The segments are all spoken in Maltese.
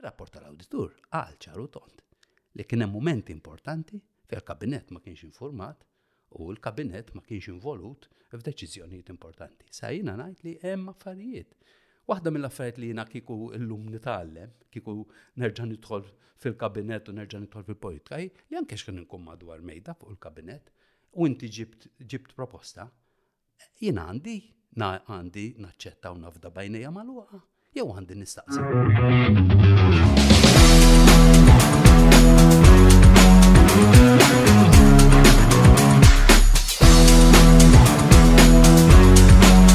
Ir-rapport tal-awditur qal ċar u tond li kien hemm mumenti importanti fejn il-Kabinett ma kienx infurmat u l-Kabinett ma kienx involut f'deċiżjonijiet importanti. Sa jiena ngħid li hemm affarijiet Waħda mill-affarijiet li jiena kieku illum nitgħallem, kieku nerġa' nidħol fil-kabinet u nerġa' nidħol fil-politika, li anke x'kien inkun madwar mejda fuq il-kabinet, u inti ġibt proposta, Jien għandi, għandi naċċetta u nafda bajnija maluqa, jew għandi nistaqsi.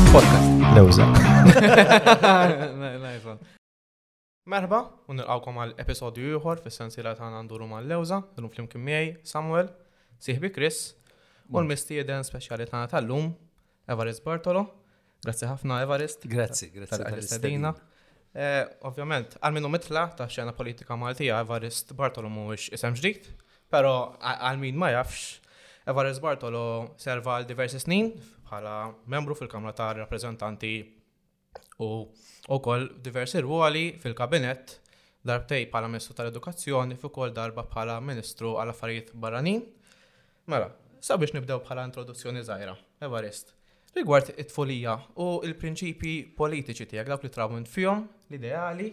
Podcast. Lewza. Merħba u nilqgħukom għal episodju ieħor fis-sensiela tagħna Nduru mal-Lewża, illum flimkien miegħi Samuel, sieħbi Chris, u l-mistieden speċjali tagħna tal-lum, Evarist Bartolo. Grazzi ħafna Evarist. Grazzi, grazzi tal-istedina. Eh, ovvjament, għal minnu mitla ta' xena politika Maltija, Evarist Bartolo mhuwiex isem ġdid, però għal min ma jafx, Evarist Bartolo serva għal diversi snin bħala membru fil-Kamra ta' Rappreżentanti u wkoll diversi rwoli fil-Kabinett darbtej bħala Ministru tal-Edukazzjoni fuq ukoll darba bħala Ministru għal affarijiet barranin. Mela, sabiex nibdew bħala introduzzjoni żgħira, Evarist, rigward it-tfulija u l-prinċipji politiċi tiegħek dawk li trawwint fihom l-ideali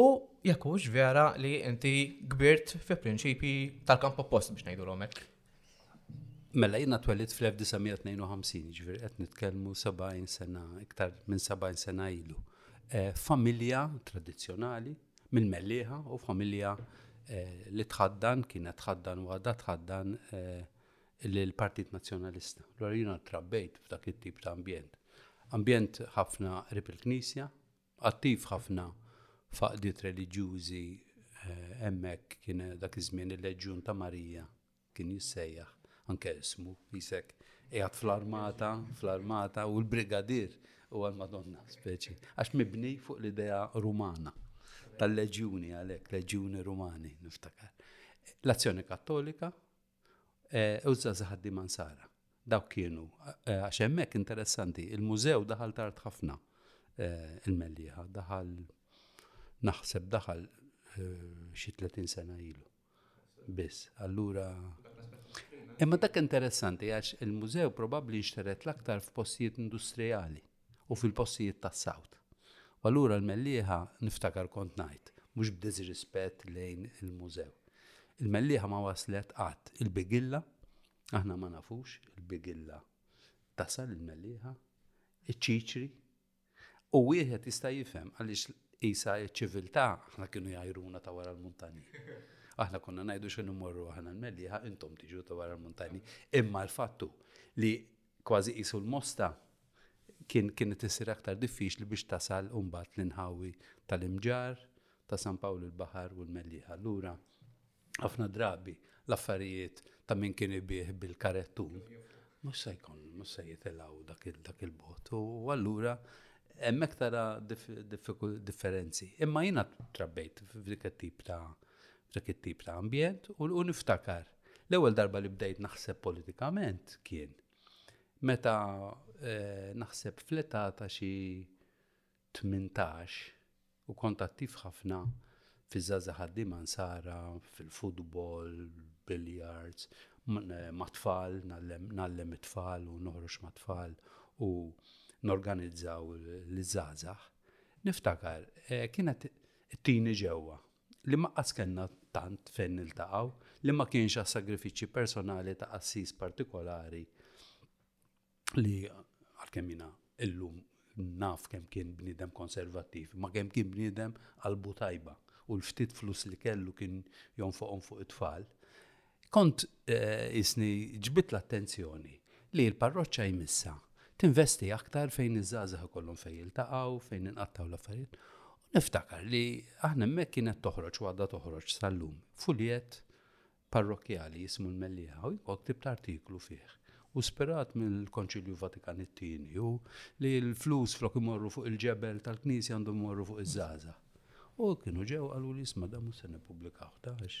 u jekk hux vera li inti kbirt fi prinċipji tal-kamp oppost biex ngħidu hekk. Mela jiena twellit fl-1952, ġifieri qed nitkellmu 70 sena, iktar minn 70 sena ilu. Eh, familja tradizzjonali mill-Melliħa u familja eh, li tħaddan kienet tħaddan u għadha tħaddan eh, l-Partit Nazzjonalista. Allora jiena trabbejt f'dak it-tip ta' ambjent. Ambjent ħafna rib il-Knisja, attiv ħafna f'għaqdiet reliġjużi hemmhekk kien dak iż-żmien il-Leġjun ta' Marija kien jissejjaħ anke ismu jisek qiegħed fl-armata, fl-armata u l-brigadier u għal-Madonna speċi, għax mibni fuq l-idea rumana tal-leġjuni għalhekk, leġjuni rumani niftakar. L-azzjoni kattolika u żgħażagħ ħaddiema Nsara. Dawk kienu, għax hemmhekk interessanti, il-mużew daħal tard ħafna il-Mellieħa, daħal naħseb daħal xi 30 sena ilu. Biss, allura. Imma dak interessanti għax il-mużew probabbli nxteret l-aktar f'postijiet industrijali. u fil-postijiet tas-sawt. U allura l-Mellieħa, niftakar kont ngħid, mhux b'diżrispett lejn il-mużew, il-Mellieħa ma waslet qatt, il-Bigilla, aħna ma nafux, il-Bigilla tasal il-Mellieħa, iċ-Ċiċri, u wieħed jista' jifhem għaliex isa ċ-ċiviltà aħna kienu jgħajruna ta' wara l-muntanji. Aħna konna ngħidu x'inhu morru aħna l-Mellieħa intom tiġu ta' wara l-muntanji. Imma l-fattu li Kważi qisu l-mosta kien kienet issir aktar diffiċli biex tasal u mbagħad l-inħawi tal-Imġarr, ta' San Pawl il-Baħar u l-Mellieħa. Allura ħafna drabi l-affarijiet ta' min kien ibih bil-karettun mhux se jkun mhux se jitilgħu dak il-bot u allura hemmhekk tara differenzi. Imma jiena trabbejt f'dik it-tip ta' dak it-tip ta' ambjent u niftakar l-ewwel darba li bdejt naħseb politikament kien meta eh, naħseb fleta ta' xi 18 u kont attiv ħafna fiż-żaza ħaddiema nsara fil-futbol, billiards, eh, mat-tfal, nallem it-tfal u noħroġ mat-tfal u norganizzaw l-żazax. Niftakar, eh, kienet tini ġewwa li ma qatt kellna tant fejn niltaqgħu, li ma kienx għas sagrifiċċji personali ta' qassis partikolari li għalkemm jiena illum naf kemm kien bniedem konservattiv, ma kemm kien bniedem qalbu tajba u l-ftit flus li kellu kien jonfoqhom fuq it-tfal. Kont qisni ġbidt l-attenzjoni li l-parroċċa jmissha tinvesti aktar fejn iż-żgħażagħ ikollhom fejn jiltaqgħu, fejn inqattgħu l-affarijiet. U niftakar li aħna hemmhekk kienet toħroġ u għadha toħroġ sal-lum fuljet parrokkjali jismu l-Mellieħa u jkun ktibt artiklu fih u spirat mill-Konċilju Vatikan it-tieni u li l-flus flok imorru fuq il-ġebel tal-Knisja għandhom imorru fuq iż-żaza. U kienu ġew għalu li jisma' damu se nippubblikaw tax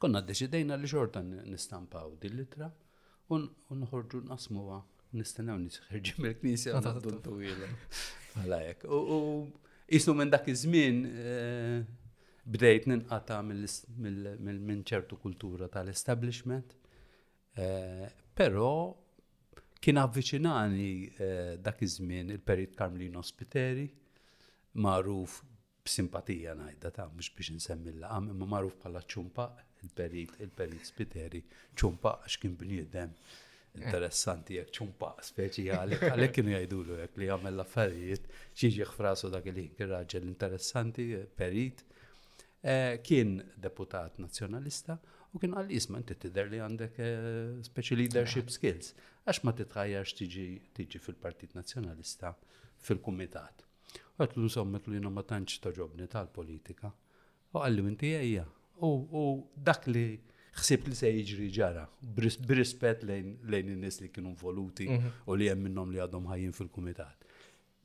Konna ddeċidejna li xorta nistampaw din l-ittra u nħorġu nqasmuha nistennew nisħirġi mill-knisja u naħdu twila. Għala hekk. U jisnu minn dak iż-żmien eh, bdejt ninqata minn ċertu kultura tal-establishment, eh, però kien avviċinani eh, dak iż-żmien il-Perit Karmlin Ospiteri, magħruf b'simpatija ngħidha ta' mhux biex insemmi l-laqam, imma magħruf bħala ċumpaq, il-perit, il-perit spiteri, ċumpaq għax kien bniedem interessanti jekk ċumpaq speċjali, għalhekk kienu jgħidulu hekk li jagħmel l-affarijiet xieġi frasu dak il kien raġel interessanti, perit. Eh, kien deputat nazzjonalista u kien għal jisma inti tidher li għandek eh, speċi leadership skills għax ma titħajjarx tiġi fil-Partit Nazzjonalista fil-Kumitat. Għetlu nżommetlu jina ma tantx toġobni tal-politika. U għalli minti ejja. U dak li xsib li se jiġri ġara, b'rispet lejn in-nies li kienu voluti mhm. u li hemm minnhom li għadhom ħajjin fil-kumitat.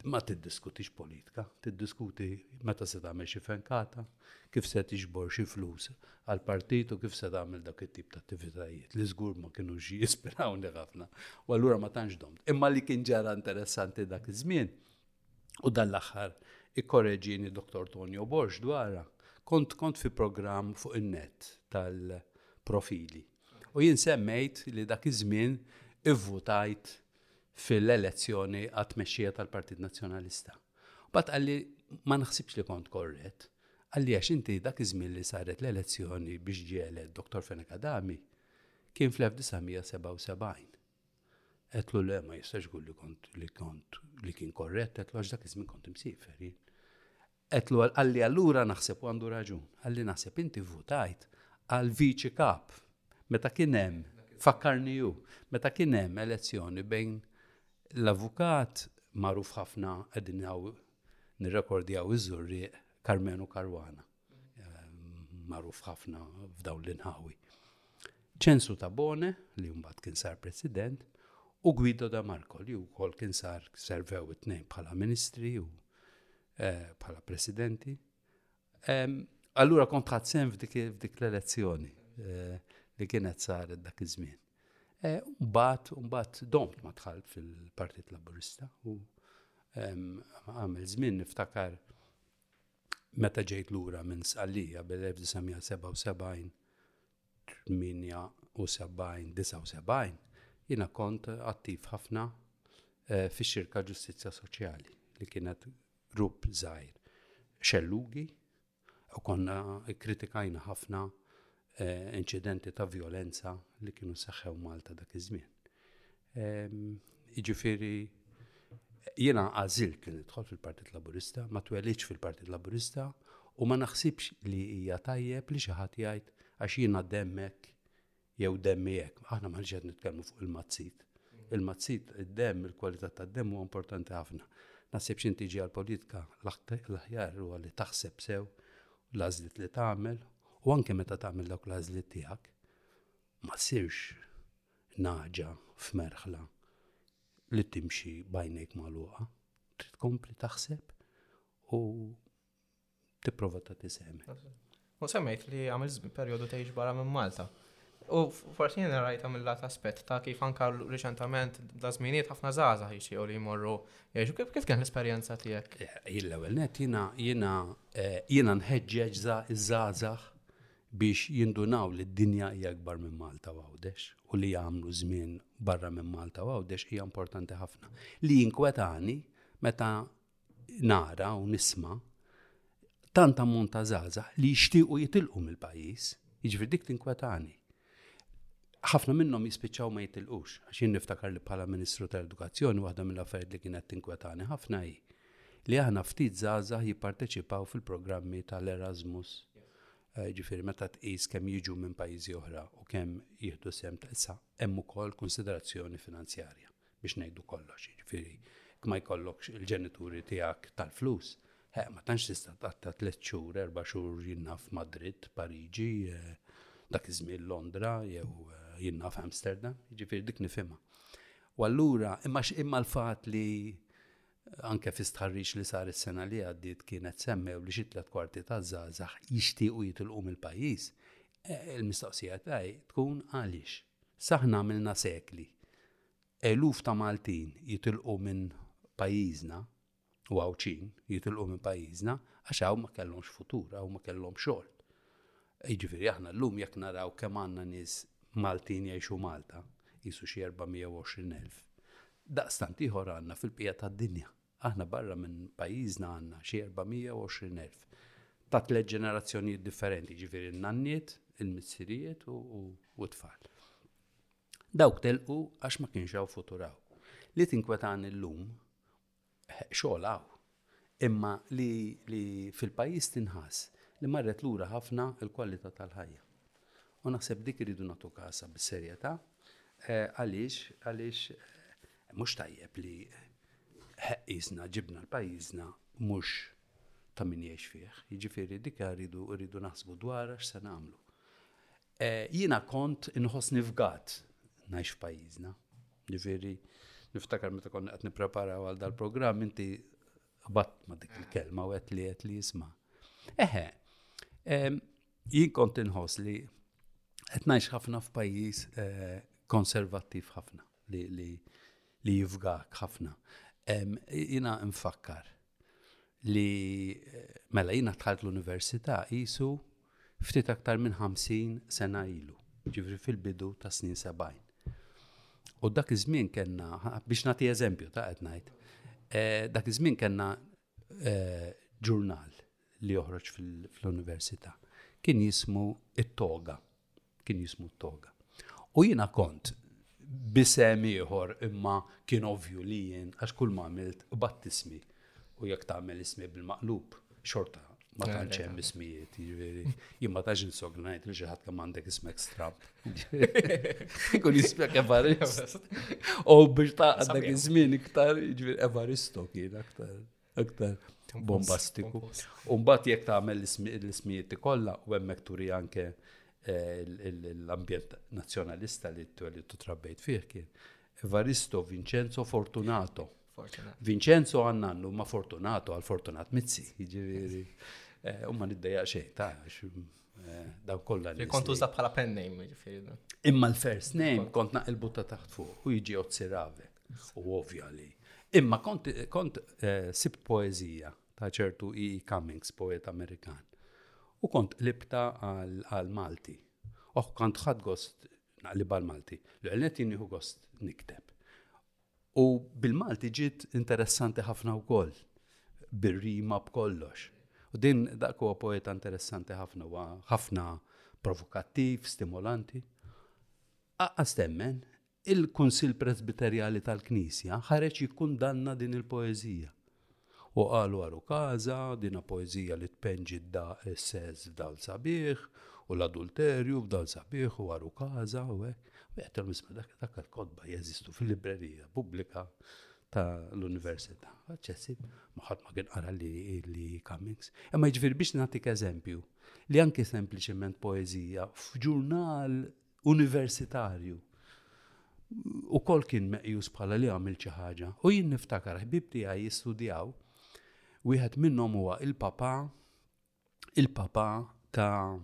Ma tiddiskutix politika, tiddiskuti meta se tagħmel xi fenkata, kif se tiġbor xi flus għal partit u kif se tagħmel dak it-tip ta' attivitajiet li żgur ma kienu xi jispirawni ħafna. U allura ma tantx domt. Imma li kien ġara interessanti dak iż-żmien, U dan l-aħħar ikkoreġini Dr. Tonio Borx dwarha, kont kont fi programm fuq in-net tal-profili. U jien semmejt li dak iż-żmien ivvutajt fil-elezzjoni għat-tmexxija tal-Partit Nazzjonalista. Bat għalli ma naħsibx li kont korret, għalli għax inti dak iż-żmien li saret l-elezzjoni biex ġielet Dr. Fenek Adami kien fl-1977. Għedtlu le ma jistax jkun li kont li kont li kien korrett, għedtlu għax dak iż-żmien kont imsiefer jien. Għedtlu għalli allura naħseb u għandu raġun, għalli naħseb inti votajt għal viċi kap meta kien hemm fakkarni ju, meta kien hemm elezzjoni bejn l-avukat magħruf ħafna qegħdin nirrekordjaw iż-żurrieq Karmenu Karwana. magħruf ħafna f'dawn l-inħawi. Ċensu ta' Bone, li mbagħad kien sar president, u Guido da Marco, li wkoll kien sar servew it-tnejn bħala ministri u eh, bħala presidenti. Allura kont ħadd sen f'dik l-elezzjoni eh, li kienet saret dak iż-żmien. Eh, mbagħad, mbagħad domt ma dħalt fil-Partit Laburista u għamel żmien niftakar meta ġejt lura minn Sqallija bil-1977, 78, 79, jiena kont attiv ħafna eh, fi xirka ġustizzja soċjali li kienet grupp żgħir xellugi u konna kritikajna ħafna eh, inċidenti ta' violenza li kienu seħħew Malta dak iż-żmien. Ehm, jiġifieri jiena għażilt li nidħol fil-Partit Laburista, ma twelidx fil-Partit Laburista u ma naħsibx li hija tajjeb li xi ħadd jgħid għax jiena demmek jew demmi hekk. Aħna ma ħanġed nitkellmu fuq il-mazzit. Il-mazzit, id-demm, il-kwalità tad-demm huwa importanti ħafna. Naħseb xinti ġi għal-politika l-aħjar u għalli taħseb sew l-għażliet li tagħmel u anke meta tagħmel dawk l-għażliet tiegħek ma ssirx naġa f'merħla li timxi bajnejk magħluqa. Trid kompli taħseb u tipprova ta' tisem. U semmejt li għamil perjodu tgħix barra minn Malta. U forsi jiena rajta mill-lat aspett ta' kif anka riċentament da' żminijiet ħafna żgħażagħ jixtiequ li jmorru jgħixu. Kif kif kien l-esperjenza tiegħek? L-ewwel nett jiena jiena jiena nħeġġeġ iż-żgħażagħ biex jindunaw li d-dinja hija ikbar minn Malta u Għawdex u li jagħmlu żmien barra minn Malta u Għawdex hija importanti ħafna. Li jinkwetani meta nara u nisma tant ammont ta' zaza li jixtiequ jitilqu mill-pajjiż, jiġifieri dik tinkwetani. Ħafna minnhom jispiċċaw ma jitilqux, għax jien niftakar li bħala Ministru tal-Edukazzjoni waħda mill-affarijiet li kienet tinkwetani ħafna hi li aħna ftit zaza jipparteċipaw fil-programmi tal-Erasmus eh, ġifiri meta tqis kemm jiġu minn pajjiżi oħra u kemm jieħdu sem ta' issa hemm ukoll konsiderazzjoni finanzjarja. biex ngħidu kollox, jiġifieri jekk ma jkollokx il-ġenituri tiegħek tal-flus, eh, ma tantx tista' tqatta' tliet xhur, erba' xhur jien naf Madrid, Pariġi, dak iż-żmien Londra jew jien naf Amsterdam, jiġifieri dik nifhimha. U allura imma imma l-fatt li anke fi stħarriġ li sar is-sena li għaddiet kienet semmew li xi tliet kwarti ta' żgħażagħ jixtiequ jitilqu mill-pajjiż, il-mistoqsija tiegħi tkun għaliex. Saħna għamilna sekli Eluf ta' Maltin jitilqu minn pajjiżna u Għawdxin jitilqu minn pajjiżna għax hawn ma kellhomx futur, hawn ma kellhomx xogħol. Jiġifieri aħna llum jekk naraw kemm għandna nies Maltin jgħixu Malta, qisu xi 420,000, daqstant ieħor għandna fil-bqija tad-dinja. Aħna barra minn pajjiżna għandna xi 420,000 ta' tliet ġenerazzjonijiet differenti, jiġifieri n-nanniet, il-missirijiet u t-tfal. Dawk telqu għax ma kienx hawn futur hawn. Li tinkwetani llum xogħol hawn. Imma li, li fil-pajjiż tinħass li marret lura ħafna l-kwalità tal-ħajja. U naħseb dik iridu nagħtu kasa bis-serjetà eh, għaliex għaliex eh, mhux tajjeb li ħeqqisna ġibna l-pajjiżna mhux ta' min jgħix fih. Jiġifieri dik rridu rridu naħsbu dwar x'se nagħmlu. Eh, jiena kont inħossni fgat ngħix f'pajjiżna. Ġifieri, niftakar meta konna qed nippreparaw għal dal-programm inti bat ma dik il-kelma u qed li qed li jisma'. Eħe, jien kont inħoss li qed ngħix ħafna f'pajjiż eh, konservattiv ħafna li li li jifgak ħafna. Jina nfakkar li eh, mela jina tħalt l-università jisu ftit aktar minn ħamsin sena ilu, jiġifieri fil-bidu tas-snin sebgħin. U dak iż-żmien kellna, biex nagħti eżempju ta' qed ngħid, eh, dak iż-żmien kellna eh, ġurnal li joħroġ fl-università. Kien jismu It-Toga. Kien jismu t-toga. U jiena kont bisem ieħor imma kien ovvju li jien għax kull ma għamilt qbatt ismi u jekk tagħmel ismi bil-maqlub xorta ma tantx hemm ismijiet, jiġifieri jien ma tax insog ngħid li xi ħadd kemm għandek ismek strab. Kun jismek Evarist. U biex ta' għandek iż-żmien iktar, jiġifieri Evaristo kien aktar. Aktar bombastiku. Umbat jek tagħmel l-ismijiet kollha u hemmhekk turi anke eh, l-ambjent nazzjonalista li t trabbejt fih kien Evaristo Vincenzo Fortunato. Vincenzo għannannu ma Fortunato għal Fortunat Mizzi, ġiviri. Eh, u ma niddeja xejn, ta' eh, daw kollha. Kont uża bħala pen name, ġifieri. Imma l-first name kont naqilbu ta' taħt fuq u jiġi Ozzirave. U ovvja li. Imma kont, kont eh, sibt poezija ta' ċertu E. e Cummings, poet Amerikan. U kont libta għal Malti. Oħ, kont ħad gost naqlib għal Malti. L-għelnet jinniħu gost nikteb. U bil-Malti ġiet interessanti ħafna u koll, bil-rima b'kollox. U din dak huwa poeta interessanti ħafna u ħafna provokattiv, stimulanti. Aqqas temmen Il-Kunsill Presbiterjali tal-Knisja ħareġ jikkundanna din il-poeżija u qalu aru każha, dinha poeżija li tpenn ġidda s-sess f'dan sabiħ u l-adulterju f'dan sabiħ u aru każha u hekk. Wieħed tal misma dak dak il-kotba jeżistu fil-librerija pubblika ta' l-Università. Aċċessi, ma ħadd ma kien qara li li Cummings. Imma jiġifieri biex nagħtik eżempju li anke sempliċement poeżija f'ġurnal universitarju u kol kien meqjus bħala li għamil xi ħaġa. U jien niftakar ħbib tiegħi jistudjaw wieħed minnhom huwa il-papa il-papa ta'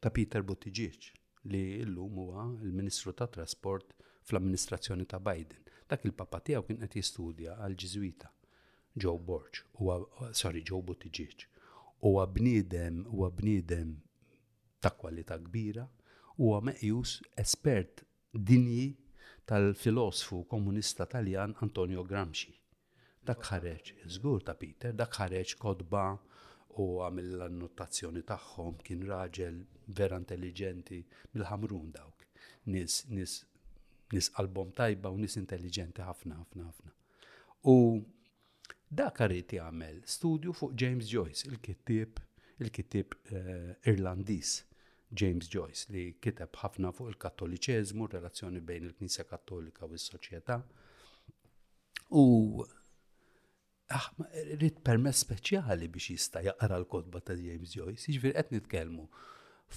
ta' Peter Buttigieg li llum huwa il-Ministru ta' Trasport fl-amministrazzjoni ta' Biden. Dak il-papa tiegħu kien qed jistudja għal ġiżwita Joe Borg, huwa sorry Joe Buttigieg. Huwa bniedem, huwa bniedem ta' kwalità kbira, huwa meqjus espert dinji tal-filosfu komunista Taljan Antonio Gramsci. Dak ħareġ, żgur ta' Peter, dak ħareġ kotba u għamel l-annotazzjoni tagħhom, kien raġel vera intelliġenti, mill-Ħamrun dawk, nies, nies, nies qalbhom tajba u nies intelliġenti ħafna, ħafna, ħafna. U Dak arid jagħmel studju fuq James Joyce, il-kittieb il-kittieb eh, Irlandiż James Joyce li kiteb ħafna fuq il-Kattoliċeżmu, relazzjoni bejn il-Knisja Kattolika u s-soċjetà. U ah, rrit permess speċjali biex jista' jaqra l-kodba ta' James Joyce, jiġifieri qed nitkellmu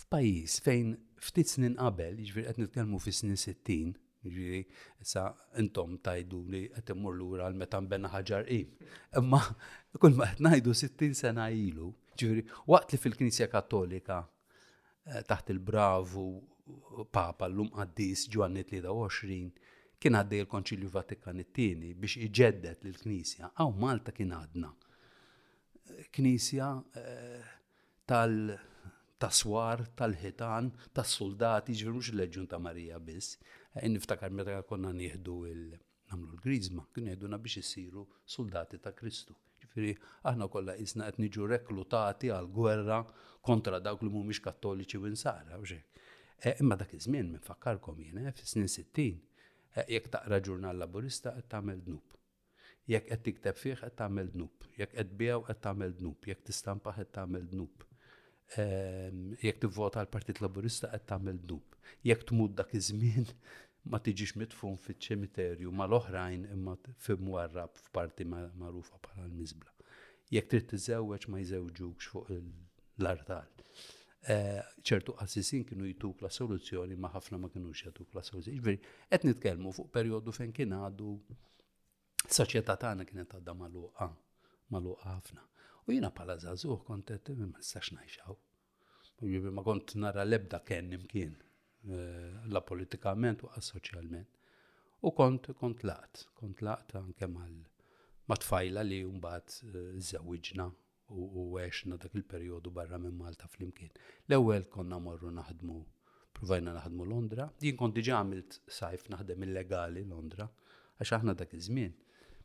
f'pajjiż fejn ftit snin qabel, jiġifieri qed nitkellmu fis-snin 60, Jiġifieri, issa intom tgħidu li qed immur lura għal meta nbena ħaġar qim. Imma kull ma qed ngħidu 60 sena ilu, ġifieri, waqt li fil-Knisja Kattolika eh, taħt il-bravu Papa l-lum qaddis Ġwanni 23 kien għaddej il-Konċilju Vatikan it-tieni biex iġeddet lill-Knisja, għaw Malta kien għadna. Knisja eh, tal-taswar, tal-ħitan, tas-suldati, jiġifieri mhux il-Leġjun ta' Marija biss. Eh, niftakar meta konna nieħdu il- namlu l-grizma, kien jgħiduna biex issiru suldati ta' Kristu. Ġifiri, aħna kollha isna qed niġu reklutati għal gwerra kontra dawk li mhumiex kattoliċi u insara, eh, Imma dak iż-żmien minn fakkarkom jiena eh, fis-snin 60, jekk taqra ġurnal laburista qed tagħmel dnub. Jekk qed tikteb fih qed tagħmel dnub. Jekk qed tbiegħu qed tagħmel dnub. Jekk tistampah qed tagħmel dnub. Jekk tivvota l-Partit Laburista qed tagħmel dnub. Jekk tmut dak iż-żmien ma tiġix mitfun fiċ-ċimiterju mal-oħrajn imma f'imwarrab f'parti magħrufa bħala l-miżbla. Jekk trid tiżewweġ ma jżewġukx fuq il- l-artal. Eh, ċertu qassisin kienu jituk la soluzzjoni ma ħafna ma kienu jatuk la soluzzjoni. Ġveri, qed nitkellmu fuq perjodu fejn kien għadu soċjetà tagħna kienet għadha magħluqa, magħluqa ħafna. U jiena bħala żagħżugħ kont qed ma nistax ngħixaw. Ġifieri ma kont nara l-ebda kenn imkien eh, la politikament u soċjalment. U kont kont laqt, kont laqt anke mal ma tfajla li mbagħad żewġna eh, u għexna dak il-perjodu barra minn Malta flimkien. L-ewwel konna morru naħdmu, provajna naħdmu Londra. Jien kont diġà għamilt sajf naħdem illegali Londra, għax aħna dak iż-żmien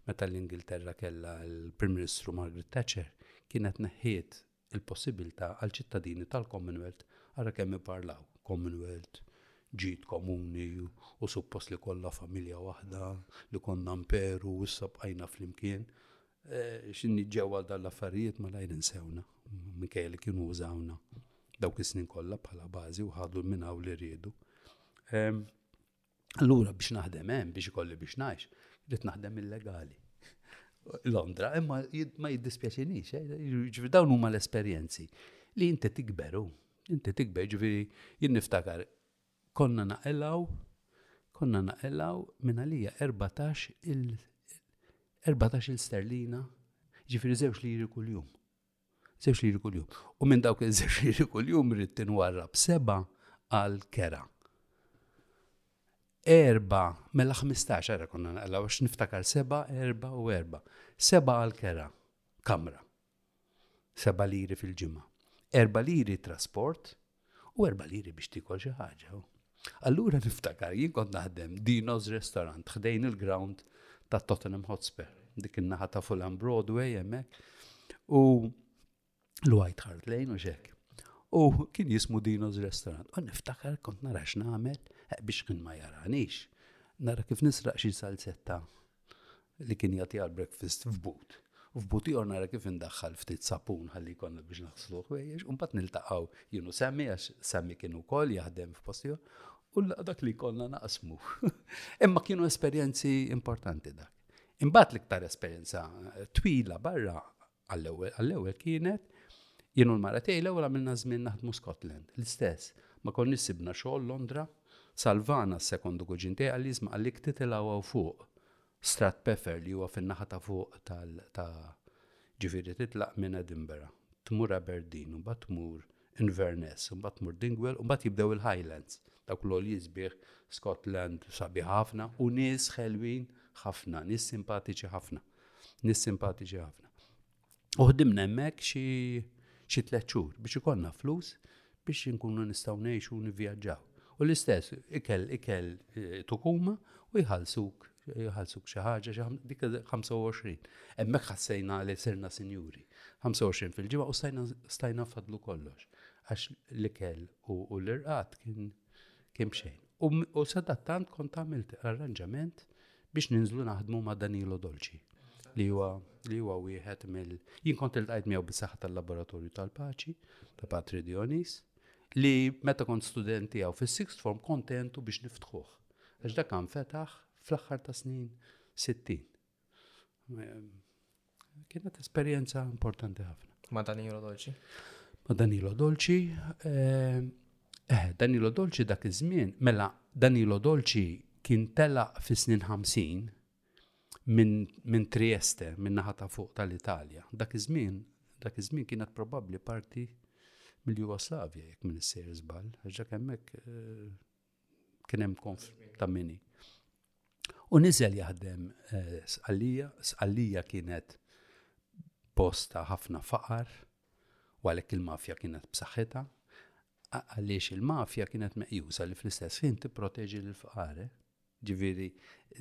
meta l-Ingilterra kellha l-Prim Ministru Margaret Thatcher kienet neħħiet il-possibilità għal ċittadini tal-Commonwealth għara kemm parlaw Commonwealth, ġid komuni u suppost li kollha familja waħda li konna mperu u issa bqajna flimkien. Eh, xin nġew għal dan l-affarijiet ma lajn insewna, minkejja li kienu użawna dawk is-snin kollha bħala bażi u ħadu minn hawn li rridu. Allura biex naħdem hemm biex ikolli biex ngħix, rrid naħdem illegali. Londra, imma ma jiddispjaċinix, eh, ġifi dawn huma l-esperjenzi li inti tikberu, inti tikber ġifi jinniftakar Konna naqilgħu, konna naqilgħu minn għalija erbatax il, erbatax il sterlina, ġifieri żewġ liri kuljum. Żewġ liri kuljum. U minn dawk il-żewġ liri kuljum rrid tinwarrab seba' għal kera. Erba, mela 15 ara konna naqilgħu għax niftakar seba, erba u erba. Seba għal kera, kamra. Seba' liri fil-ġimgħa. Erba' liri trasport u erba' liri biex tikol xi ħaġa. Allura niftakar jien kont naħdem Dino's Restaurant ħdejn il-ground ta' Tottenham Hotspur, dik in-naħa ta' Fulham Broadway hemmhekk. U l-White Hart Lane u xek. U kien jismu Dino's Restaurant. U niftakar kont nara x'nagħmel eh, biex kien ma jaranix. Nara kif nisraq xi salzetta li kien jagħtiha l-breakfast f'but. U f'but ieħor nara kif indaħħal ftit sapun ħalli jkollna biex naħslu ħwejjeġ, u mbagħad niltaqgħu jien u Sammy għax Sammy kien ukoll jaħdem f'post ieħor, u dak li jkollna naqsmu. Imma kienu esperjenzi importanti dak. Imbagħad l-iktar esperjenza twila barra Għall-ewwel, għall-ewwel kienet jien u l-mara tiegħi l-ewwel għamilna żmien naħdmu Scotland, l-istess. Ma konniex sibna xogħol Londra. Salvana s-sekondu kuġin tiegħi qal li isma' qallik titilgħu hawn fuq, Strat Peffer li huwa fin-naħa ta' fuq tal ta' ġifieri titlaq minn Edinburgh, tmur Aberdeen u mbagħad tmur Inverness, imbagħad tmur Dingwall, u mbagħad jibdew il-Highlands, dawk l-għoljiet sbieħ, Scotland sabiħ ħafna u nies ħelwin ħafna, nies simpatiċi ħafna. Nies simpatiċi ħafna. U ħdimna hemmhekk xi xi tliet xhur biex ikollna flus biex inkunu nistgħu ngħixu u nivvjaġġaw. U l-istess ikel ikel eh, tukuma u jħallsuk jħallsuk xi ħaġa xi dik 25. Hemmhekk ħassejna li sirna sinjuri. 25 fil-ġimgħa u stajna stajna fadlu kollox għax l-ikel u l-irqat kien kien xejn. U sadattant kont għamilt arranġament biex ninżlu naħdmu ma' Danilo Dolci li huwa li huwa wieħed mill jien kont iltqajt miegħu bis-saħħa tal-laboratorju tal-paċi ta' Patri Dionis li meta kont studenti għaw fis-sixth form kontentu biex niftħuh Għax dak nfetaħ fl-aħħar ta' snin 60. Kienet esperjenza importanti ħafna. Ma' Danilo Dolci? Ma' Danilo Dolci. Eh, eh Danilo Dolci dak iż-żmien, mela Danilo Dolci kien tela fis-snin 50 minn min Trieste, minn naħa ta' fuq tal-Italja. Dak iż-żmien, dak iż-żmien kienet probabbli parti mill-Jugoslavja jekk minn issir żball, għax dak hemmhekk eh, kien hemm konf ta' mini. U niżel jaħdem eh, sqallija, sqallija kienet posta ħafna faqar, u għalhekk il-mafja kienet b'saħħitha, għaliex il-mafja kienet meqjusa li fl-istess ħin tipproteġi l-faqar. Eh? Ġifieri,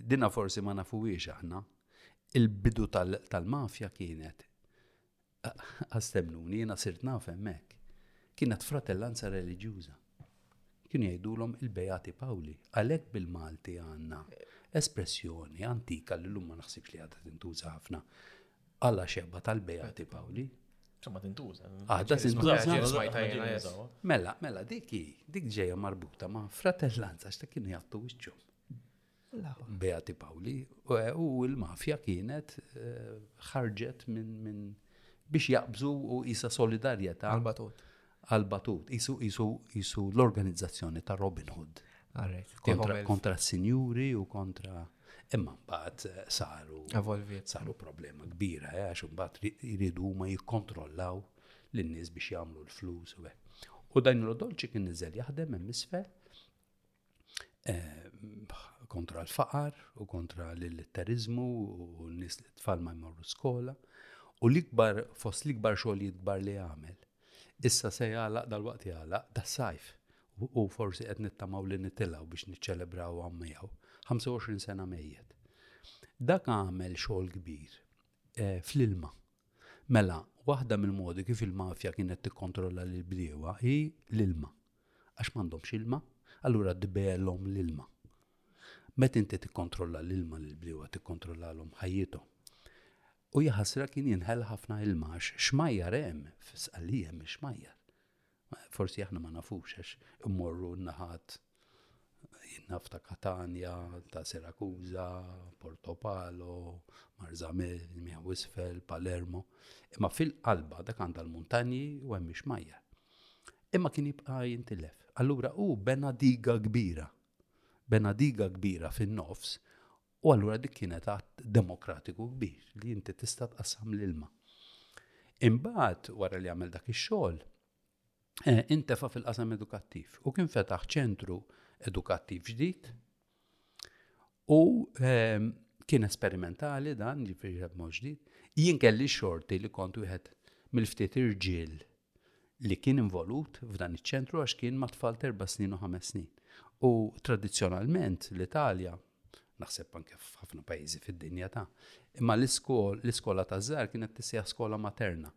dina forsi ma nafuwiex aħna, il-bidu tal-mafja kienet Astennuni, jiena sirt naf hemmhekk. Kienet fratellanza reliġjuża. Kienu jgħidulhom il-Beati Pawli. Għalhekk bil-Malti għandna espressjoni antika li l-lum ma naħsibx li għadha tintuża ħafna. Alla xebba tal-Beati Pawli. Insomma, tintuża. Għadda tintuża. Mela, mela, dik dik ġeja marbuta ma' fratellanza x'ta kienu jgħattu wiċċhom. Beati Pawli, u l-mafja kienet eh, ħarġet minn biex jaqbżu u jisa solidarjetà għal-batut. Għal-batut, jisu jisu jisu l-organizzazzjoni ta' Robin Hood. Kontra, kontra s-sinjuri u kontra. Imma mbagħad eh, saru saru problema kbira eh, għax mbagħad jridu huma jikkontrollaw lin-nies biex jagħmlu l-flus u U dan l-odolċi kien niżel jaħdem hemm isfel eh, kontra l-faqar u kontra l-terizmu u n-nis li tfal ma jmorru skola. U l-ikbar, fost l-ikbar xogħol jitbar li għamel, issa se jgħalaq dal-waqt jgħalaq da sajf u forsi qed nittamaw li nitilaw biex niċċelebraw għam miegħu. 25 sena mejjet. Dak għamel xogħol kbir eh, fl-ilma. Mela, waħda mill-modi kif il-mafja kienet tikkontrolla l-bdiewa hi l-ilma. għax m'għandhomx ilma, allura dbegħelhom l-ilma. Meta inti tikkontrolla l-ilma lill-bdiewa tikkontrollalhom ħajjithom. U ja ħasra kien jinħel ħafna ilma għax xmajjar hemm fis-Sqallija hemm xmajjar. Forsi aħna ma nafux għax immorru n-naħat jinnaf ta' Katanja, ta' Sirakuza, Portopalo, Marzame, Mija Wisfel, Palermo. Imma fil-qalba dak għandha l-muntanji u hemm xmajjar. Imma kien jibqa' jintilef. Allura hu bena diga kbira. Bena diga kbira fin-nofs u allura dik kienet att demokratiku kbir li inti tista' tqassam l-ilma. Imbagħad wara li għamel dak ix-xogħol, eh, intefa' fil-qasam edukattiv u kien fetaħ ċentru edukattiv ġdid U ehm, kien esperimentali dan, ġifiri għad moġdid, jien kelli xorti li kont wieħed mill-ftit irġiel li kien involut f'dan iċ-ċentru għax kien ma' tfal terba snin u ħames snin. U tradizzjonalment l-Italja, naħseb anke f'ħafna pajjiżi fid-dinja ta' imma l-iskola ta' żgħar kienet tissejja skola materna.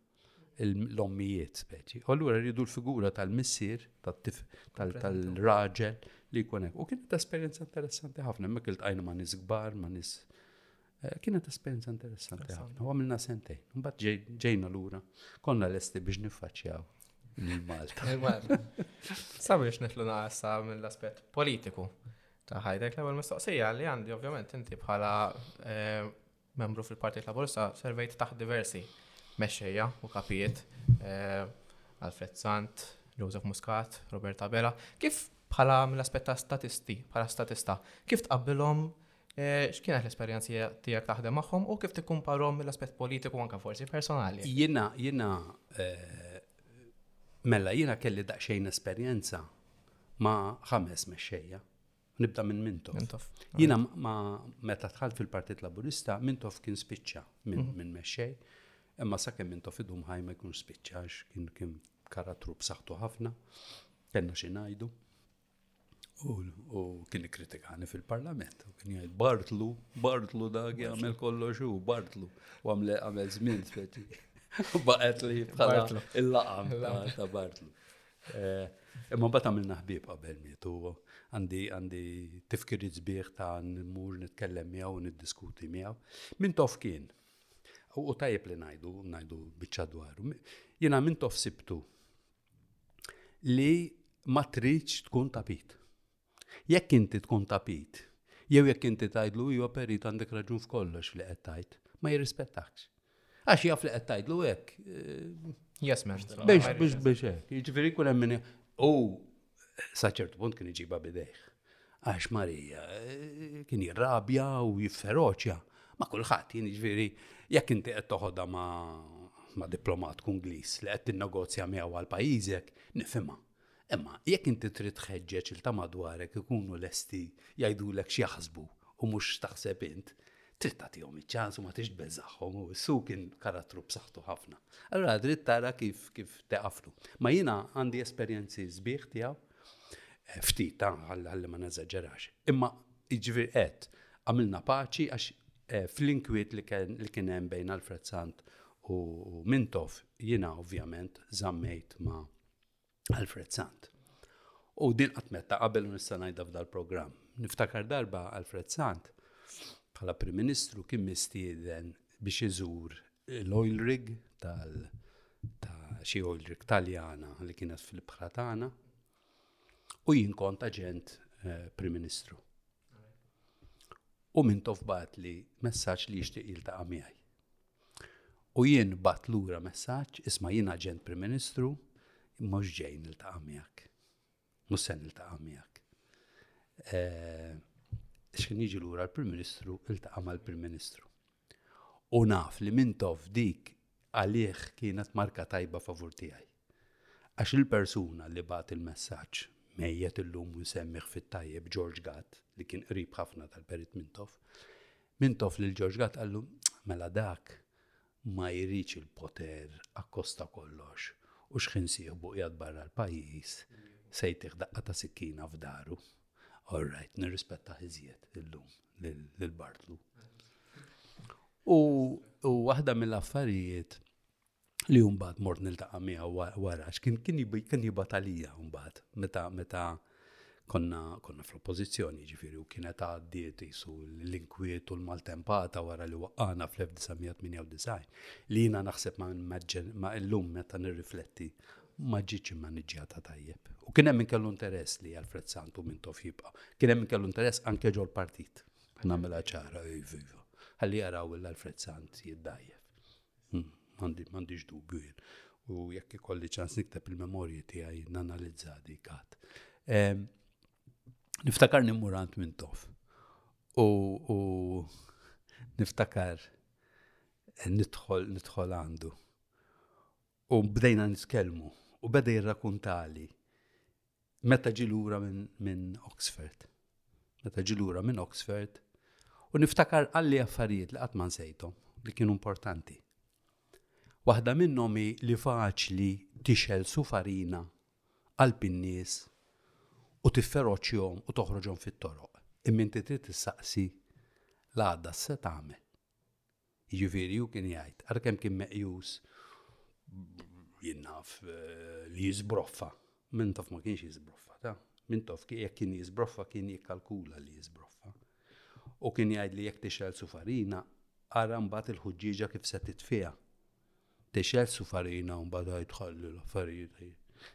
l-ommijiet speċi. U allura rridu l-figura tal-missier, tal-raġel li jkun hekk. U kienet esperjenza interessanti ħafna, hemmhekk iltqajna ma' nies kbar, ma' nies eh, kienet esperjenza interessanti ħafna. U għamilna sentejn, mbagħad ġejna lura, konna lesti biex niffaċċjaw il-Malta. Sabiex nitlu naqsa mill-aspett politiku ta' ħajtek l-ewwel mistoqsija li għandi ovvjament inti bħala eh, Membru fil-Partit Laburista, servejt taħt diversi mexxejja u kapijiet, Alfred Sant, Joseph Muscat, Robert Abela. Kif bħala mill-aspett ta' statisti, bħala statista, kif tqabbilhom Eh, x'kienet l-esperjenzi tiegħek taħdem magħhom u kif tikkumparhom mill-aspett politiku anke forsi personali? Jiena jiena eh, mela jiena kelli daqsxejn esperjenza ma' ħames mexxejja. Nibda minn Mintoff. Mintoff. Jina ma meta tħalt fil-Partit Laburista, Mintoff kien spiċċa minn mhm. mexxej, imma sa' kemm Mintoff idum ħajma jkun spiċċa għax kien kien karattru b'saħħtu ħafna, kellna xi ngħidu. U kien ikkritikani fil-parlament, u kien jgħid Bartlu, Bartlu da għamel kollox u Bartlu, u għamle għamel żmien speċi. Baqet li bħala il-laqam ta' Bartlu. Imma mbagħad għamilna ħbieb qabel mietu. Għandi għandi tifkiri sbieħ ta' nmur nitkellem miegħu u niddiskuti miegħu. Min tof kien. U tajjeb li ngħidu ngħidu biċċa dwaru. Jiena min tof sibtu li ma tridx tkun tapit. Jekk inti tkun ta' Pete, jew jekk inti tgħidlu iva Pete għandek raġun f'kollox li qed tgħid, ma jirrispettakx. Għax jaf li qed tgħidlu hekk. Yes man. Biex biex biex hekk. Jiġifieri jkun hemm min u sa ċertu punt kien iġibha bidejh. Għax Marija eh, kien jirrabja u jifferoċja. Ma kulħadd jien jiġifieri jekk inti qed toħodha ma' ma' diplomat kunglis li qed tinnegozja miegħu għal pajjiżek, nifhimha. Imma jekk inti trid tħeġġeġ lil ta' madwarek ikunu lesti jgħidulek x'jaħsbu u mhux x'taħseb int, trid tagħtihom iċ-ċans u ma tridx tbeżżagħhom u s-Sue kien karattru b'saħħtu ħafna. Allura trid tara kif kif teqaflu. Ma jiena għandi esperjenzi sbieħ tiegħu, ftit ħalli ma neżaġerax. Imma jiġifieri qed għamilna paċi għax eh, fl-inkwiet li kien hemm bejn Alfred Sant u Mintoff jiena ovvjament żammejt ma' Alfred Sant. U din għatmetta qabel nista' ngħidha f'dal programm. Niftakar darba Alfred Sant bħala Prim Ministru kien mistieden biex iżur l-oil rig tal ta' xi oil rig Taljana li kienet fil-bħra tagħna u jien kont aġent eh, Prim Ministru. U minn tofbat li messaġġ li jixtieq jiltaqa' miegħi. U jien bgħatt lura messaġġ, isma' jien aġent Prim Ministru, mhux ġej niltaqa' miegħek. Mhux se niltaqa' miegħek. Eh, x'kien jiġi lura l-Prim Ministru iltaqa' mal-Prim Ministru. U naf li minn tof dik għalih kienet marka tajba favur tiegħi. Għax il-persuna li bagħat il-messaġġ, mejjet illum u nsemmih fit-tajjeb George Gatt, li kien qrib ħafna tal-Perit Mintoff, Mintoff lil George Gatt qallu, mela dak ma jridx il-poter akkosta kollox u xħin sieħbu qiegħed barra l-pajjiż se jtih daqqa ta' sikkina f'daru. All right, nirrispetta iżjed illum lil Bartlu. U waħda mill-affarijiet li mbagħad mort niltaqa' miegħu wara x'kien kien kien jibgħat għalija mbagħad meta meta konna konna fl-oppożizzjoni ġifieri u kienet għaddiet isu l-inkwiet u l-maltempata wara li waqqana fl-1998 li jiena naħseb ma illum meta nirrifletti ma ġietx immaniġġjata tajjeb. U kien hemm kellu interess li Alfred Santu minn tof jibqa'. Kien hemm kellu interess anke ġol partit. Nagħmilha ċara, iva. Ħalli jaraw l-Alfred Sant jiddajjef. M'għandix dubju jien. U jekk ikolli ċans nikteb il-memorji tiegħi nanalizza dik għad. Niftakar nimmurant minn tof. U niftakar eh, nidħol nidħol għandu. U bdejna nitkellmu u beda jirrakuntali Meta ġi lura minn Oxford. Meta ġi lura minn Oxford u niftakar għalli affarijiet li qatt ma nsejthom li kienu importanti. Waħda minnhom hi li faċli tixel sufarina qalb in-nies u tifferoċjom u toħroġhom fit-toroq. Imma inti trid tissaqsi l-għada se tagħmel. Jiġifieri hu kien jgħid, għalkemm kien meqjus, jien naf, li jiżbroffa, Mintoff ma kienx jiżbroffa, ta? Mintoff jekk kien jiżbroffa kien jikkalkula li jiżbroffa. U kien jgħid li jekk tixgħel su farina, ara mbagħad il-ħuġġieġa kif se titfiha. Tixgħel su farina u mbagħad tħalli l-affarijiet.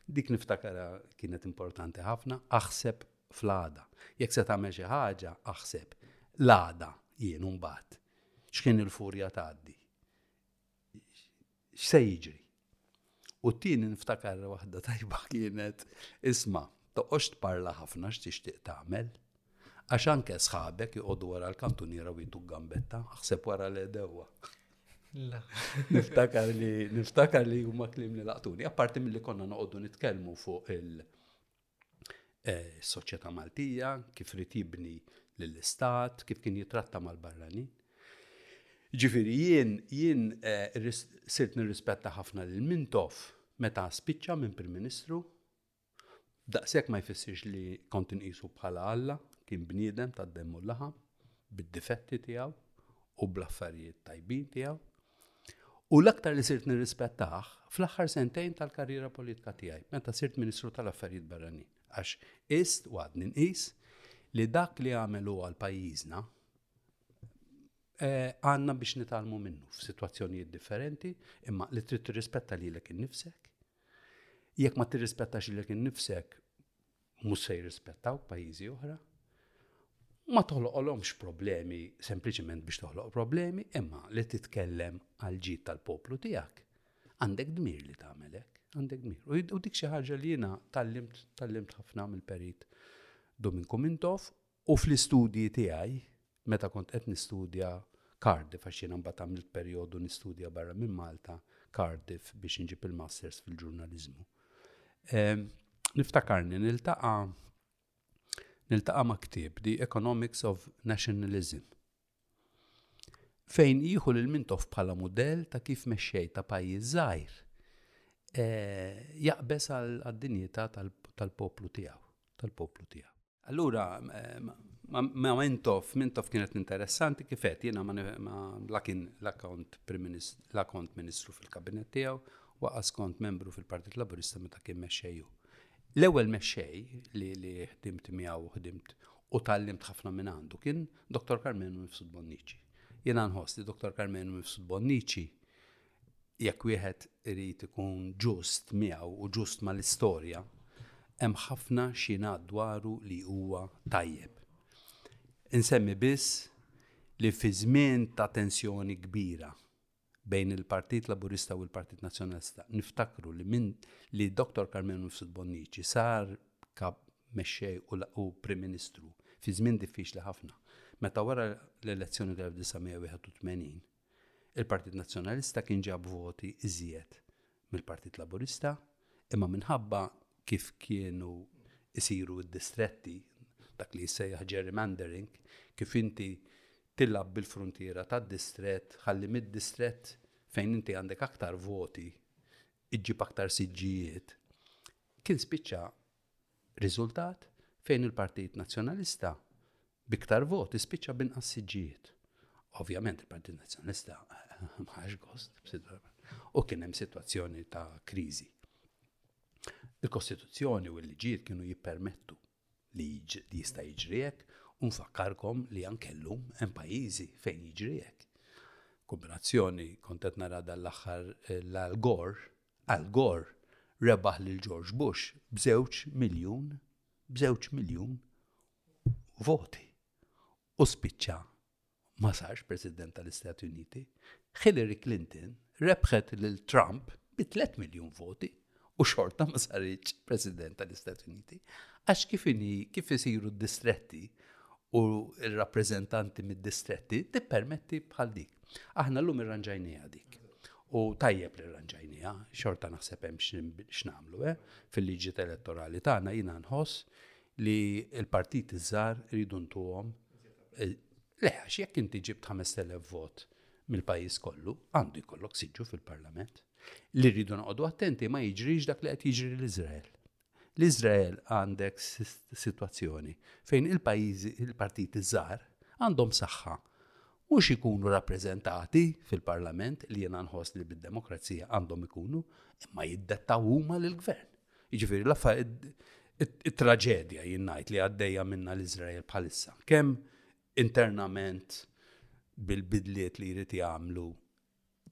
Dik niftakarha kienet importanti ħafna, aħseb fl-għada. Jekk se tagħmel xi ħaġa, aħseb l-għada jien mbagħad X'kien il-furja tgħaddi? X'se jiġri? U t-tieni niftakar waħda tajba kienet isma' toqgħodx tparla ħafna x'tixtieq tagħmel. Għax anke sħabek joqogħdu wara l-kantuniera u jitu gambetta, aħseb wara l-edewa. Niftakar li niftakar li huma klim li laqtuni, apparti milli konna noqogħdu nitkellmu fuq il- eh, is-soċjetà Maltija, kif rid jibni lill-istat, kif kien jitratta mal-barranin. Ġifiri, jien, jien eh, sirt nirrispetta ħafna lil Mintoff meta spiċċa minn Prim Ministru. Daqshekk ma jfissirx li kont inqisu bħala Alla, kien bniedem tad demmu l-laħam. bid-difetti tiegħu u bl-affarijiet tajbin tiegħu. U l-aktar li sirt nirrispettah fl-aħħar sentejn tal-karriera politika tiegħi, meta sirt Ministru tal-Affarijiet Barranin. Għax ist u għadni nqis li dak li għamel huwa l-pajjiżna eh, għanna biex nitalmu minnu f'sitwazzjonijiet differenti, imma li trid tirrispetta lilek innifsek. Jekk ma tirrispettax lilek innifsek, u mhux se jirrispettawk pajjiżi oħra, ma toħloqolhomx problemi sempliċement biex toħloq problemi, imma li titkellem għal ġid tal-poplu tiegħek, għandek dmir li tagħmelek, għandek dmir. U dik xi ħaġa li jiena tallimt tallimt ħafna mill-perit Dominku Mintof U fl-istudji tiegħi, meta kont qed nistudja Cardiff, għax jiena mbagħad għamilt perjodu nistudja barra minn Malta, Cardiff biex inġib il-masters fil-ġurnaliżmu. Ehm, niftakarni niltaqa' niltaqa' ma' ktieb The Economics of Nationalism fejn jieħu lil mintof bħala mudell ta' kif mexxej ta' pajjiż żgħir eh, jaqbes għad-dinjità tal-poplu tiegħu, tal-poplu tiegħu. Allura, ma mintof, mintof kienet interessanti kifet, jena ma lakin l-account l-account ministru fil-kabinet tijaw, waqas kont membru fil-Partit Laburista meta kien meċċeju. L-ewel meċċej li li ħdimt miegħu ħdimt u tal-limt ħafna minn għandu kien Dr. Karmenu Mifsud Bonnici. Jena nħoss li Dr. Karmenu Mifsud Bonnici Jekk wieħed irid ikun ġust miegħu u ġust mal-istorja, hemm ħafna x'jingħad dwaru li huwa tajjeb. Insemmi biss li fi żmien ta' tensjoni kbira bejn il-Partit Laburista u l-Partit Nazzjonalista, niftakru li minn li Dr. Karmenu Mifsud Bonnici sar kap mexxej u Prim Ministru fi żmien diffiċli ħafna, meta wara l-elezzjoni tal-1981, Il-Partit Nazzjonalista kien ġab voti iżjed mill-Partit Laburista imma minħabba kif kienu jsiru d-distretti, dak li jissejjaħ gerrymandering, kif inti tilgħab bil-fruntiera tad-distrett ħalli mid-distrett fejn inti għandek aktar voti iġġib aktar siġġijiet, kien spiċċa Riżultat fejn il-Partit Nazzjonalista b'iktar voti spiċċa b'inqas siġġijiet. Ovvjament il-Partit Nazzjonalista ma ħax gost u kien hemm sitwazzjoni ta' kriżi. Il-Kostituzzjoni u l-liġijiet kienu jippermettu li jista' jiġri hekk u nfakkarkom li anke llum hemm pajjiżi fejn jiġri hekk. Kombinazzjoni kont qed nara dal-aħħar l-Al Gore Al Gore rebaħ lil George Bush b'żewġ miljun, b'żewġ miljun voti u spiċċa ma sarx President tal-Istati Uniti. Hillary Clinton rebħet lil Trump bi 3 miljun voti u xorta ma sarx President tal-Istati Uniti. Għax kif kif isiru distretti u r-rappreżentanti mid-distretti tippermetti bħal dik. Aħna llum irranġajniha dik. U tajjeb li rranġajniha, xorta naħseb hemm x'namlu, eh? Fil-liġi elettorali tagħna jiena nħoss li l-partit iż-żar iridu ntuhom eh, leħax jekk inti ġibt 5000 vot mill-pajjiż kollu għandu jkollok siġġu fil-Parlament. Li rridu noqogħdu attenti ma jiġrix dak li qed jiġri l-Iżrael. L-Iżrael għandek sitwazzjoni fejn il-pajjiżi il-partiti żgħar għandhom saħħa mhux ikunu rappreżentati fil-Parlament li jiena nħoss li bid-demokrazija għandhom ikunu imma jiddettaw huma lill-gvern. Jiġifieri l-affa it-traġedja jien ngħid li għaddejja minna l-Iżrael bħalissa. Kemm internament bil-bidliet li jrid jagħmlu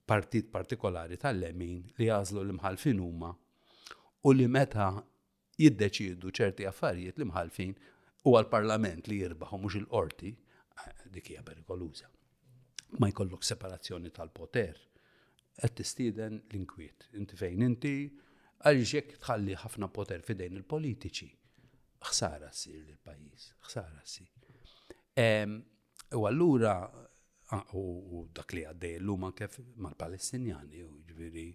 partit partikolari tal-lemin li jagħżlu l-imħallfin huma u li meta jiddeċiedu ċerti affarijiet l-imħallfin huwa l-Parlament li jirbaħ u mhux il-qorti, dik hija perikoluża. Ma jkollok separazzjoni tal-poter, qed tistieden l-inkwiet. Inti fejn inti, għaliex jekk tħalli ħafna poter fidejn il-politiċi, ħsara ssir lill-pajjiż, ħsara ssir. U allura, u dak li għaddej l-lum anke mal-Palestinjani, u ġviri,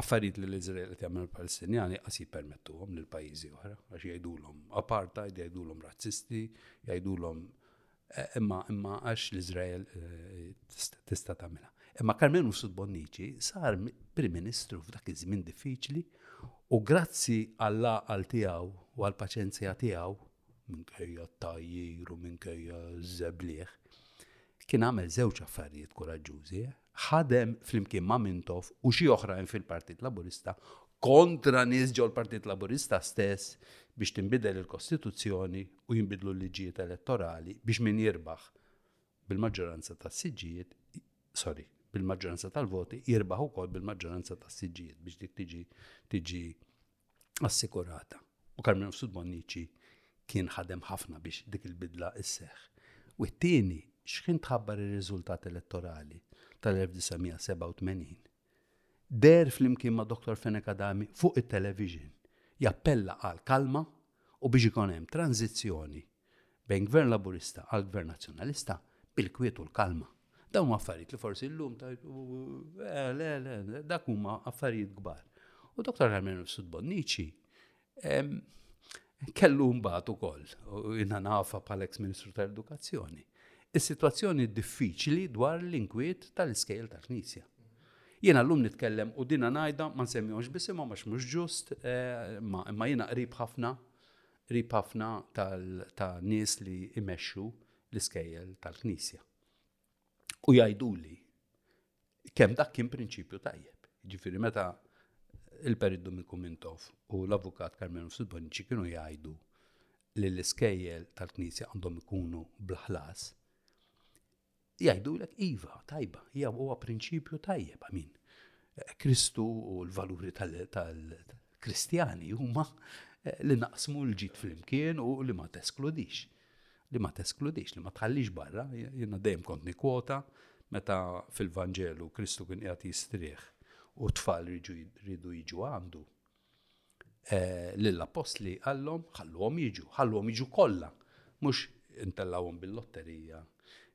affarijiet li l-Izrael qed jagħmel Palestinjani qas jippermettuhom lil pajjiżi oħra għax jgħidulhom apartheid, jgħidulhom razzisti, jgħidulhom e, imma imma għax l-Izrael e, tista' tagħmilha. Imma Carmenu Sudbonnici sar Prim Ministru f'dak iż-żmien diffiċli u grazzi għall-għaqal tiegħu u għall-paċenzja tiegħu minkejja t-tgħajjir u minkejja ż-żebliħ, kien għamel żewġ affarijiet kuraġġużi, ħadem flimkien ma' Mintoff u xi oħrajn fil-Partit Laburista kontra nies ġol-Partit Laburista stess biex tinbidel il-Kostituzzjoni u jinbidlu l-liġijiet elettorali biex min jirbaħ bil-maġġoranza tas-siġġijiet, sorry, bil-maġġoranza tal-voti, jirbaħ ukoll bil-maġġoranza tas-siġġijiet biex dik tiġi tiġi assikurata. U Carmine Fsud Bonnici kien ħadem ħafna biex dik il-bidla isseħ. U t-tieni, x'kien tħabbar ir-riżultat elettorali tal-1987. Der flimkien ma' Dr. Fenek Adami fuq it-television jappella għal kalma u biex ikun hemm tranzizzjoni bejn Gvern Laburista għal Gvern Nazzjonalista bil-kwiet u l-kalma. Dawn huma affarijiet li forsi llum ta' eh, le, le, dak huma affarijiet kbar. U Dr. Almenu Sudbonnici kellu mbagħad ukoll, u jina nafa bħal ex Ministru tal-Edukazzjoni, is-sitwazzjoni diffiċli dwar l-inkwiet tal-iskejl tal-Knisja. Jiena llum nitkellem u dina ngħidha ma nsemmihomx bisimhom għax mhux ġust, eh, imma jiena qrib ħafna qrib ħafna ta' nies li imexxu l-iskejjel tal-Knisja. U jgħiduli kemm dak kien prinċipju tajjeb. Ġifieri meta il-periddu minn Kumintov u l-avukat Karmenu Silbonici kienu jgħidu li l-iskejjel tal-Knisja għandhom ikunu blaħlas, Jgħidulek iva, tajba, hija huwa prinċipju tajjeb, amin. Kristu u l-valuri tal-Kristjani huma eh, li naqsmu l-ġid flimkien u li ma teskludix. Li ma teskludix, li ma tħallix barra, jiena dejjem kont nikwota meta fil-Vanġelu Kristu kien qiegħed jistrieħ u tfal ridu jiġu għandu. eh, lill-appostli għallhom ħalluhom jiġu, ħalluhom jiġu kollha, mhux intellawhom bil-lotterija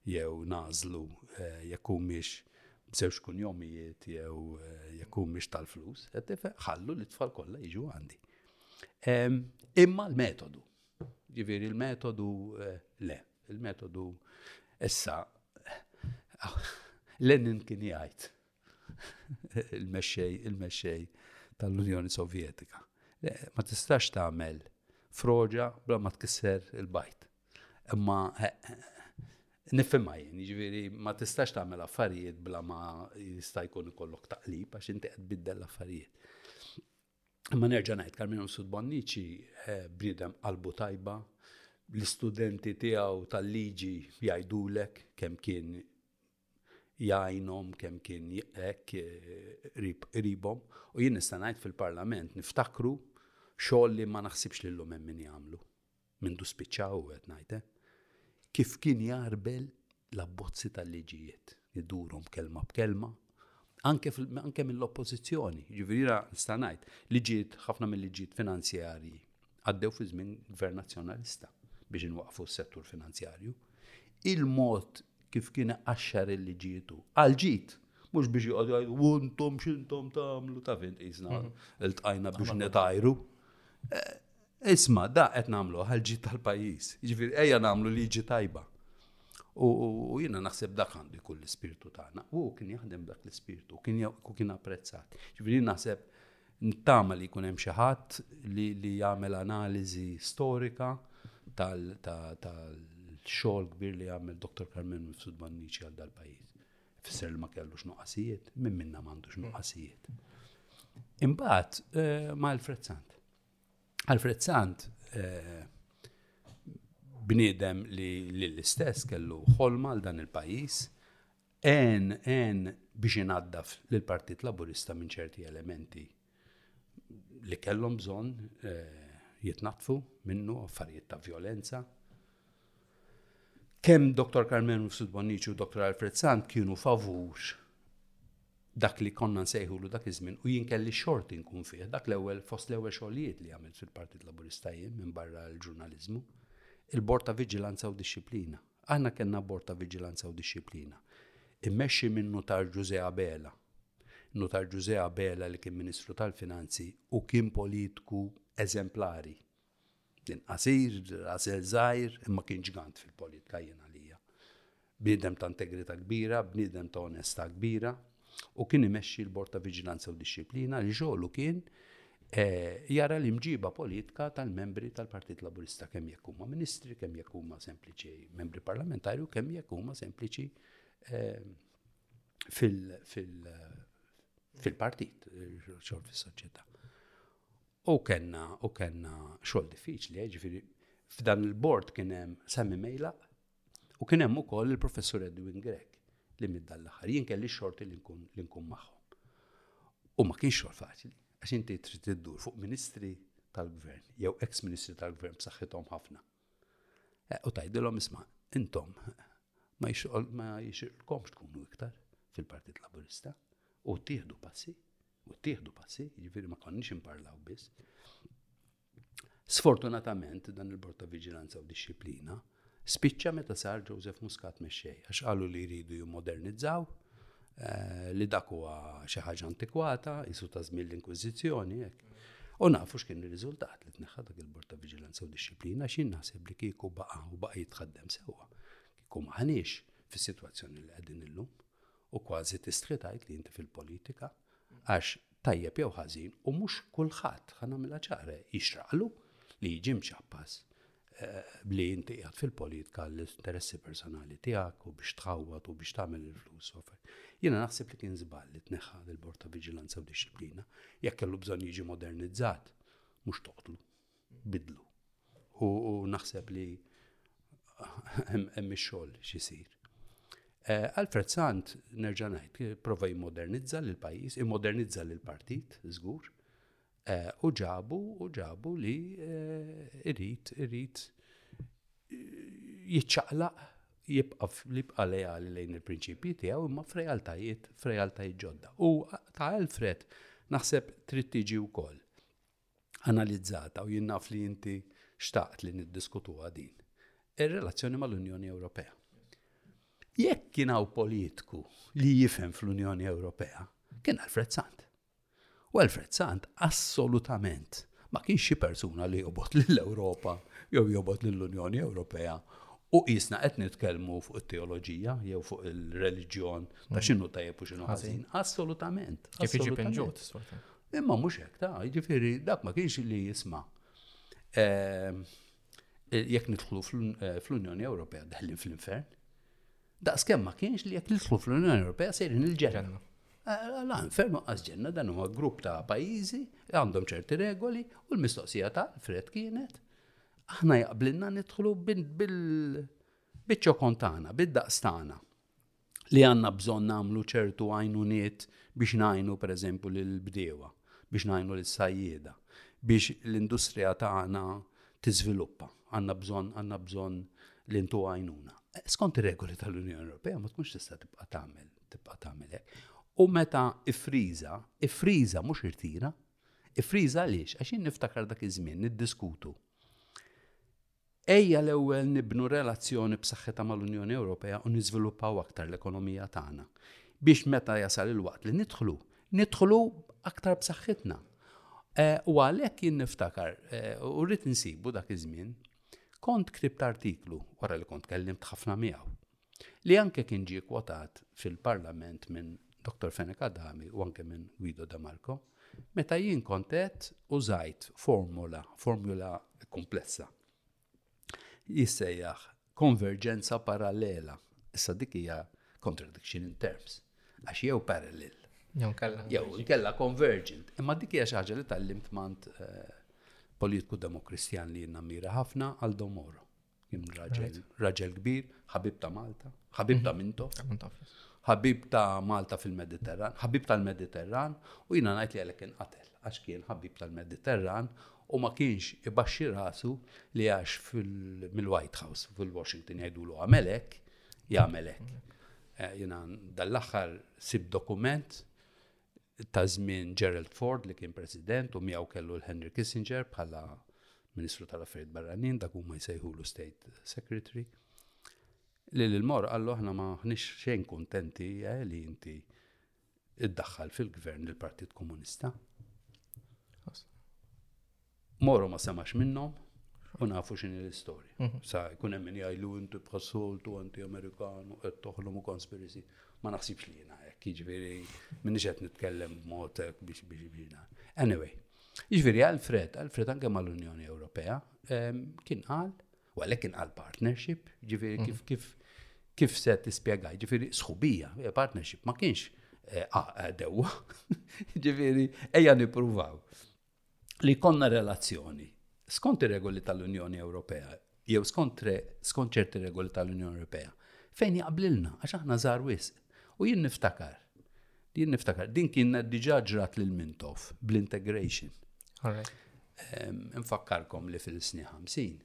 jew nażlu eh, jekk humiex b'żewġ kunjomijiet jew eh, jekk humiex tal-flus, ħallu li tfal kollha jiġu għandi. Imma l-metodu, ġifieri l-metodu le, il-metodu issa Lenin kien jgħid il-mexxej il-mexxej tal-Unjoni Sovjetika. Ma tistax tagħmel froġa bla ma tkisser il-bajt. Imma nifhimha jien, jiġifieri ma tistax tagħmel affarijiet bla ma jista' jkun ikollok taqlib għax inti qed biddel l-affarijiet. Imma nerġa' ngħid Karminu Sud Bonnici eh, bniedem qalbu tajba, l-istudenti tiegħu tal-liġi jgħidulek kemm kien jgħinhom kemm kien hekk qribhom u jien nista' ngħid fil-Parlament niftakru xogħol li ma naħsibx li llum hemm min jagħmlu. Mindu spiċċaw qed ngħid eh? kif kien jarbel l-abbozzi tal-liġijiet, idurhom kelma b'kelma, anke, anke mill-oppożizzjoni, ġifieri nista' ngħid, liġijiet ħafna mill-liġijiet finanzjarji Għaddew fi żmien gvern nazzjonalista biex inwaqfu s-settur finanzjarju. Il-mod kif kien qaxxar il-liġietu għal ġid mhux biex joqgħodu jgħidu intom x'intom tagħmlu ta' fin qisna mhm. iltqajna biex netajru. Eh, isma, da qed nagħmlu għal ġid tal-pajjiż. Ġifieri ejja nagħmlu liġi tajba. U jiena naħseb dak għandu jkun l-ispirtu tagħna. U kien jaħdem dak l-ispirtu, kien apprezzat. Ġifieri naħseb Nittama li jkun hemm xi ħadd li jagħmel analiżi storika tal-xogħol kbir li għamel Dr. Karmenu Mifsud Banniċi għal dal-pajjiż. Fisser li ma kellux nuqqasijiet, minn minna m'għandux nuqqasijiet. Imbagħad eh, ma' Alfred Sant. Alfred Sant eh, bniedem li l-istess kellu ħolma għal dan il-pajis, Għen, għen biex inaddaf l-Partit Laburista minn ċerti elementi li kellhom bżonn eh, jitnatfu minnu affarijiet ta' violenza. Kemm Dr. Carmen Rufsud Bonnici u Dr. Alfred Sant kienu favur dak li konna nsejħulu dak iż-żmien u jien kelli xort inkun fih dak l-ewwel fost l-ewwel xogħlijiet li għamilt fil-Partit Laburista jien minn barra l-ġurnaliżmu, il-Bord ta' Viġilanza u Dixxiplina. Aħna kellna Bord ta' Viġilanza u Dixxiplina, immexxi minn Nutar Ġużè Abela. Nutar Ġużè Abela li kien Ministru tal-Finanzi u kien politku eżemplari. Kien qasir, rażel żgħir, imma kien ġgant fil-politika jien għalija. Bniedem ta' integrità kbira, bniedem ta' onestà kbira, u kien imexxi l-Bord ta' Viġilanza u Dixxiplina li xogħlu kien eh, jara l-imġiba politika tal-membri tal-Partit Laburista kemm jekk huma ministri, kemm jekk huma sempliċi membri parlamentari u kemm jekk huma sempliċi eh, fil-partit, xogħol fis-soċjetà. U kellna u kellna xogħol diffiċli, eh, ġifieri f'dan il-bord kien hemm Sammy Mejla, U kien hemm ukoll il-Professur Edwin Grek li mid dan l-aħħar jien kelli xorti li nkun li nkun magħhom. U ma kienx xogħol faċli, għax inti trid tiddur fuq ministri tal-gvern, jew ex ministri tal-gvern b'saħħithom ħafna. Eh, u tajdilhom isma' intom ma jixqol ma jixqolkomx tkunu iktar fil-Partit Laburista u tieħdu passi, u tieħdu passi, jiġifieri ma konniex imparlaw biss. Sfortunatament dan il-Bord ta' Viġilanza u Dixxiplina spiċċa meta sar Joseph Muscat mexxej għax qalu li jridu jimmodernizzaw eh, li dak huwa xi ħaġa antikwata, isu ta' żmien l-Inkwiżizzjoni hekk. U nafu x'kien ir-riżultat li tneħħa dak il-Bord ta' Viġilanza u Dixxiplina x'in naħseb li kieku baqa' u baqa' jitħaddem sewwa. Kieku maħniex fis-sitwazzjoni li qegħdin illum u kważi tistħi tgħid li inti fil-politika għax tajjeb jew ħażin, u mhux kulħadd, ħa nagħmilha ċara, jixraqlu li jiġi mċappas bli inti qiegħed fil-politika l-interessi personali tiegħek u biex tħawwad u biex tagħmel il-flus offer. Jiena naħseb li kien żball li tneħħa l-Bord ta' Viġilanza u Dixxiplina jekk kellu bżonn jiġi modernizzat mhux toqtlu. bidlu. U naħseb li hemm ix-xogħol xisir. Eh, Alfred Sant, nerġa' ngħid, prova jimmodernizza lil pajjiż, immodernizza lil partit, żgur, eh, u ġabu u ġabu li eh, irrid irrid jiċċaqlaq jibqa' li jibqa' leali lejn il-prinċipji tiegħu imma f'realtajiet f'realtajiet ġodda. U ta' Alfred naħseb trid tiġi wkoll analizzata u jien naf li inti xtaqt li niddiskutuha din. Ir-relazzjoni mal-Unjoni Ewropea. Jekk kien hawn politku li jifhem fl-Unjoni Ewropea, kien Alfred Sant. U Alfred Sant assolutament ma kienx xi persuna li jobot lill-Ewropa jew jobot lill-Unjoni Ewropea u qisna qed nitkellmu fuq it-teoloġija jew fuq il-reliġjon ta' x'inhu tajjeb u x'inhu ħażin. Assolutament. Kif jiġi pinġut. Imma mhux hekk ta', jiġifieri dak ma kienx li jisma' ehm, jekk nidħlu eh, fl-Unjoni Ewropea daħlin fl-infern. Daqs kemm ma kienx li jekk nidħlu fl-Unjoni Ewropea sejrin il-ġenna. Eh, la, infernu għas ġenna dan huwa grupp ta' pajjiżi li għandhom ċerti regoli u l-mistoqsija ta' Fred kienet aħna jaqblinna nidħlu bil-biċċo kontana, bid-daqstana. li għandna bżonn nagħmlu ċertu għajnuniet biex ngħinu pereżempju lill-bdiewa, biex ngħinu lis-sajjieda, biex l-industrija tagħna tiżviluppa. Għandna bżonn għandna bżonn li ntu għajnuna. Skont ir-regoli tal-Unjoni Ewropea ma tkunx tista' tibqa' tagħmel tibqa' tagħmel hekk. U meta ifriża, ifriża mhux irtira, ifriża għaliex għax jien niftakar dak iż-żmien niddiskutu Ejja l-ewwel nibnu relazzjoni b'saħħitha mal-Unjoni Ewropea u niżviluppaw aktar l-ekonomija tagħna biex meta jasal il-waqt li nidħlu, nidħlu aktar b'saħħitna. E, u għalhekk jien niftakar e, u rrid insibu dak iż-żmien kont ktibt artiklu wara li kont kellimt ħafna miegħu. li anke kien ġie kwotat fil-Parlament minn Dr. Fenech Adami u anke minn Guido De Marco, meta jien kontet użajt formula, formula komplessa, jissejjaħ konverġenza parallela. Issa dik hija contradiction in terms, għax jew parallel. Jew kella convergent. Imma dik hija xi ħaġa li tal-limt mant eh, politiku demokristjan li jenna mira ħafna għal domoro. Kien raġel, raġel kbir, ħabib ta' Malta, ħabib ta' mhm. Minto, ħabib ta' Malta fil-Mediterran, ħabib tal-Mediterran, u jina najt li għalek kien qatel, għax kien ħabib tal-Mediterran, u ma kienx ibaxxi rasu li għax mill-White House, fil-Washington jgħidu l għamelek, jgħamelek. Eh, jina dall-axar sib dokument ta' żmien Gerald Ford li kien President u miegħu kellu l-Henry Kissinger bħala Ministru tal-Affarijiet Barranin, dak huma jsejħulu State Secretary. Li lil mor qallu aħna ma ħniex xejn kuntenti eh, li inti iddaħħal fil-gvern il-Partit Komunista. Moro ma semax minnhom u nafu x'inhi l-istorja. Mhm. Sa jkun hemm min jgħidu inti bħassoltu anti Amerikan u qed toħlom u konspirisi. Ma naħsibx li jiena hekk, jiġifieri minni qed nitkellem b'mod hekk biex biex jiena. Anyway, jiġifieri Alfred, Alfred anke mal-Unjoni Ewropea ehm, kien qal, u għalhekk kien qal partnership, jiġifieri mhm. kif kif kif se tispjegaj, ġifiri sħubija, eh, partnership, ma kienx eh, ah, eh, dewwa, ġifiri, eja nipruvaw. li jkollna relazzjoni skont ir-regoli tal-Unjoni Ewropea jew skont skont ċerti regoli tal-Unjoni Ewropea fejn jaqblilna għax aħna żar wisq. U jien niftakar, jien niftakar, din kien diġà ġrat lil Mintoff bl-integration. Infakkarkom li fil-sni 50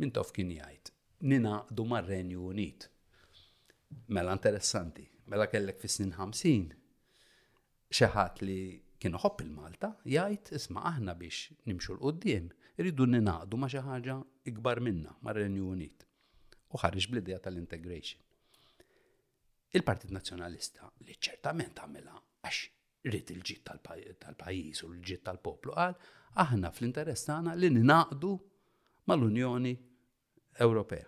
Mintoff kien jgħid ninaqdu mar-Renju Unit. Mela interessanti, mela kellek fis-snin 50 Xi ħadd li kien iħobb il-Malta jgħid, isma' aħna biex nimxu 'l quddiem irridu ningħaqdu ma' xi ħaġa ikbar minna, mar-Renju Unit. U ħareġ bl-idea tal-integration. Il-Partit Nazzjonalista li ċertament għamilha għax rrid il-ġid tal-pajjiż u l-ġid tal-poplu qal aħna fl-interess tagħna li ningħaqdu mal-Unjoni Ewropea.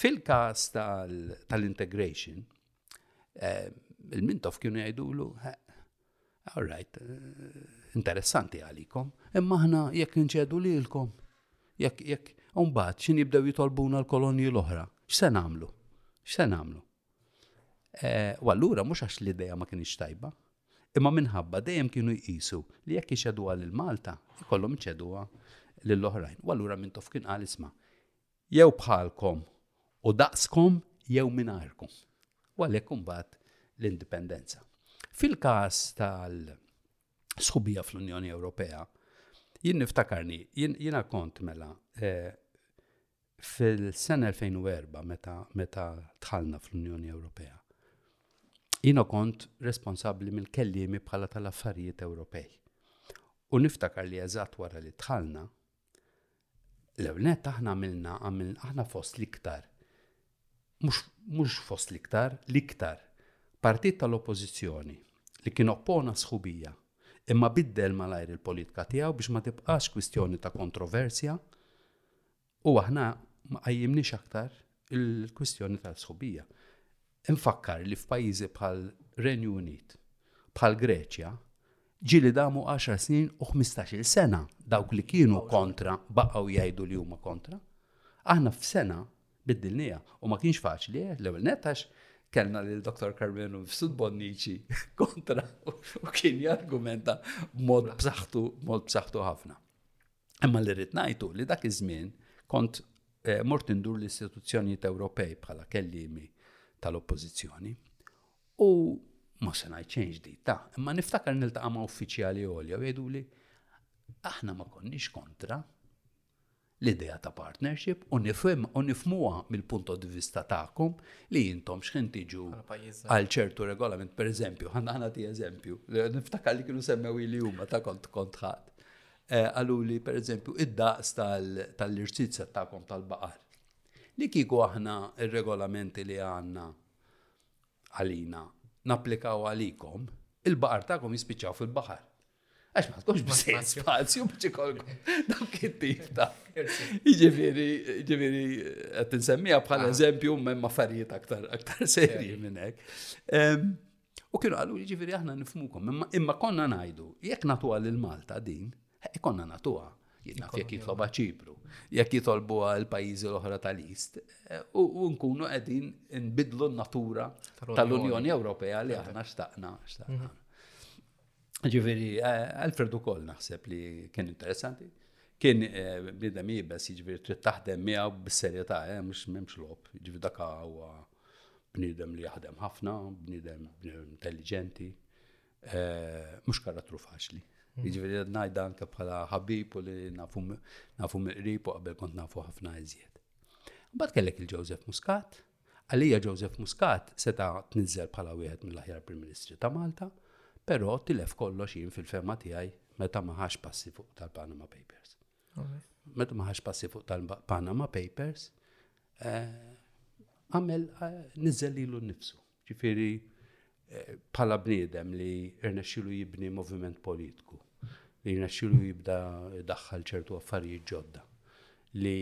Fil-każ tal-integration, il-mintof kienu jgħidulu, all right, interessanti għalikom, imma aħna jekk nċedu lilkom, jekk jekk mbagħad x'in jibdew jitolbuna l-kolonji l-oħra, x'se nagħmlu? X'se nagħmlu? Eh, u allura mhux għax l-idea ma kienx tajba, Imma minħabba dejjem kienu jqisu li jekk ixeduha lil Malta, ikollhom iċeduha lil oħrajn. U allura Mintoff kien qal isma' jew bħalkom u daqskom jew mingħajrkom. U għalhekk imbagħad l-indipendenza. Fil-każ tal sħubija fl-Unjoni Ewropea, jien niftakarni, jiena kont mela eh, Fil-sena 2004 meta dħalna fl-Unjoni Ewropea, jiena kont responsabbli mill-kelliemi bħala tal-affarijiet Ewropej. U niftakar li eżatt wara li dħalna, l-ewnet aħna għamilna għamilna aħna fost l-iktar. Mhux fost l-iktar, l-iktar partit tal-oppożizzjoni li kien oppona sħubija imma biddel malajr il-politika tiegħu biex ma tibqax kwistjoni ta' kontroversja U aħna ma qajjimniex aktar il-kwistjoni tal-sħubija. Infakkar li f'pajjiżi bħal Renju Unit, bħal Greċja, ġili damu 10 snin u 15 sena dawk li kienu kontra baqgħu jgħidu li huma kontra. Aħna f'sena biddilnija u ma kienx faċli eh, l-ewwel netax kellna lil Dr. Carmenu Sud Bonnici kontra u kien jargumenta mod b'saħħtu mod b'saħħtu ħafna. Imma li rrid ngħidu li dak iż-żmien kont eh, mort indur l-istituzzjonijiet Ewropej bħala kellimi tal-oppożizzjoni u ma se ngħid xejn ġdid ta' imma niftakar niltaqa' ma' uffiċjali għolja u jgħiduli aħna ma konniex kontra l-idea ta' partnership u nifhem u nifmuha mill-punto di vista tagħkom li intom x'ħin tiġu għal ċertu regolament, per eżempju, ħanna ħana ti eżempju, niftakar li kienu semmew li huma ta' kont kont ħadd. Eh, qaluli per eżempju id-daqs tal-irċizza tagħkom tal-baqar. Li kieku aħna ir-regolamenti li għandna għalina napplikaw għalikom, il-baqar tagħkom jispiċċaw fil-baħar. Għax ma tkunx bżejn spazju biex ikolkom dak it-tip ta' jiġifieri jiġifieri qed insemmija bħala ah. eżempju m'hemm affarijiet aktar aktar serji minn hekk. U kienu qalu, jiġifieri aħna nifmukom, imma imma konna ngħidu, jekk nagħtuha lil Malta din, konna nagħtuha. Naf jekk jitloba ċipru, jekk jitolbuha l-pajjiżi l-oħra tal-East, eh, u nkunu qegħdin nbidlu n-natura tal-Unjoni Ewropea li aħna xtaqna, xtaqna. Mhm. Ġifieri, eh, Alfred ukoll naħseb li kien interessanti kien eh, bnidem jibes, jiġifieri trid taħdem miegħu bis-serjetà, eh, mhux m'hemmx lob, jiġifieri dak huwa bniedem li jaħdem ħafna, bniedem intelligenti, eh, mhux karattru faċli. Mm. Jiġifieri qed ngħidha anke bħala ħabib u li nafu mill-qrib u qabel kont nafu ħafna iżjed. Mbagħad kellek il-Joseph Muscat, għalija Joseph Muscat seta' tniżżel bħala wieħed mill-aħjar Prim Ministri ta' Malta, però tilef kollox jien fil-fema tiegħi meta ma ħax passi fuq tal-Panama Papers. Meta ma ħax passi fuq tal-Panama Papers, eh, għamel eh, nizzellilu nifsu. Ġifiri, eh, bħala bniedem li rnexxilu jibni moviment politiku, li rnexxilu jibda daħħal ċertu affarijiet ġodda, li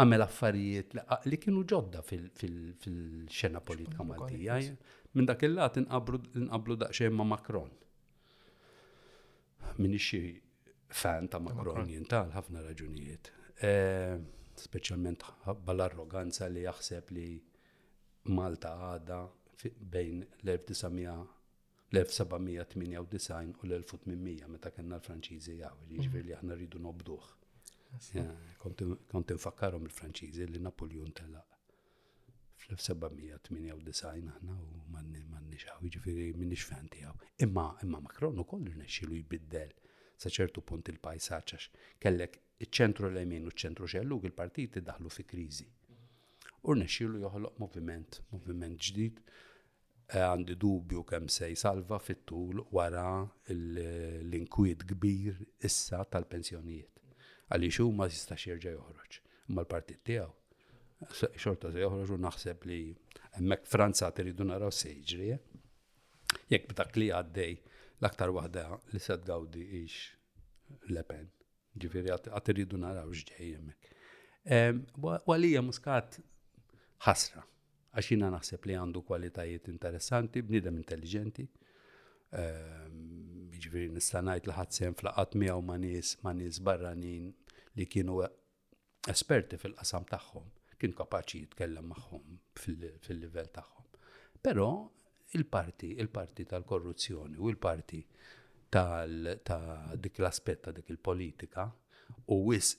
għamel affarijiet li kienu ġodda fil-xena politika Maltija. Minn dak il-lat inqablu daqsxejn ma' Macron. Minn xi fan ta' Macron jintal ħafna raġunijiet. Eh, Speċjalment bħal-arroganza li jaħseb li Malta għada bejn l-1900 l-1798 u l-1800 meta kellna l-Franċiżi jaw, jiġifieri li aħna rridu nobduh. Kont infakkarhom il-Franċiżi li Napoleon tela' fl-1798 aħna u manni manni xaw, jiġifieri minix fan tiegħu. Imma imma Macron ukoll irnexxielu jbiddel sa ċertu punt il-pajsaġġ għax kellek iċ-ċentru l-emin u ċ-ċentru xellug il-partiti daħlu fi kriżi. U rnexxielu joħloq moviment, moviment ġdid Eh, għandi dubju kemm se jsalva fit-tul wara l-inkwiet kbir issa tal-pensjonijiet. Għaliex hu ma jistax jerġa' joħroġ. Imma l-partit tiegħu xorta se joħroġ u naħseb li hemmhekk Franza tridu naraw se jiġri. Eh. Jekk b'dak li għaddej l-aktar waħda li se tgawdi ix Le Pen. Ġifiri, għat irridu naraw xġejjemek. Walija muskat ħasra, għax jina naħseb li għandu kwalitajiet interessanti, bnidem intelligenti. Ġifiri, nistanajt li ħadsem flaqat miegħu ma' nies ma' nies barranin li kienu esperti fil-qasam tagħhom, kien kapaċi jitkellem magħhom fil-livell tagħhom. Però il-parti, il-parti tal-korruzzjoni u l-parti ta' dik l-aspett ta' dik il-politika u wis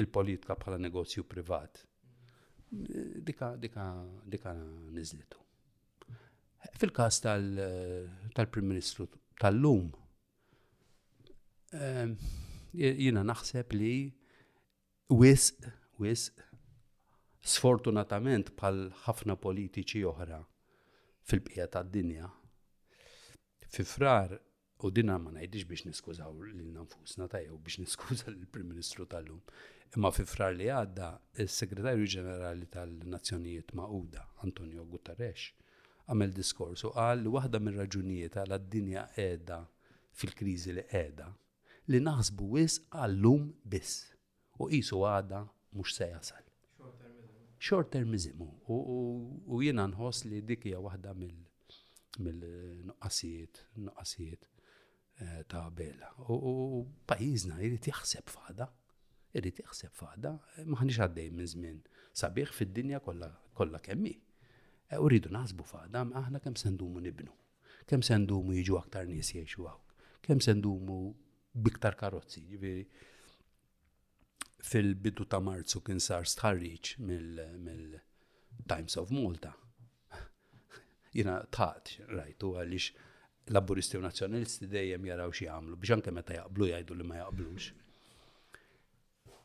il-politika bħala negozju privat. Dika, dika, dika nizlitu. Fil-kas tal-Prim Ministru tal-lum, Ehm, jina naħseb li wis, wis, sfortunatament pal ħafna politiċi oħra fil-bqija tad-dinja, fi frar u dinna ma najdix biex niskużaw l-nanfusna ta' jew biex niskuża l-Prim Ministru tal-lum. Imma fi frar li għadda, il-Segretarju Ġenerali tal-Nazzjonijiet Mauda, Antonio Guterres, Għamel diskors u qal li waħda mir-raġunijiet għala d-dinja qiegħda fil-kriżi li qiegħda, li naħsbu wisq għal-lum biss u qisu għada mhux se jasal. Short termism hu. U jiena nħoss li dik hija waħda mill-nuqqasijiet, nuqqasijiet eh, ta' qabel. U pajjiżna jrid jaħseb fada, jrid jaħseb fada, eh, maħniex għaddej minn żmien sabiħ fid-dinja kollha kemm hi. Eh, u rridu naħsbu fada, aħna kemm se ndumu nibnu, kemm se ndumu jiġu aktar nies jgħixu hawn, kemm se ndumu biktar karozzi, ġifieri fil-bidu ta' Marzu kien sar stħarriġ mill-Times of Malta. Jina taqt rajtu għaliex laburisti u nazjonalisti dejjem jaraw xi jagħmlu biex anke meta jaqblu jgħidu li ma jaqblux.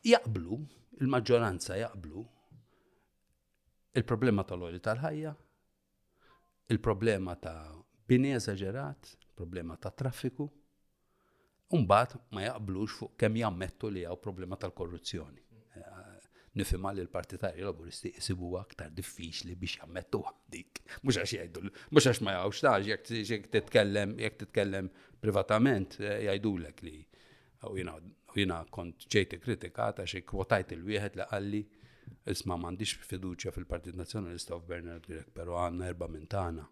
Jaqblu, il-maġġoranza jaqblu il-problema tal-oli tal-ħajja il-problema ta' bini eżaġerat, problema ta' traffiku, Umbat ma jaqblux fuq kemm jammettu li għaw problema tal-korruzzjoni. Nifima li l-partitarji laburisti jisibu aktar diffiċli biex jammettu dik. Mux għax jgħidu, mux għax ma jgħawx taġ, jek titkellem, jek titkellem privatament, eh, jgħidulek li U jina, u jina kont ġejt kritikata xi kwotajt il-wieħed li qalli isma' m'għandix fiduċja fil-Partit Nazzjonalista u f'Bernard Grek, però għandna erba' minn tagħna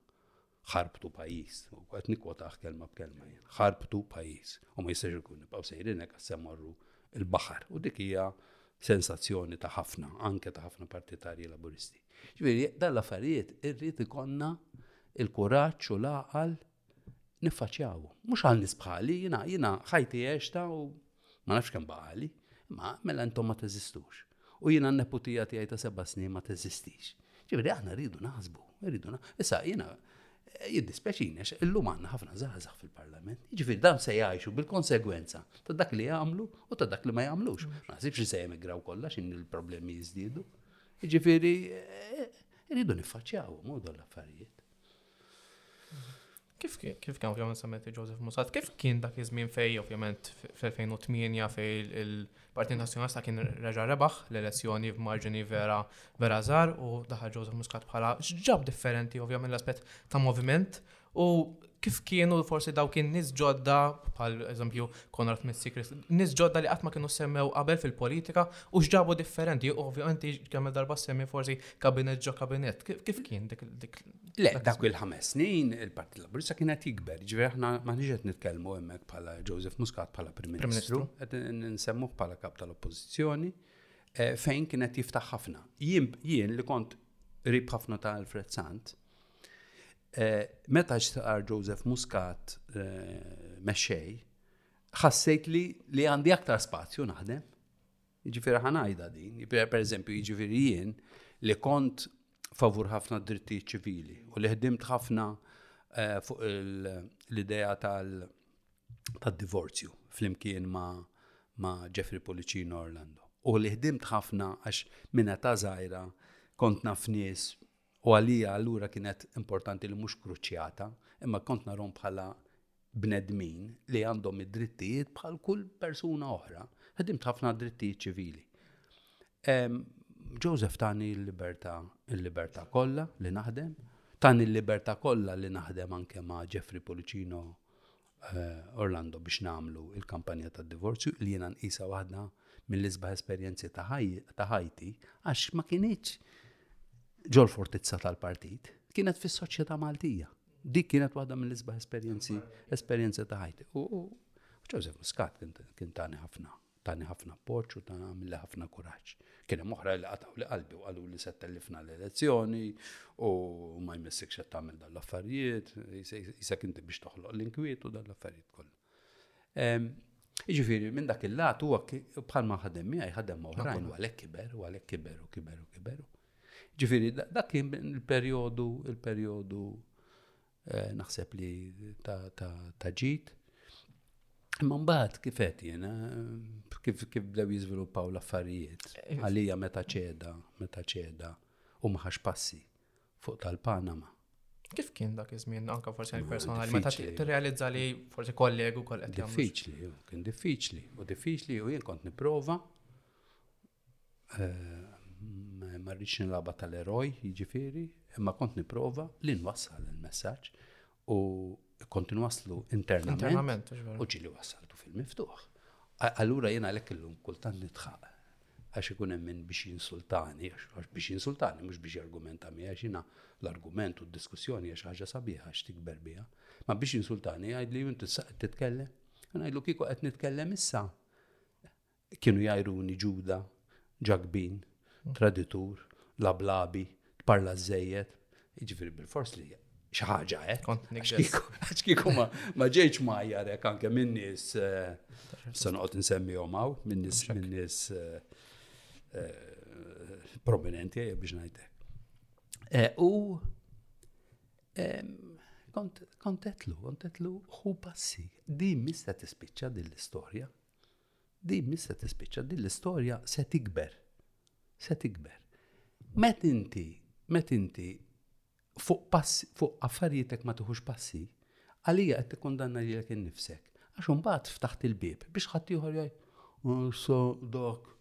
ħarbtu pajjiż. U qed nikwotaħ kelma b'kelma jien. Ħarbtu pajjiż. U ma jistax ikun nibqgħu sejrin hekk se morru il-baħar. U dik hija sensazzjoni ta' ħafna, anke ta' ħafna partitarji laburisti. Ġifieri, dan l-affarijiet irrid ikonna il-kuraġġ u l-għaqal niffaċċjaw. Mhux għal nies bħali, jiena jiena ħajti għexta u ma nafx kemm baqali, ma mela intom ma teżistux. U jiena n-neputija tiegħi ta' seba' snin ma teżistix. Ġifieri aħna rridu naħsbu, rridu Issa jiena eh, jiddispjaċini għax illum għandna ħafna żgħażagħ fil-Parlament. Ġifieri dan se jgħixu bil-konsegwenza ta' dak li jagħmlu u ta' dak li ma jagħmlux. Mm. Ma naħsibx li se jemigraw kollha x'in il-problemi jiżdiedu. Ġifieri eh, rridu niffaċċjaw mod l-affarijiet. Kif kien, kif kien ovvjament semmet Joseph Musat, kif kien dak iż-żmien fej ovvjament fl-2008 fej il-Partit Nazzjonalista kien reġa' rebaħ l-elezzjoni f'marġini vera vera żgħar u daħal Joseph Muscat bħala x'ġab differenti ovvjament l-aspett ta' moviment u kif kienu forsi daw kien nies ġodda bħal eżempju Konrad Mitsikris, nies ġodda li qatt ma kienu semmew qabel fil-politika u x'ġabu differenti, ovvjament kemm darba semmi forsi kabinet ġo kabinet, kif kien dik Le, dak il-ħames snin il-Partit Laburista kien qed jikber, ġifieri aħna m'aħniex qed nitkellmu hemmhekk bħala Joseph Muscat bħala Prim Ministru, qed nsemmuh bħala kap tal-Oppożizzjoni eh, fejn kien qed jiftaħ ħafna. Jien li kont rib ħafna ta' Alfred Sant, eh, meta ġtaqar Joseph Muscat eh, mexxej, ħassejt li li għandi aktar spazju naħdem. Jiġifieri ħanajda din, per eżempju jiġifieri jien li kont favur ħafna drittijiet ċivili u li ħdimt ħafna eh, fuq l-idea tal-divorzju flimkien ma' ma' Jeffrey Policino Orlando. U li ħdimt ħafna għax minna ta' zaħira kont naf nies u għalija allura kienet importanti li mhux kruċjata, imma kont narom bħala bnedmin li għandhom id-drittijiet bħal kull persuna oħra. Ħdimt ħafna drittijiet ċivili. Joseph tani l-libertà, l-libertà kollha li naħdem, tani l-libertà kollha li naħdem anke ma' Jeffrey Policino eh, Orlando biex namlu il-kampanja ta' divorzju li jiena nqisa waħda mill-isbaħ esperjenzi ta' ħajti għax ma kienieċ ġol fortizza tal-partit, kienet fis-soċjetà Maltija. Dik kienet waħda mill-isbaħ esperjenzi, esperjenza ta' ħajti. U Joseph Muscat kien tani ħafna, tani ħafna poċ u ta' għamil ħafna kuraċ. Kien hemm oħra li qataw li qalbi u qalu li se tellifna l-elezzjoni u ma jmessik xa tagħmel dan l-affarijiet, jisek inti biex toħloq l-inkwiet u dan l-affarijiet kollha. Iġifiri, minn dak il-lat huwa bħalma ħadem miegħi ħadem oħrajn u għalhekk kiber, u għalhekk kiber u kiber u kiber. Ġifieri dak kien il-perjodu, il-perjodu naħseb li ta' ġid. Imma mbagħad kif qed jiena kif kif bdew jiżviluppaw l-affarijiet. Għalija meta ċeda, meta ċeda u ma ħax passi fuq tal-Panama. Kif kien dak iż-żmien anke forsi personali meta tirrealizza li forsi kollegu koll qed Diffiċli, kien diffiċli u diffiċli u jien kont nipprova Eh, ma rridx nilaba tal-eroj, jiġifieri, imma kont nipprova li nwassal il-messaġġ u kont nwaslu internament u ġili wassaltu fil-miftuħ. Allura jiena lek illum kultant nitħaq għax ikun hemm minn biex jinsultani, għax biex jinsultani mhux biex jargumenta miegħi għax jiena l-argument u d-diskussjoni għax ħaġa sabiħa għax tikber biha. Ma biex jinsultani għajd li jint titkellem. Ngħidlu kieku qed nitkellem issa Kienu jgħajruni Ġuda, ġagbin, traditur, lablabi, tparla żżejjed, jiġifieri bilfors li xi ħaġa hekk. Għax kieku ma ġejtx majjar hekk anke minn nies eh, se noqgħod insemmihom hawn minn nies minn nies eh, eh, prominenti biex ngħidlek. U kontetlu, kontetlu hu passi. Din mista tispiċċa din l-istorja. Din mhix se tispiċċa, din l-istorja se tikber. Se tikber. Met inti, met inti fuq pass, fuq affarijietek ma tuħux passi, għalija qed tikkundanna lilek innifsek. Għax imbagħad ftaħt il-bib biex ħadd ieħor jgħid, so dak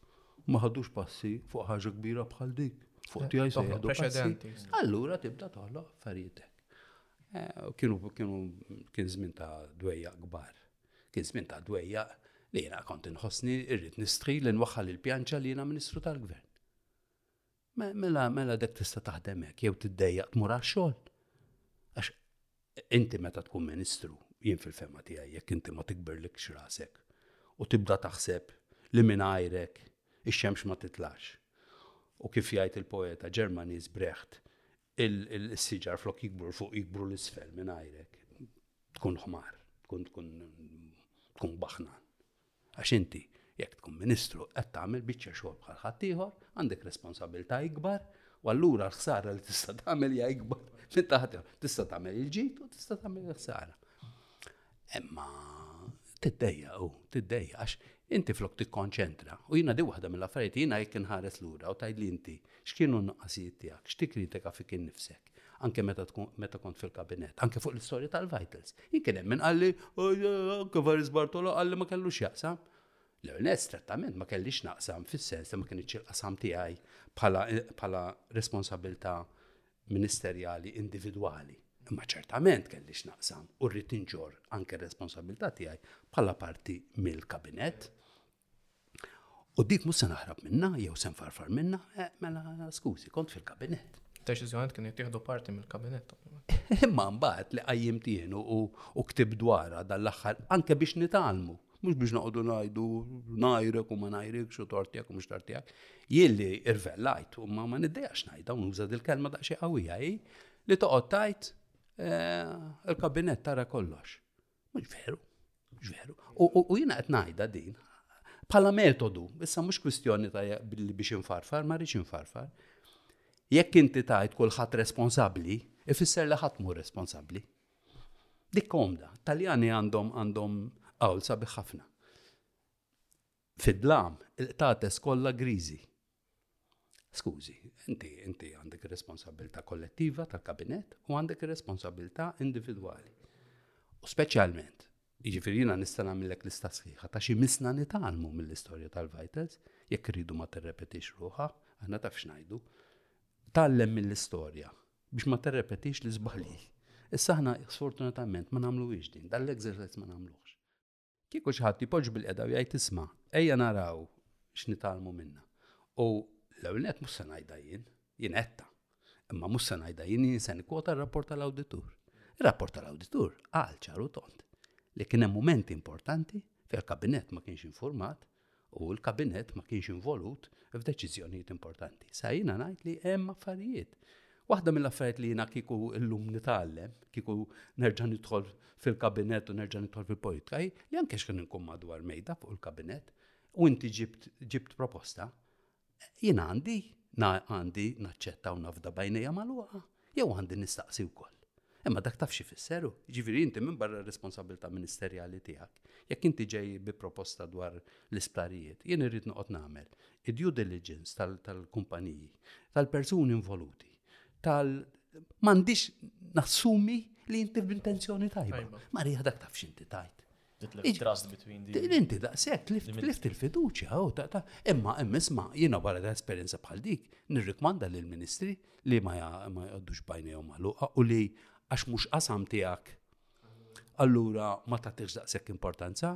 ma ħadux passi fuq ħaġa kbira bħal dik, fuq eh, tiegħi se jieħdu passi. Allura tibda toħloq affarijietek. Eh, kienu kienu kien żmien ta' dwejja kbar. Kien żmien ta' dwejjaq li jiena kont inħossni irrid nistħi li nwaħħal il-pjanċa li jiena Ministru tal-Gvern. Mela, mela dek tista' taħdem hekk, jew tiddejjaq tmur għax-xogħol. Għax inti meta tkun ministru, jien fil-fema tiegħi jekk inti ma tikber l rasek u tibda taħseb li minn għajrek ix-xemx ma titlax. U kif jgħid il-poeta Ġermaniż Brecht, Il-siġar flok jikbru fuq jikbru l-isfel minn għajrek. Tkun ħmar, tkun tkun tkun baħna. Għax inti, jekk tkun ministru, qed tagħmel biċċa xogħol bħal ħaddieħor, għandek responsabilità ikbar, u allura l-ħsara li tista' tagħmel hija ikbar minn taħt tista' tagħmel il-ġid u tista' tagħmel il-ħsara. Imma tiddejja u tiddejja għax inti flok tikkonċentra. U jina di waħda mill-affarijiet jina jekk inħares lura u tgħidli inti x'kienu n-nuqqasijiet tiegħek, x'tikkritika fik innifsek, anke meta tkun meta kont fil-kabinet, anke fuq l-istorja tal-vitals. Jien kien hemm min qalli anke Varis Bartolo qalli ma kellux jaqsam. L-ewwel strettament ma kellix naqsam fis-sens li ma kienx il-qasam tiegħi bħala responsabilità ministerjali individwali, imma ċertament kelli x'naqsam u rrid inġorr anke r-responsabilità tiegħi bħala parti mill-kabinett. U dik mhux se naħrab minna jew se nfarfar minna, eh, mela skużi, kont fil-kabinett. Deċiżjonijiet kien jittieħdu parti mill-kabinett. Imma mbagħad li qajjim tienu u ktib dwarha dan l-aħħar anke biex nitalmu Mhux biex noqogħdu ngħidu ngħajrek u ma ngħajrekx u tort tiegħek u mhux tort tiegħek. Jien li irvellajt u ma niddejjax ngħidha u nuża dil-kelma daqsxejn qawwija hi li toqgħod tajt eh, il-kabinett tara kollox. Mhux veru, mhux veru. U jiena qed ngħidha din bħala metodu, issa mhux kwistjoni ta' li biex infarfar, ma rridx infarfar. Jekk inti tajt kulħadd responsabbli, ifisser li ħadd mhu responsabbli. Dik komda. Taljani għandhom għandhom qawl sabiħ ħafna. Fid-dlam, il-qtates kollha griżi. Skużi, inti inti għandek responsabilità kollettiva tal-kabinet u għandek responsabilità individwali. U speċjalment, jiġifieri jiena nista' nagħmilek lista sħiħa ta' xi misna nitalmu mill-istorja tal-Vitals, jekk rridu ma tirrepetix ruħha, aħna taf x'ngħidu. Tallem mill-istorja, biex ma tirrepetix l-iżbalji. Issa aħna sfortunatament ma nagħmluhiex din, dan l-exercise ma nagħmluhx. Kieku xi ħadd jipoġġ bil-qeda u jgħid isma' ejja naraw x'nitalmu minna. U l-ewwel net mhux se ngħidha jien, jien etta. Imma mhux se ngħidha jien jien se nikkwota r-rapport tal-awditur. Ir-rapport tal-awditur qal ċaru tont li kien hemm mumenti importanti fejn il-kabinet ma kienx informat u l-Kabinett ma kienx involut f'deċiżjonijiet importanti. Sa jiena ngħid li hemm affarijiet. Waħda mill-affarijiet li jiena kieku llum nitgħallem, kieku nerġa' nidħol fil-Kabinett u nerġa' nidħol fil-politika, li anke x'kien inkun madwar mejda fuq il-Kabinett, u inti ġibt proposta, Jien għandi, għandi naċċetta u nafda bajnejja magħluqa, jew għandi nistaqsi wkoll. Imma dak taf xi fisseru, ġifieri inti minn barra r-responsabilità ministerjali tiegħek. Jekk inti ġej bi proposta dwar l-isptarijiet, jien irrid noqgħod nagħmel id-due diligence tal-kumpaniji, tal-persuni involuti, tal m'għandix nassumi li inti b'intenzjoni tajba. Marija dak taf x'inti tajt. Din inti daqshekk tlift il-fiduċja u ta' imma imma isma' jiena wara ta' esperjenza bħal dik nirrikmanda lil ministri li ma jgħoddux bajnejhom magħluqa u li għax mhux qasam tiegħek allura ma tagħtix daqshekk importanza.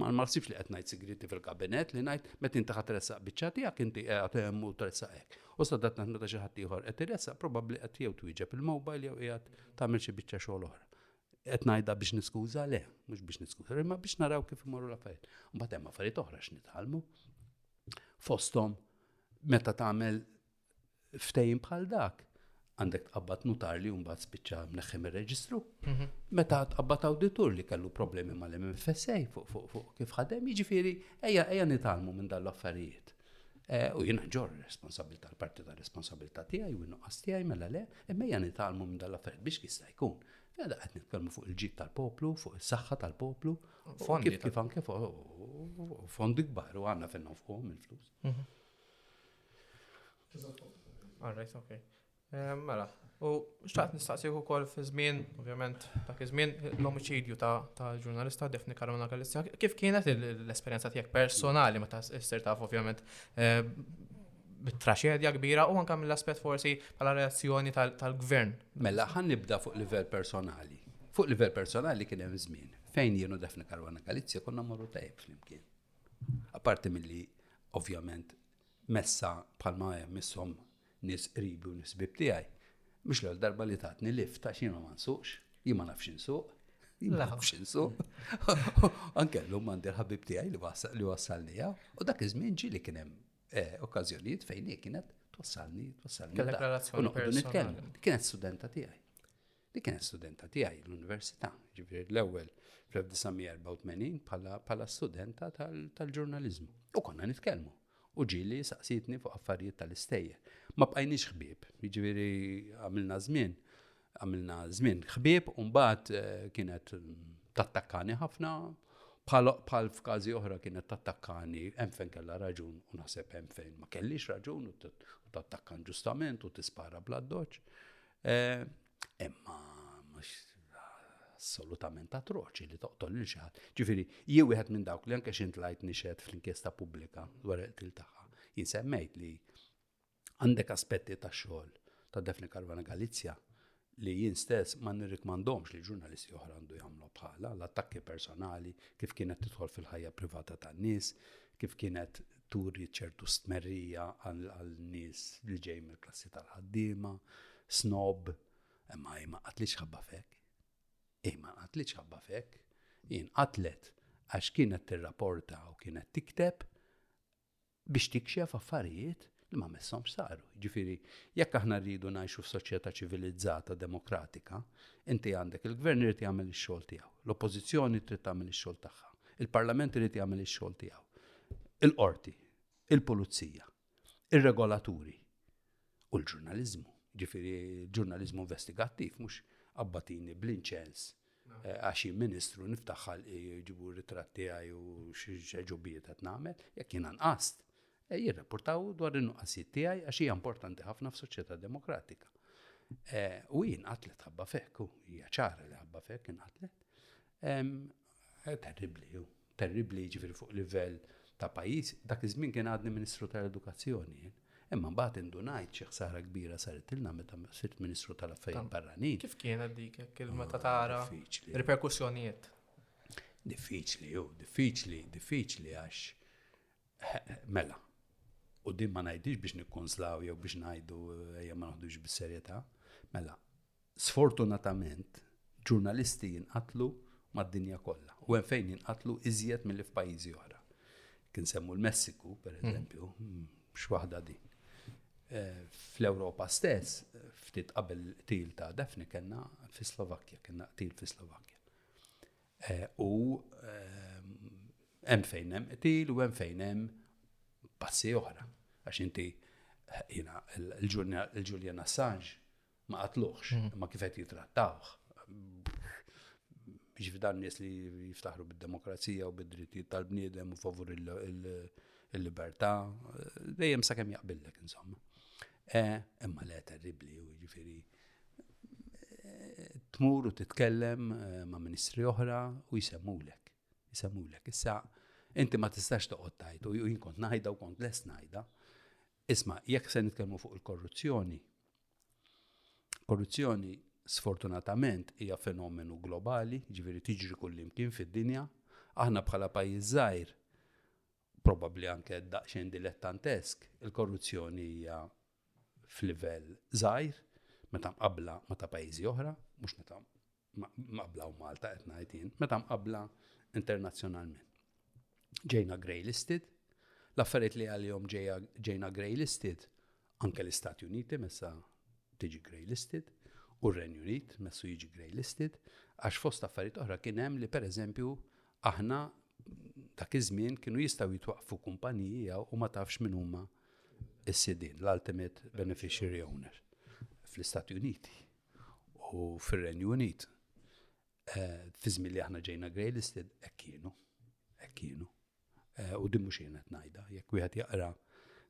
Ma naħsibx li qed ngħid sigriti fil-kabinet li ngħid meta inti ħadd tressaq biċċa tiegħek inti qed hemm u tressaq hekk. U sadatna meta xi ħadd ieħor qed iressaq probabbli qed jew twieġeb il-mobile jew qiegħed tagħmel xi biċċa xogħol oħra. Qed ngħidha biex niskuża le, mhux biex niskuża, imma biex naraw kif imorru l-affarijiet. Mbagħad hemm affarijiet oħra x'nitgħallmu. Fosthom meta tagħmel ftejn bħal dak, għandek tqabbad nutar li mbagħad spiċċa mneħħem ir-reġistru. Mhm. Meta tqabbad awditur li kellu problemi mal-MFSA fuq fuq fuq kif ħadem, jiġifieri ejja ejja nitalmu minn dan l-affarijiet. Eh, u jiena ġor responsabilità l-parti ta' responsabilità tiegħi u nuqqas tiegħi mela le, imma ejja nitalmu minn dan l-affarijiet biex jista' jkun. Għada għed nitkellmu fuq il-ġid tal-poplu, fuq il-saxħa tal-poplu, fondi kif anke fuq fondi kbar u għanna fenna fuq minn flus. Mhm. Alright, ok. Eh, mela, u xtaqt nistaqsiħu kol fi żmien, ovvjament, ta' iż-żmien l-omiċidju ta' ġurnalista Defni Karona Galizja. Kif kienet l-esperjenza tiegħek personali meta issir taf ovvjament eh, bit-traċedja kbira u anke mill-aspett forsi bħala reazzjoni tal-gvern. Mela, ħan nibda fuq livell personali. Fuq livell personali kien hemm żmien fejn jienu Defni Karwana Galizja konna morru tajjeb flimkien. Apparti milli ovvjament messa bħalma hemm misshom nies qribi u nies bib tiegħi, mhux l darba li tatni lif ta' xi ma nsuqx, jien ma nafx insuq. Laħx insu. Anke l-lum għandi l-ħabib tijaj li wassalni jaw. U dak iż-żmien ġili kien hemm Eh, okkażjonijiet fejn hi kienet twassalni, twassalni. Kellek relazzjoni personali. Kienet studenta tiegħi. Li kienet studenta tiegħi l-università, ġifieri l-ewwel fl-1984 bħala studenta tal-ġurnaliżmu. U konna nitkellmu. U ġili saqsitni fuq affarijiet tal-istejjer. Ma bqajniex ħbieb, ġifieri għamilna żmien Għamilna żmien ħbieb u mbagħad kienet tattakkani ħafna, bħal f'każi oħra kienet tattakkani hemm fejn kellha raġun u naħseb hemm fejn ma kellix raġun u tattakkan ġustament u tispara bla doċ. Eh, imma assolutament atroċi li toqtol lil xi ħadd. Ġifieri, jien wieħed minn dawk li anke xi ntlajt nixed fl-inkjesta pubblika dwar il-qtil tagħha, jinsemmejt li Għandek aspetti ta' xogħol ta' Daphne Caruana Galizia li jien stess ma nirrikmandomx li ġurnalisti oħra għandu jagħmlu bħala l-attakki personali, kif kienet tidħol fil-ħajja privata tan-nies, kif kienet turi ċertu stmerrija għal nies li ġej mill-klassi tal-ħaddiema, snob, imma jma qatlix ħabba fek. Imma qatlix ħabba fek. Jien qatlet għax kienet tirrapporta u kienet tikteb biex tikxef affarijiet li ma meshomx saru. Jiġifieri, jekk aħna rridu ngħixu f'soċjetà ċivilizzata demokratika, inti għandek il-gvern irid jagħmel ix-xogħol tiegħu, l-oppożizzjoni trid tagħmel ix-xogħol tagħha, il-parlament irid jagħmel ix-xogħol tiegħu, il-qorti, il-pulizija, ir-regolaturi. u l-ġurnaliżmu, ġifieri ġurnaliżmu investigattiv mhux abbatini bl-inċens eh, għax ministru niftaħħal jġibu ritratti għaj u xieġubiet qed nagħmel, jekk jiena nqast, eh, jirrapportaw dwar in-nuqqasijiet tiegħi għax hija importanti ħafna f'soċjetà demokratika. Eh, u jien qatlet ħabba fekk, u hija ċara li ħabba fekk inqatlet. terribbli, terribbli jiġifieri fuq livell ta' pajjiż, dak iż-żmien kien għadni Ministru tal-Edukazzjoni jien, imma mbagħad indunajt xi ħsara kbira saritilna meta sirt Ministru tal-Affarijiet Barranin. Kif kienet dik hekk il-meta tara riperkussjonijiet? Diffiċli, jew diffiċli, diffiċli għax mela. U din ma ngħidix biex nikkonslaw jew biex ngħidu ejja ma naħdux bis-serjetà. Mela, Sfortunatament, ġurnalisti jinqatlu mad-dinja kollha u hemm fejn jinqatlu iżjed milli f'pajjiżi oħra. Kien semmu l-Messiku, per mhm. eżempju, x'waħda din. Eh, Fl-Ewropa stess, ftit qabel qtil ta' Daphne kellna fi Slovakkja, kellna qtil fi Slovakkja. Eh, u eh, hemm fejn hemm qtil u hemm fejn hemm passi oħra. Għax inti jina, l-Julian Assange ma qatluħx, mm. ma kifet jitrattawħ. Biex f'dan nies li jiftaħru bid-demokrazija u bid-drittijiet tal-bniedem u favur il-libertà, dejjem sa' kem jaqbillek, insomma. E, imma le terribli, u ġifiri, e, tmur u titkellem e, ma' ministri oħra u jisemmulek, jisemmulek. Issa, inti ma tistax toqgħod tajt u jinkont najda u kont les najda. Isma', jekk se nitkellmu fuq il-korruzzjoni, korruzzjoni sfortunatament hija fenomenu globali, jiġifieri tiġri kullimkien fid-dinja. Aħna bħala pajjiż żgħir, probabbli anke daqsxejn dilettantesk, il-korruzzjoni hija f'livell żgħir meta mqabbla ma' ta' pajjiżi oħra, mhux meta mqabbla u Malta qed ngħid jien, meta mqabbla internazzjonalment. Ġejna grey listed, l-affarijiet li għalihom ġejna grey listed, anke l-Istati Uniti messa tiġi grey listed, u r-Renju Unit messu jiġi grey listed, għax fost affarijiet oħra kien hemm li pereżempju aħna dak iż-żmien kienu jistgħu jitwaqfu kumpaniji u ma tafx min huma s-sidin, l-ultimate beneficiary owner fl-Istati Uniti. u fir-Renju Unit. Eh, fi żmien li aħna ġejna grey listed hekk kienu. Hekk kienu. Eh, u din mhux jien qed ngħidha, jekk wieħed jaqra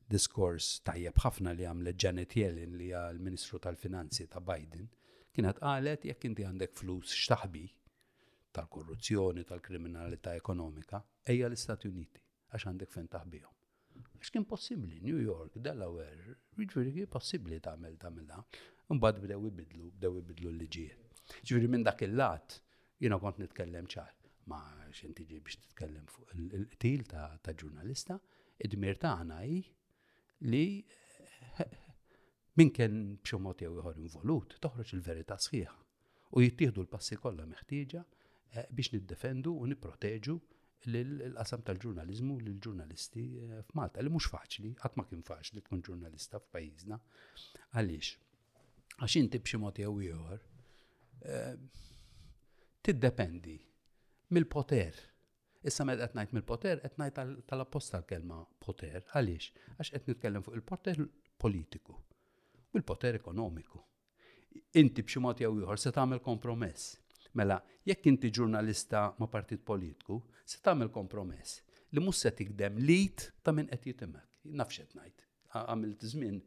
diskors tajjeb ħafna li għamlet Janet Yellen li hija l-Ministru tal-Finanzi ta' Biden, kienet qalet jekk inti għandek flus xtaħbi tal-korruzzjoni, tal-kriminalità ekonomika, ejja l-Istati Uniti. għax għandek fejn taħbihom. Għax kien possibbli, New York, Delaware, jiġifieri kien possibbli tagħmel tagħmilha. Imbagħad bdew ibidlu, bdew ibidlu l-liġijiet. Ġifieri minn dak il-lat, jiena kont nitkellem ċar ma xejn tiġi biex titkellem fuq il-qtil ta' ġurnalista, id-dmir tagħna hi li min kien b'xi mod jew ieħor involut, toħroġ il-verità sħiħa. u jittieħdu l-passi kollha meħtieġa eh, biex niddefendu u nipproteġu l-qasam tal-ġurnalizmu l-ġurnalisti eh, f'Malta li mhux faċli, qatt ma kien faċli tkun ġurnalista f'pajjiżna. Għaliex? Għax inti b'xi mod jew ieħor eh, tiddependi mill-poter. Issa meta qed ngħid mill-poter qed ngħid tal-appost tal-kelma poter. Għaliex? Għax qed nitkellem fuq il-poter politiku u l-poter ekonomiku. inti b'xi mod jew ieħor se tagħmel kompromess. Mela, jekk inti ġurnalista ma' partit politku, se tagħmel kompromess li mhux se tikdem lit ta' min qed jitimek. Naf x'qed ngħid. Għamilt żmien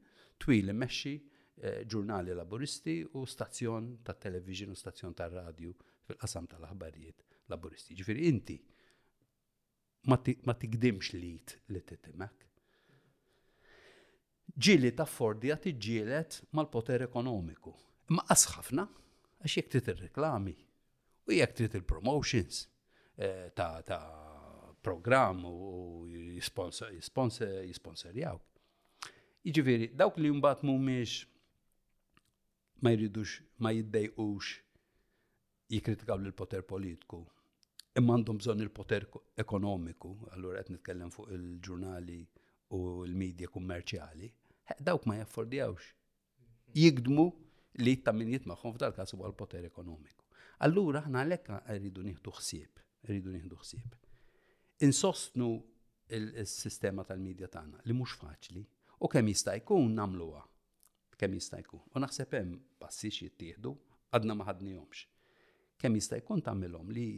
twil immexxi eh, ġurnali laburisti u stazzjon ta' television u stazzjon tar radju fil-qasam tal-aħbarijiet laburisti. Ġifieri inti ma tigdimx l-id li titimek. Ġili ta' fordja tiġġielet mal-poter ekonomiku. Imma qas ħafna, għax jekk trid ir-reklami u jekk trid il-promotions eh, ta' ta' program u jisponsorjaw. Jiġifieri, dawk li mbagħad mhumiex ma jridux ma jiddejqux jikkritikaw lill-poter politku, imma għandhom bżonn il-poter ekonomiku, allura qed nitkellem fuq il-ġurnali u l-medja kummerċjali, dawk ma jaffordjawx. Jikdmu li ta' min jitmaħħom f'dal każ huwa l-poter ekonomiku. Allura aħna għalhekk rridu nieħdu ħsieb, rridu nieħdu ħsieb. Insostnu il-sistema tal-medja tagħna li mhux faċli u kemm jista' jkun nagħmluha kemm jista' jkun. U naħseb hemm passi xi jittieħdu, għadna ma ħadnihomx. Kemm jista' jkun tagħmilhom li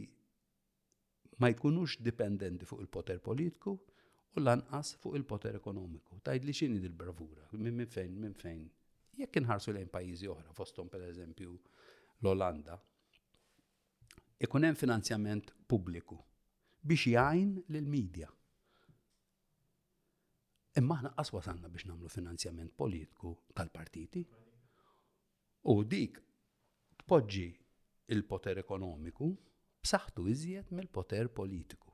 ma jkunux dipendenti fuq il-poter politiku u lanqas fuq il-poter ekonomiku. Tajd li xini dil-bravura, minn fejn, minn fejn. Jekk inħarsu lejn pajjiżi oħra, fosthom per eżempju l-Olanda, ikun hemm finanzjament pubbliku biex jgħin lill-medja. Imma aħna qas wasalna biex nagħmlu finanzjament politku tal-partiti. U dik tpoġġi il-poter ekonomiku b'saħħtu iżjed mill-poter politiku.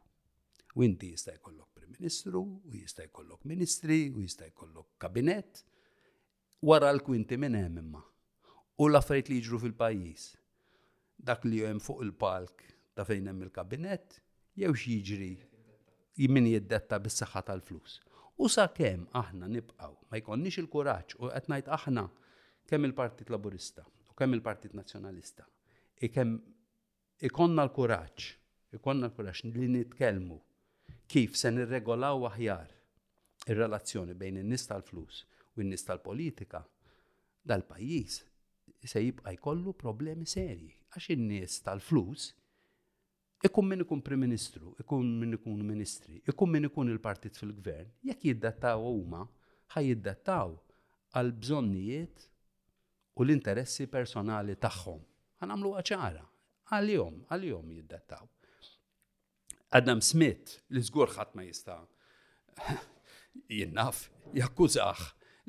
U inti jista' jkollok Prim Ministru, u jista' jkollok Ministri, u jista' jkollok Kabinett, Wara l-kwinti min hemm imma? U l-affarijiet li jiġru fil-pajjiż? Dak li hemm fuq il-palk ta' fejn hemm il-kabinett jew x'jiġri min jiddetta bis-saħħa tal-flus. U sakemm aħna nibqgħu ma jkollniex il-kuraġġ u qed ngħid aħna kemm il-Partit Laburista u kemm il-Partit Nazzjonalista i kemm Ikollna l-kuraġġ, ikollna l-kuraġġ li nitkellmu kif se nirregolaw aħjar ir-relazzjoni bejn in-nies tal-flus u n-nies tal-politika, dal-pajjiż se jibqa' jkollu problemi serji għax in-nies tal-flus ikun min ikun Prim Ministru, ikun min ikun Ministri, ikun min ikun il-partit fil-gvern, jekk jiddattaw huma, ħaj jiddattaw għal bżonnijiet u l-interessi personali tagħhom. Ħa nagħmluha ċara. Għalihom, għalihom jiddettaw. Adam Smith li żgur ħadd ma jista' jinnaf jakkużah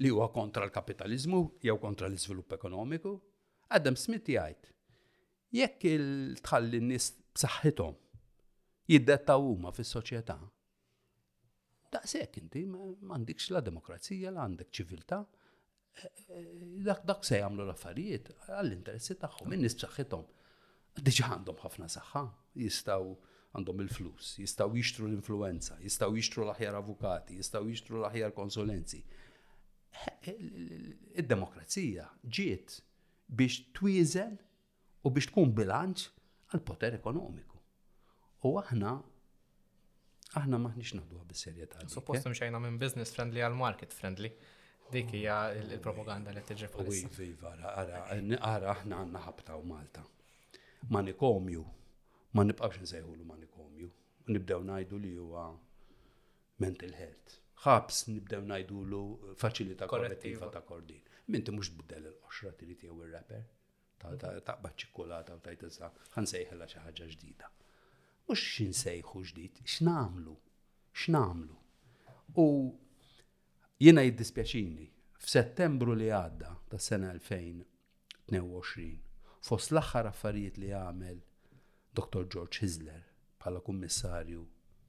li huwa kontra l-kapitalizmu jew kontra l-iżvilupp ekonomiku. Adam Smith jgħid jekk il-tħalli n-nies b'saħħithom jiddettaw huma fis-soċjetà, Daqshekk inti m'għandikx la demokrazija, la għandek ċiviltà. Eh, eh, dak dak se jagħmlu l-affarijiet għall-interessi tagħhom, in-nies b'saħħithom. Diġà għandhom ħafna saħħa, jistgħu għandhom il-flus, jistgħu jixtru l-influenza, jistgħu jixtru l-aħjar avukati, jistgħu jixtru l-aħjar konsulenzi. Eh, id-demokrazija ġiet biex twiżen u biex tkun bilanċ għal poter ekonomiku. U aħna aħna maħniex naħduha bis-serjetà. Suppost imxejna minn business friendly għal market friendly. Dik hija il-propaganda li tiġi fuq. Iva, iva, ara, ara aħna għandna ħabta u Malta. Manikomju, ma nibqgħux nsejħulu manikomju. Nibdew ngħidu li huwa mental health. Ħabs nibdew ngħidulu faċilità korrettiva ta' kordin. Minti mhux tbiddel il-qoxra trid jew ir-rapper. taqbad ċikkulata u tajt issa ħansejħilha xi ħaġa ġdida. Mhux x'insejħu ġdid, x'namlu, x'namlu. U jiena jiddispjaċini, f'Settembru li għadda tas sena 2022, fost l-aħħar affarijiet li għamel Dr. George Hizler bħala kummissarju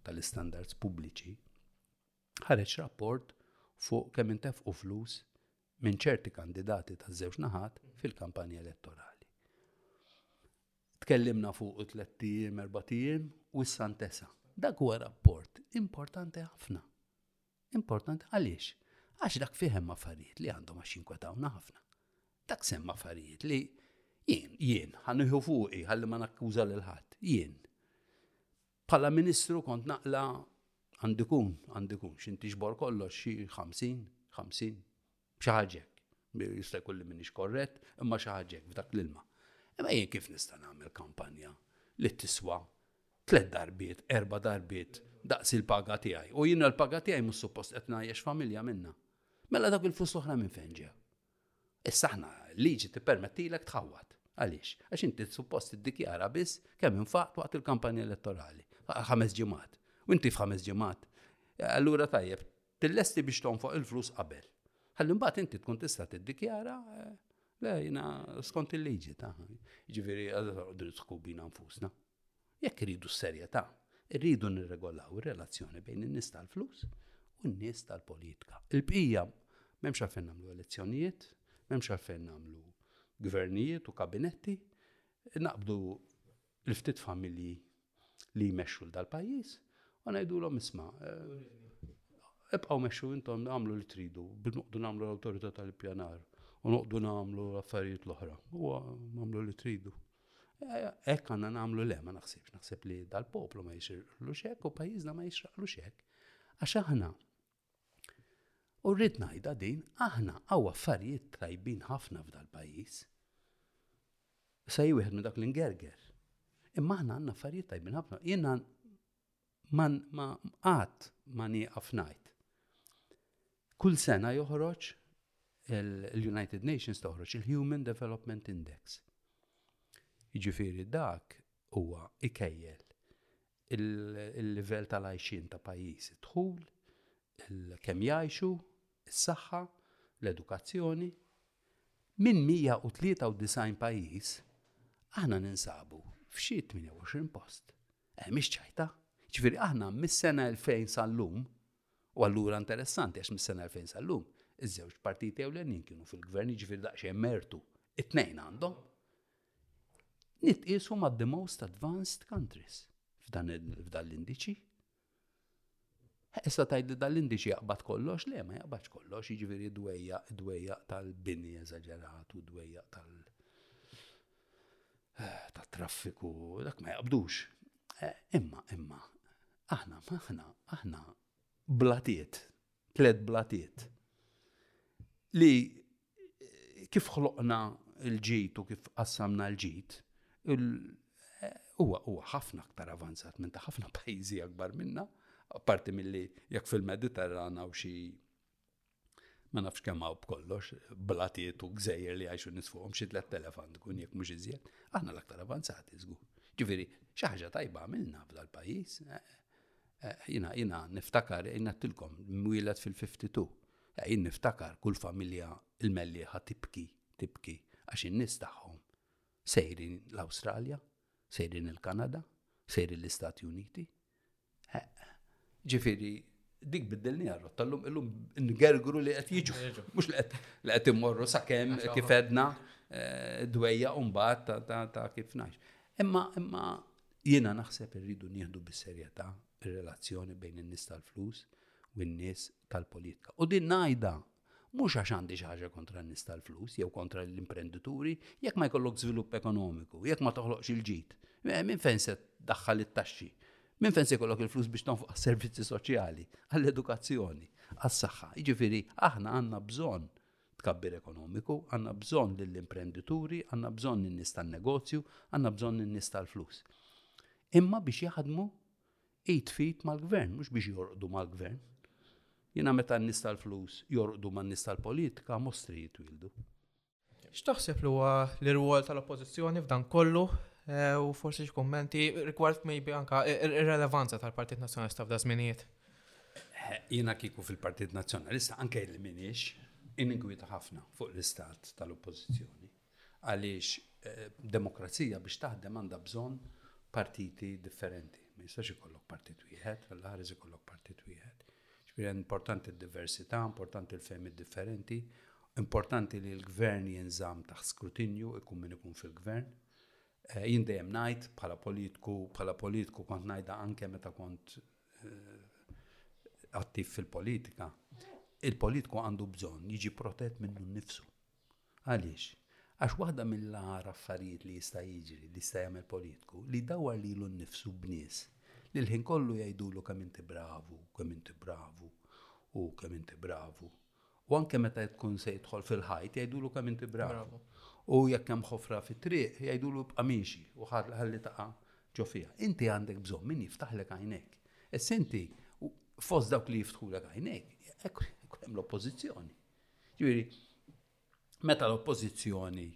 tal-istandards pubbliċi, ħareġ rapport fuq kemm intefqu flus minn ċerti kandidati ta' żewġ naħat fil-kampanja elettorali. Tkellimna fuq u tlettijiem, erbatijiem u s-santesa. Dak huwa rapport importanti ħafna. Importanti għaliex? Għax dak fihem affarijiet li għandhom għax jinkwetawna ħafna. Dak semma affarijiet li jien, jien, ħanniħu fuqi, ħalli ma nakkuża l ħadd jien. Bħala Ministru kont naqla' għandu jkun, għandu jkun, x'in tiġbor kollox xi 50, 50, xi ħaġa hekk. Jista' jkun li m'iniex korrett, imma xi ħaġa hekk f'dak l-ilma. Imma jien kif nista' nagħmel kampanja li tiswa tliet darbiet, erba' darbiet daqs il-paga tiegħi. U jiena l-paga tiegħi mhux suppost qed ngħajjex familja minnha. Mela dak il-flus l-oħra minn fejn ġew? Issa aħna, l-liġi tippermettilek tħawwad. Għaliex? Għax inti suppost tiddikjara biss kemm infaqt waqt il-kampanja elettorali, ħames ġimgħat. U inti f'ħames ġimgħat, allura tajjeb, tillesti biex tonfoq il-flus qabel. Ħalli mbagħad inti tkun tista' tiddikjara eh, le jiena skont il-liġi ta' ġifieri għadu diskubina nfusna. Jekk iridu s-serjetà, irridu nirregolaw ir-relazzjoni bejn in-nies tal-flus u n-nies tal-politika. Il-bqija m'hemmx għalfejn nagħmlu elezzjonijiet, m'hemmx għalfejn nagħmlu gvernijiet u kabinetti, naqbdu l-ftit familji li jmexxu l-dal-pajjiż u ngħidulhom isma' ibqgħu mexxu intom nagħmlu li tridu, b'nuqdu nagħmlu l-awtorità tal-ippjanar u noqdu nagħmlu affarijiet l-oħra. U nagħmlu li tridu. Hekk għandna nagħmlu le ma naħsibx, naħseb li dal-poplu ma jixirqlu xek u pajjiżna ma jixraqlu xek. Għax aħna U rrid ngħidha din, aħna għaw affarijiet tajbin ħafna f'dal-pajjiż. Sa wieħed minn dak l-ingerger. Imma aħna għandna affarijiet tajbin ħafna. Jiena man ma qatt ma nieqaf ngħid. Kull sena joħroġ l-United Nations toħroġ il-Human Development Index. Jiġifieri dak huwa ikejjel il-livell tal-għajxin ta' pajjiż id-dħul, kemm jgħixu, is-saħħa, l-edukazzjoni. Minn 193 pajjiż aħna ninsabu f'xi 28 post. Eh, mhix ċajta. Ġifieri aħna mis-sena 2000 sal-lum, u allura interessanti għax mis-sena 2000 sal-lum, iż-żewġ partiti ewlenin kienu fil-gvern ġifieri daqsxejn mertu. It-tnejn għandhom. Nitqisu ma' the most advanced countries f'dan l-indiċi. Issa tajt li dal-indiċi jaqbad kollox, le ma jaqbadx kollox, jiġifieri dwejja, dwejja tal-bini eżaġeratu, dwejja tal- eh, ta' traffiku, dak ma jaqbdux. Eh, imma, imma, aħna, aħna, aħna, blatiet, tlet blatiet, li kif ħloqna l-ġid u kif qassamna l-ġid, huwa huwa ħafna aktar avanzat minn ta' ħafna pajjiżi akbar minna, apparti milli jekk fil-Mediterran hawn xi ma nafx kemm hawn b'kollox, blatiet u gżejjer li għajxu nis fuqhom xi tliet telefant kun jekk mhux iżjed, aħna l-aktar avanzati żgur. Ġifieri, xi ħaġa tajba għamilna f'dal pajjiż. Eh, eh, jina, jina, niftakar, jina tilkom, mwilet fil-52, Jien niftakar kull familja l-mellieħa tibki, tibki għax in-nies tagħhom sejrin l-Awstralja, sejrin il-Kanada, sejrin l-Istati Uniti. Ġifieri dik biddilniha r-rotta llum illum ngergru li qed jiġu. Mhux li qed immorru sakemm kif edna eh, dwejja u mbagħad ta' kif ngħix. Imma imma jiena naħseb irridu nieħdu bis-serjetà ir-relazzjoni bejn in-nies tal-flus u n-nies tal-politika. U din ngħidha mhux għax għandi xi ħaġa kontra n-nies tal-flus jew kontra l-imprendituri, jekk ma jkollok żvilupp ekonomiku, jekk ma toħloqx il-ġid, eh, minn fejn se daħħal it-taxxi? Minn fejn se jkollok il-flus biex tonfoq għas-servizzi soċjali, għall-edukazzjoni, għas-saħħa. Jiġifieri aħna għandna bżonn tkabbir ekonomiku, għandna bżonn lill-imprendituri, għandna bżonn in-nies tan-negozju, għandna bżonn in-nies tal-flus. Imma biex jaħdmu id f'id mal-Gvern, mhux biex jorqdu mal-Gvern. Jiena meta n-nies tal-flus jorqdu man-nies tal-politika, mostri jitwieldu. X'taħseb li huwa l-irwol tal-Oppożizzjoni f'dan kollu eh, u forsi x'kummenti rigward maybe anka ir-relevanza tal-Partit Nazzjonalista f'da żminijiet? Eh, jiena kieku fil-Partit Nazzjonalista anke li minix inigwita ħafna fuq l-istat tal-Oppożizzjoni. Għaliex demokrazija biex taħdem għandha bżonn partiti differenti. Ma jistax ikollok partit wieħed, għall-aħħar ikollok partit wieħed. Ġifieri importanti d-diversità, importanti l-fehmiet differenti, importanti li l-gvern jinżamm taħt skrutinju, ikun min ikun fil-gvern. Eh, jien dejjem ngħid bħala politku, bħala politku kont ngħidha anke meta kont eh, attiv fil-politika. Il-politku għandu bżonn jiġi protett minnu nnifsu. Għaliex? Għax waħda mill-agħar affarijiet li jista' jiġri, li jista' jagħmel politku, li jdawwar lilu nnifsu b'nies li l-ħin kollu jgħidulu kemm inti bravu, kemm inti bravu, u kemm inti bravu. U anke meta tkun se jidħol fil-ħajt jgħidulu kemm inti bravu. U jekk hemm ħofra fit-triq jgħidulu ibqa' miexi u ħalli taqa' ġo fiha. Inti għandek bżonn min jiftaħlek għajnejk. Issa inti fost dawk li jiftħulek għajnejk, hekk hemm l-oppożizzjoni. Ġifieri, meta l-Oppożizzjoni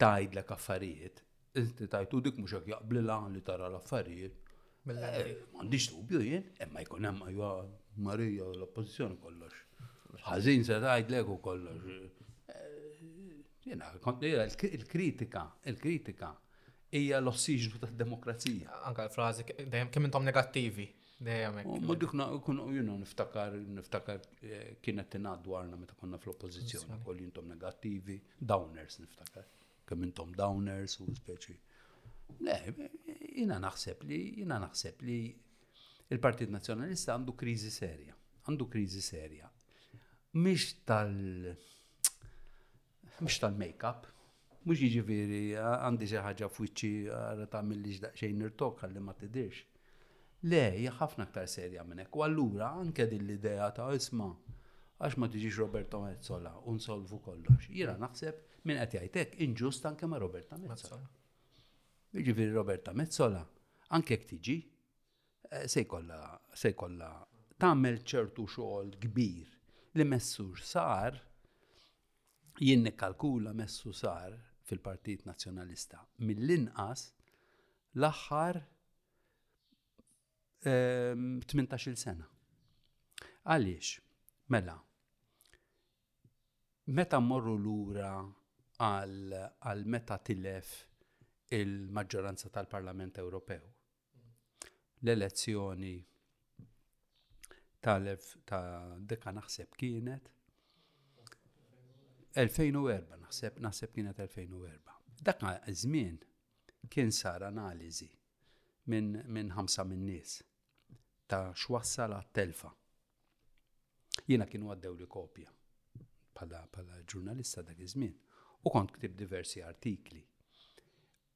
tgħidlek affarijiet, inti tajtu dik mhux hekk jaqblilha li tara l-affarijiet. Mela, eh, m'għandix dubju jien, imma jkun hemm ajwa Marija u l-Oppożizzjoni kollox. Ħażin se tgħidlek u kollox. Eh, jiena kont il-kritika, il-kritika hija l-ossiġnu tad-demokrazija. Anka l-frażi dejjem kemm intom negattivi. Dejjem hekk. Ma dik kun junu niftakar niftakar eh, kienet tingħad dwarna meta konna fl-oppożizzjoni wkoll jintom negattivi, downers niftakar. Kemm intom downers u speċi. Le, jina naħseb li jina naħseb li il-Partit Nazzjonalista għandu kriżi serja. Għandu kriżi serja. Mhix tal Mhux tal-makeup. Mhux jiġifieri għandi xi ħaġa f'wiċċi ara tagħmillix daqsxejn irtok ħalli ma tidhirx. Le, hija ħafna aktar serja minn hekk. U allura anke din l-idea ta' isma' għax ma tiġix Roberta Metsola u nsolvu kollox. Jiena naħseb min qed jgħid hekk inġust anke ma' Roberta Metsola. Jiġifieri Roberta Metsola anke jekk tiġi se jkollha se jkollha tagħmel ċertu xogħol kbir li messu sar jien nikkalkula messu sar fil-Partit Nazzjonalista mill-inqas l-aħħar 18-il ehm, sena. Għaliex, mela, meta morru lura għal meta tilef il-maġġoranza tal-Parlament Ewropew, l-elezzjoni tal-elf ta' deka naħseb kienet 2004 naħseb naħseb kienet 2004. Dak żmien kien sar analiżi minn min ħamsa minn nies ta' x'wassal għat-telfa. Jiena kienu għaddew li kopja bħala ġurnalista dak iż-żmien u kont ktib diversi artikli.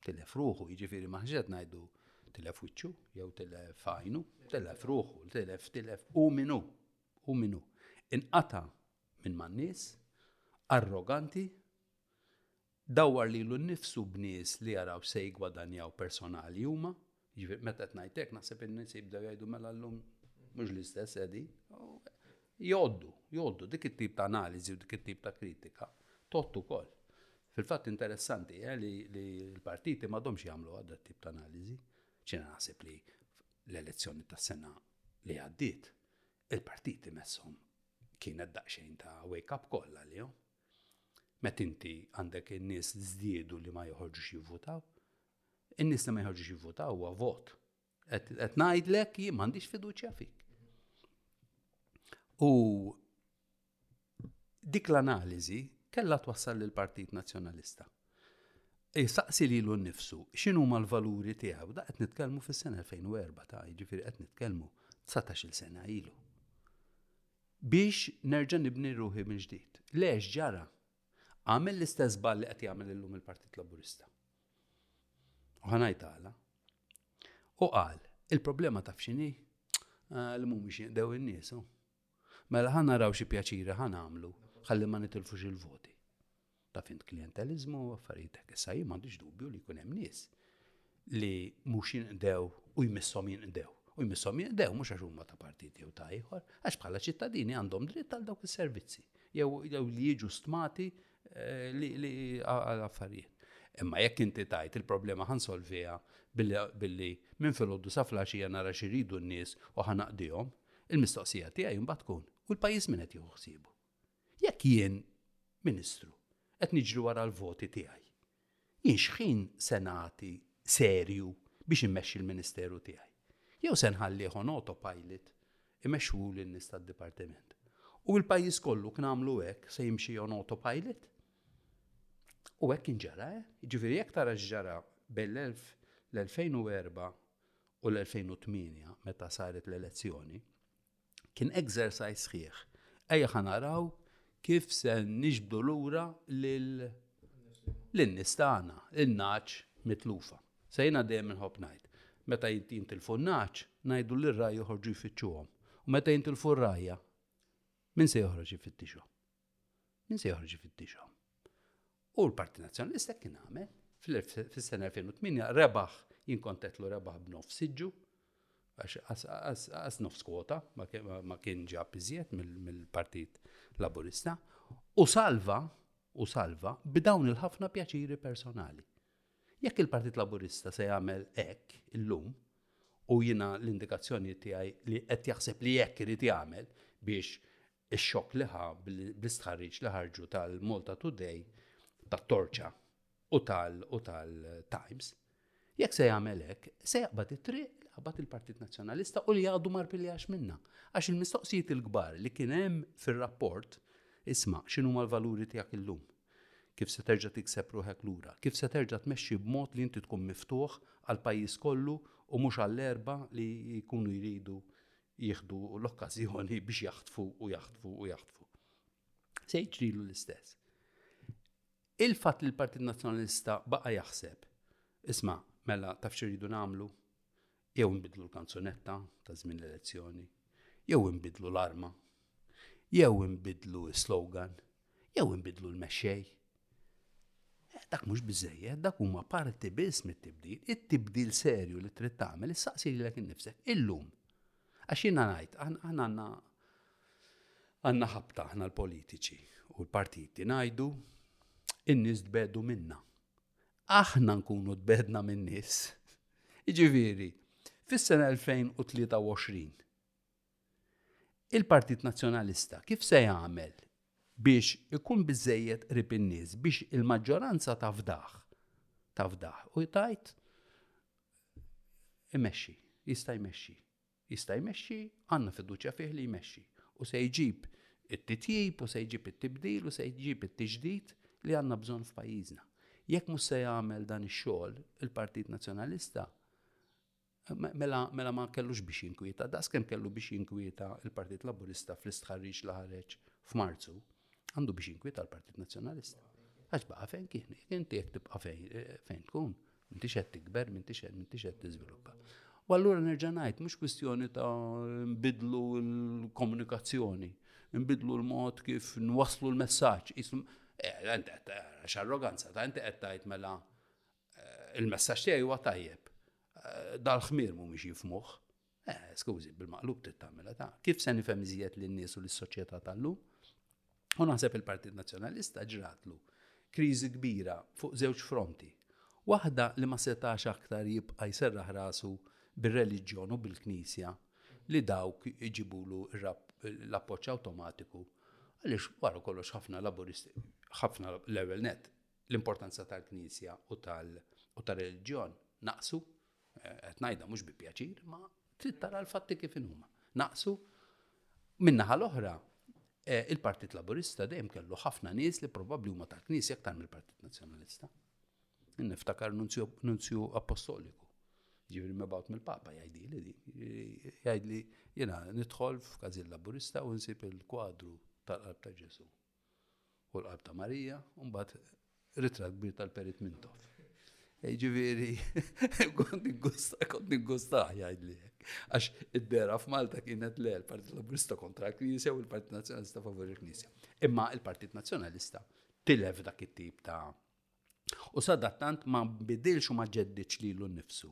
Tilef ruħu, jiġifieri ma ħġed ngħidu tilef wiċċu jew tilef għajnu, tilef ruħu, tilef tilef u minu, u minu. Inqata minn man-nies, arroganti, dawwar lilu nnifsu b'nies li jaraw se jgwadanjaw personali huma, Jiġifieri meta qed ngħid hekk naħseb in-nies jibdew jgħidu mela llum mhux l-istess qegħdin. Jgħoddu, jgħoddu dik it-tip ta' analiżi u dik it-tip ta' kritika tott ukoll. Fil-fatt interessanti eh, li l-partiti m'għadhomx jagħmlu għadha tip ta' analiżi. Ċina naħseb li l-elezzjoni tas-sena li għaddiet, il-partiti messhom kienet daqsxejn ta' wake up kollha li jom. Met inti għandek in-nies żdiedu li ma joħorġux jivvutaw, In-nies li ma jħarġux jivvutaw huwa vot. Qed ngħidlek jien m'għandix fiduċja fik. U dik l-analiżi kellha twassal lill partit Nazzjonalista. Saqsi li l nifsu, xinu ma l-valuri tiegħu? Da qed nitkellmu fis-sena 2004 ta' jiġifieri qed nitkellmu 19-il sena ilu. Biex nerġa' nibni ruħi minn ġdid. Lex ġara? Għamel l-istess ball li qed jagħmel illum il-Partit Laburista. U ħanajt għala. U qal, il-problema taf x'inhi? Ah, li mhumiex jinqdew in-nies. Oh. Mela ħa naraw xi pjaċiri ħa nagħmlu ħalli ma nitilfux il-voti. Ta' fint klientelizmu u affarijiet hekk issa jien m'għandix dubju li jkun hemm nies li mhux jinqdew u jmissom jinqdew. U jmissom jinqdew mhux għax huma ta' partit jew ta' ieħor, għax bħala ċittadini għandhom dritt għal dawk is-servizzi jew li jiġu stmati Eh, li li għal affarijiet. Imma jekk inti tajt il-problema ħan solvija billi minn filgħodu sa flaxija nara xi jridu n-nies u ħanaqdihom, il-mistoqsija tiegħi mbagħad tkun u l-pajjiż min qed jieħu ħsiebu. Jekk jien Ministru qed niġri wara l-voti tiegħi Jien x'ħin se nagħti serju biex immexxi l-ministeru tiegħi? Jew se nħallih on autopilot imexxuli n-nies tad-dipartiment? U l-pajjiż kollu kien għamlu hekk se jimxi on autopilot? U hekk inġara, eh? Ġifieri jekk tara x'ġara bejn l-2004 u l-2008 meta saret l-elezzjoni, Kien exercise sħiħ. Ejja ħa naraw kif se nixbdu lura lin-nies tagħna, in-naċ mitlufa. Se jiena dejjem inħobb ngħid, meta jintilfu n-naċ, ngħidu li r-rajja joħorġu jfittxuhom. U meta jintilfu r-rajja, min se joħroġ ifittixhom? Min se joħroġ ifittixhom? U l-Parti Nazzjonalista kien għamel fis-sena 2008 rebaħ jien kontetlu rebaħ b'nofs siġġu għax nofs kwota ma kien ġab iżjed mill-Partit Laburista u salva u salva b'dawn il-ħafna pjaċiri personali. Jekk il-Partit Laburista se jagħmel hekk illum u jina l-indikazzjoni tiegħi li qed jaħseb li hekk irid jagħmel biex ix-xokk li ħa bl-istħarriġ li ħarġu tal-Malta Today, tat-Torċa u tal-Times, jekk se jagħmel hekk, se jaqbad it-triq li qabad il-Partit Nazzjonalista u li għadu mar piljax minnha. Għax il-mistoqsijiet il-kbar li kien hemm fir-rapport, isma' x'inhuma l-valuri tiegħek illum? Kif se terġa' tikseb ruħek lura? Kif se terġa' tmexxi b'mod li inti tkun miftuħ għall-pajjiż kollu u mhux għall-erba' li jkunu jridu jieħdu l-okkażjoni biex jaħtfu u jaħtfu u jaħtfu. Se jiġrilu l-istess. Il-fatt li l-Partit Nazzjonalista baqa' jaħseb, isma' mela taf xiridu nagħmlu, jew nbidlu l-kanzunetta ta' żmien l-elezzjoni, jew nbidlu l-arma, jew nbidlu s-slogan, jew inbidlu l-mexxej. Eh, dak mhux biżejjed, dak huma parti biss mit-tibdil, it-tibdil serju li trid tagħmel issaqsi lilek innifsek illum. Għax jiena ngħid, aħna għandna għandna ħabta aħna l-politiċi u l-partiti ngħidu in-nies tbedu minna. Aħna nkunu tbedna min-nies. Iġifieri, fis-sena 2023 Il-Partit Nazzjonalista kif se jagħmel biex ikun biżżejjed qrib in-nies biex il-maġġoranza tafdah tafdah u jtajt imexxi, jista' jmexxi. Jista' jmexxi, għandna fiduċja fih li jmexxi u se jġib it-titjib u se jġib it-tibdil u se jġib it-tiġdid li għandna bżonn f'pajjiżna. Jekk mhux se jagħmel dan ix-xogħol il-Partit Nazzjonalista, Mela, mela ma kellux biex jinkwieta, daqs kemm kellu biex jinkwieta il-Partit Laburista fl-istħarriġ li ħareġ f'Marzu, għandu biex jinkwieta l-Partit Nazzjonalista. Għax baqa' fejn kien, inti jekk tibqa' eh, fejn tkun, inti xed tikber, inti xed tiżviluppa. U allura nerġa' ngħid mhux kwistjoni ta' nbidlu l-komunikazzjoni, nbidlu l-mod kif nwasslu l-messaġġ. Eh, eh, x'arroganza ta' inti qed tgħid mela eh, il-messaġġ tiegħi huwa tajjeb. Dal-ħmir mhumiex jifmuh. Eh, skużi, bil-maqlub trid tagħmilha ta'. Kif se nifhem iżjed lin-nies u lis-soċjetà tal-lum? U naħseb il-Partit Nazzjonalista ġratlu kriżi kbira fuq żewġ fronti. Waħda li ma setax aktar jibqa' jserraħ rasu bir-reliġjon u bil-Knisja li dawk iġibulu l-appoġġ awtomatiku għaliex wara kollox ħafna Laburisti, ħafna l-ewwel net, l-importanza tal-Knisja u tal-reliġjon naqsu, eh, qed ngħidha mhux bi pjaċir, ma trid tara l-fatti kif inhuma. Naqsu minnaħa l-oħra eh, il-Partit Laburista dejjem kellu ħafna nies li probabbli huma tal-Knisja aktar mill-Partit Nazzjonalista. Niftakar nunzju apostoliku. Ġifri mebawt mill-Papa jgħidi li jgħid li jena nidħol f'każin Laburista u nsib il-kwadru tal-qalb ta' Ġesu. u l-Qalb ta' Marija, u mbagħad ritratt kbir tal-Perit Mintoff. Ġifieri, kont niggusta, kont niggustaħ jgħidli hekk. Għax id-dera f'Malta kienet le l-Partit Laburista kontra l-Knisja u l-Partit Nazzjonalista favur il-Knisja. Imma il-Partit Nazzjonalista tilef dak it-tip ta' u sadattant ma nbidilx u ma ġeddidx lilu nnifsu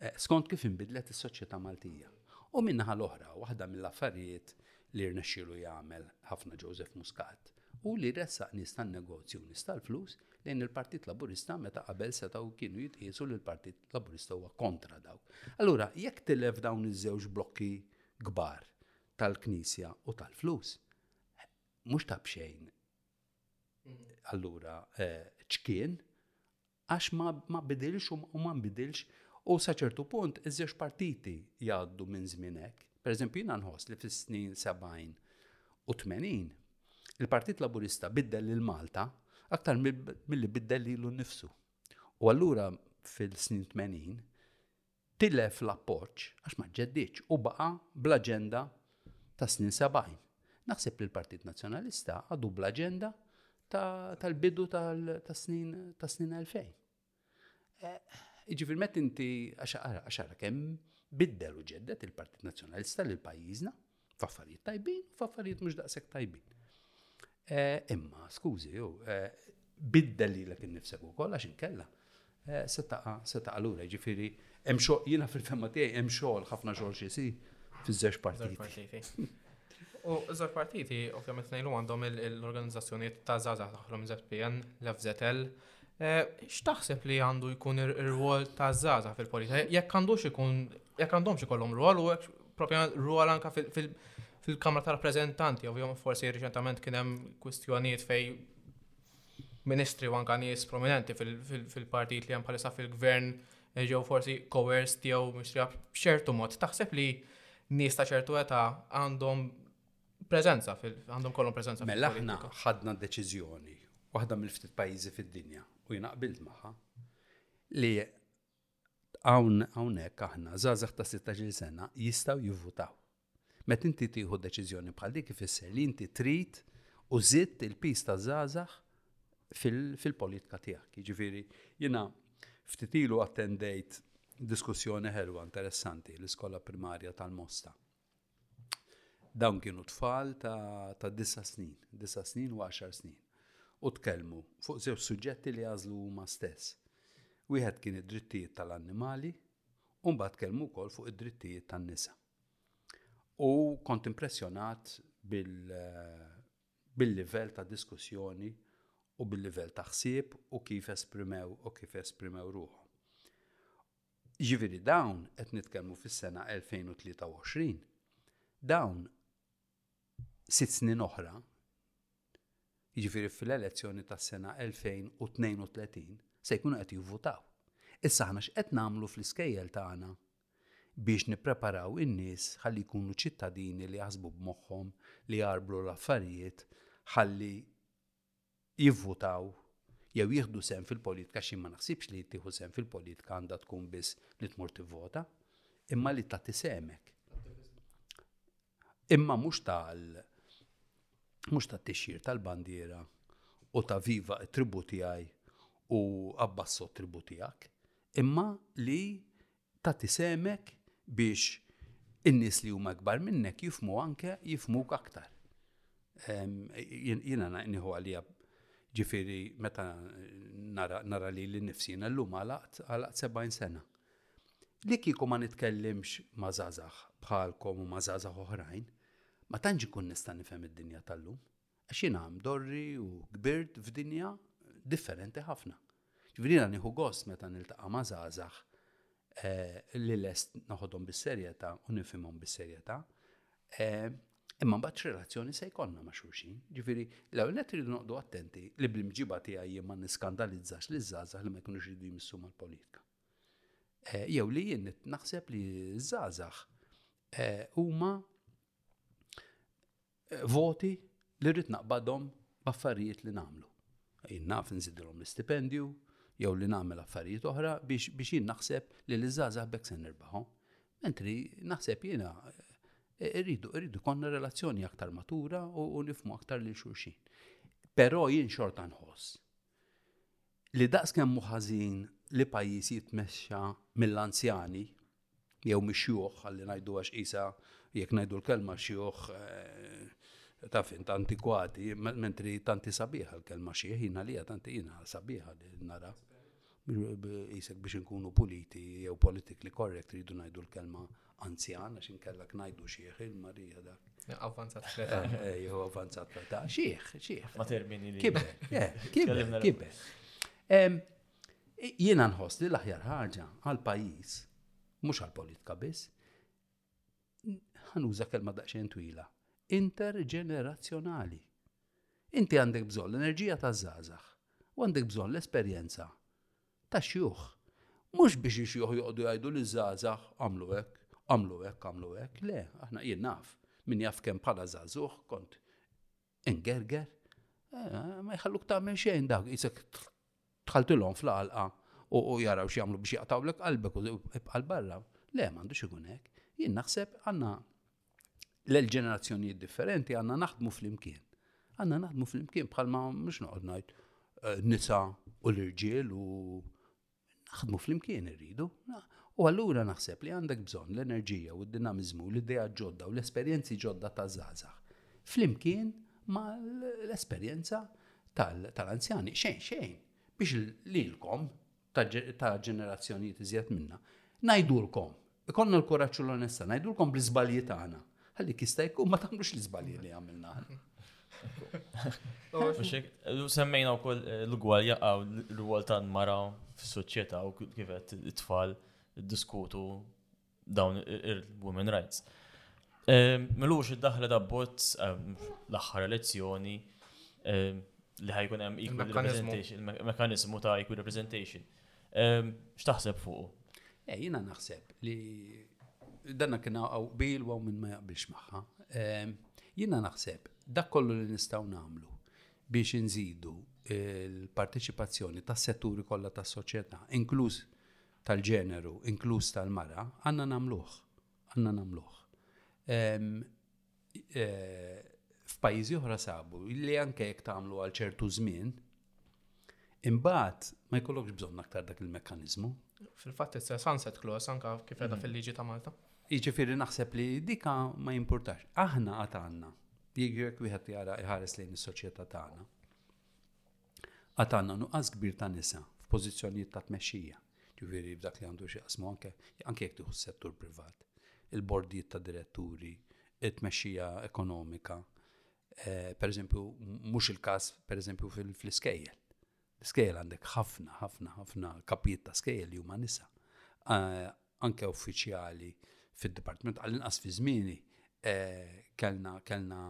eh, skont kif inbidlet is-soċjetà Maltija. U minnaħa l-oħra, waħda mill-affarijiet li rnexxielu jagħmel ħafna Joseph Muscat u li ressaq nies tan-negozju nies tal-flus lejn il-Partit Laburista meta qabel setgħu kienu jitqiesu li l-Partit Laburista huwa kontra dawk. Allura, jekk tilef dawn iż-żewġ blokki kbar tal-Knisja u tal-flus, mhux ta' bxejn allura ċkien għax ma bidilx u ma nbidilx u sa ċertu punt iż-żewġ partiti jgħaddu minn żmien hekk. Pereżempju jiena nħoss li fis-snin 70 u 80 il-Partit Laburista biddel lil Malta aktar milli biddel lilu nnifsu. U allura fil-snin 80 tilef l-appoġġ għax ma ġġeddiedx u baqa' bl-aġenda tas-snin 70. Naħseb li l-Partit Nazzjonalista għadu bl-aġenda tal-bidu tas-snin 2000. Jiġifieri meta inti għax ara kemm biddel u ġedded il-Partit Nazzjonalista lil pajjiżna. F'affarijiet tajbin, f'affarijiet mhux daqshekk tajbin. Eh, imma, skużi, jew, eh, biddel li l-ek nifsek u koll, għax inkella, eh, se taqa, se taqa l-ura, ġifiri, hemm xogħol, jiena fil-femma tiegħi hemm xogħol, ħafna xogħol xi jsir fiż-żewġ partiti. U żewġ partiti, ovvjament ngħidu għandhom l-organizzazzjonijiet ta' żgħażagħ taħrom ZPN, l-FZL, X'taħseb li għandu jkun ir-rwol ta' żgħażagħ fil-politika? Jekk għandux ikun, jekk għandhomx ikollhom rwol u propja rwol anka fil-Kamra ta' Rappreżentanti, ovvjament forsi riċentament kien hemm kwistjonijiet fej ministri u anka nies prominenti fil-partit li hemm bħalissa fil-gvern eh, ġew forsi coerced jew mixtieq b'ċertu mod. Taħseb li nies ta' ċertu età għandhom Preżenza fil għandhom kollhom preżenza fil Mela aħna ħadna deċiżjoni waħda mill-ftit pajjiżi fid-dinja u jiena qbilt magħha li hawn hawnhekk aħna żgħażagħ ta' 16 sena jistgħu jivvutaw. Meta inti tieħu deċiżjoni bħal dik ifisser li inti trid u żitt il-pis ta' żgħażagħ fil-politika fil tiegħek. Jiġifieri jiena ftit ilu attendejt diskussjoni ħelwa interessanti l-iskola primarja tal-Mosta. Dawn kienu tfal ta', ta disa snin, disa snin u għaxar snin. U tkellmu fuq żewġ suġġetti li għażlu huma stess. Wieħed kien id-drittijiet tal-annimali u mbagħad tkellmu wkoll fuq id-drittijiet tan-nisa. U kont impressjonat eh, bil-livell ta' diskussjoni u bil-livell ta' ħsieb u kif esprimew u kif esprimew ruħu. Jiġifieri dawn qed nitkellmu fis-sena 2023, dawn sitt snin oħra, jiġifieri fil-elezzjoni tas-sena 2032, se jkunu qed jivvutaw. Issa aħna x'qed nagħmlu fl-iskejjel tagħna biex nippreparaw in-nies ħalli jkunu ċittadini li jaħsbu b'moħħhom, li jarblu l-affarijiet, ħalli jivvutaw jew jieħdu sehem fil-politika għax jien ma naħsibx li tieħu sehem fil-politika għandha tkun biss li tmur tivvota, imma li tagħti sehmek. Imma mhux tal mhux tat-tixjir tal-bandiera u ta' viva t-tribu tiegħi u abbasso t-tribu tiegħek, imma li Tagħti sehmek biex in-nies li huma ikbar minnek jifmu anke jifmuk aktar. Jiena nieħu għalija ġifiri meta nara, nara li l-nifsi jiena l-lum għalaqt għalaqt 70 sena. Li kieku ma nitkellimx ma' zazax bħalkom u ma' zazax oħrajn, ma tantx ikun nista' nifhem id-dinja tal-lum. Għax jiena mdorri u kbirt f'dinja differenti ħafna. Ġifieri jiena nieħu gost meta niltaqa' ma' żgħażagħ eh, li lest naħodhom bis-serjetà u nifhimhom bis-serjetà. Eh, imma mbagħad relazzjoni se jkollna ma' xulxin. Ġifieri l-ewwel qed irridu noqgħdu attenti li bl-imġiba tiegħi jien ma niskandalizzax li żgħażagħ li ma jkunux jridu jmissu mal-politika. Eh, jew li jien naħseb li żgħażagħ huma voti li rrid naqbadhom b'affarijiet li nagħmlu. Jien naf nżidilhom l-istipendju jew li nagħmel affarijiet oħra biex biex jien naħseb li l-żgħażagħ bek se nirbahom. Mentri naħseb jiena eh, irridu irridu konna relazzjoni aktar matura u nifmu aktar lil xulxin. Però jien xorta nħoss li daqs kemm ħażin li pajjiż jitmexxa mill-anzjani jew mix-xjuħ ħalli ngħidu għax qisha jekk ngħidu l-kelma xjuħ taf int antikwati, mentri tanti sabiħa l-kelma xieħ, jina li tanti jina sabiħa li nara. Isek biex nkunu puliti jew politically correct rridu najdu l-kelma anzjan, għax inkellak najdu xieħ il-marija dak. Avvanzat fleta. Eh, eh, jew avvanzat fleta. Xieħ, xieħ. Ma termini li. Kibe, eh, kibe, kibe. Jiena nħoss li l-aħjar ħaġa għall-pajjiż, mhux għall-politika biss, ħanuża kelma daqsxejn twila, interġenerazzjonali. Inti għandek bżonn l-enerġija ta' żgħażagħ u għandek bżonn l-esperjenza ta' xjuħ. Mhux biex ix-xjuħ joqogħdu jgħidu li żgħażagħ għamlu hekk, għamlu hekk, għamlu hekk, le, aħna jien naf, min jaf kemm bħala żgħażugħ kont Ingerger, eh, ma jħalluk tagħmel xejn dak, isek tħaltilhom fl-għalqa u jaraw x'jagħmlu biex jaqtawlek qalbek u bħal barra. Le, m'għandux ikun hekk. Jien naħseb għandna l-ġenerazzjonijiet differenti għandna naħdmu fl-imkien. Għandna naħdmu fl-imkien bħalma mhux noqgħod ngħid eh, nisa u l-irġiel u Naħdmu flimkien irridu. U allura naħseb li għandek bżonn l-enerġija u d-dinamiżmu, l-idea ġodda u l-esperjenzi ġodda ta' żgħażagħ. Flimkien ma' l-esperjenza tal-anzjani. Xejn, xejn. Biex lilkom ta' ġenerazzjonijiet iżjed minna, ngħidulkom Ikollna l-kuraġġ u l-onestà ngħidulkom bl-iżbalji tagħna. Ħallik jista' jkun ma tagħmlux l-iżbalji li għamilna aħna. Semmejna wkoll eh, l-gwalja għaw l-rwol ta' mara fis-soċjetà u kif qed it-tfal diskutu dawn il-women rights. Ehm, Milux id-daħla da' bozz ehm, l-aħħar elezzjoni ehm, li ħajkun hemm equal representation, il-mekanizmu ta' equal representation. X'taħseb fuqu? Eh, jiena naħseb li danna kien għaw bil waw minn ma jaqbilx magħha. Jiena naħseb dak kollu li nistgħu nagħmlu biex inżidu il-parteċipazzjoni tas setturi kollha tas soċjetà inkluż tal-ġeneru, inkluż tal-mara, għandna nagħmluh. Għandna nagħmluh. eh, f'pajjiżi oħra sabu li anke jekk tagħmlu għal ċertu żmien, imbagħad ma jkollokx bżonn aktar dak il-mekkaniżmu. Fil-fatt issa sunset clause anka kif edha mm. fil-liġi ta' Malta. Jiġifieri naħseb li dika ma jimpurtax. Aħna għad għandna. Jiġifieri wieħed jara iħares lejn is-soċjetà tagħna. Għad għandna nuqqas kbir ta' nisa f'pożizzjonijiet ta' tmexxija, ġifieri f'dak li għandu x'jaqsmu anke anke jekk tieħu s-settur privat, il-bordijiet ta' diretturi, it-tmexxija ekonomika. Eh, per eżempju, mhux il-każ per eżempju fl-iskejjel. L-iskejjel għandek ħafna, ħafna, ħafna kapijiet ta' skejjel li huma nisa. Eh, anke uffiċjali fid-dipartiment, għall-inqas fi żmieni, eh, kellna kellna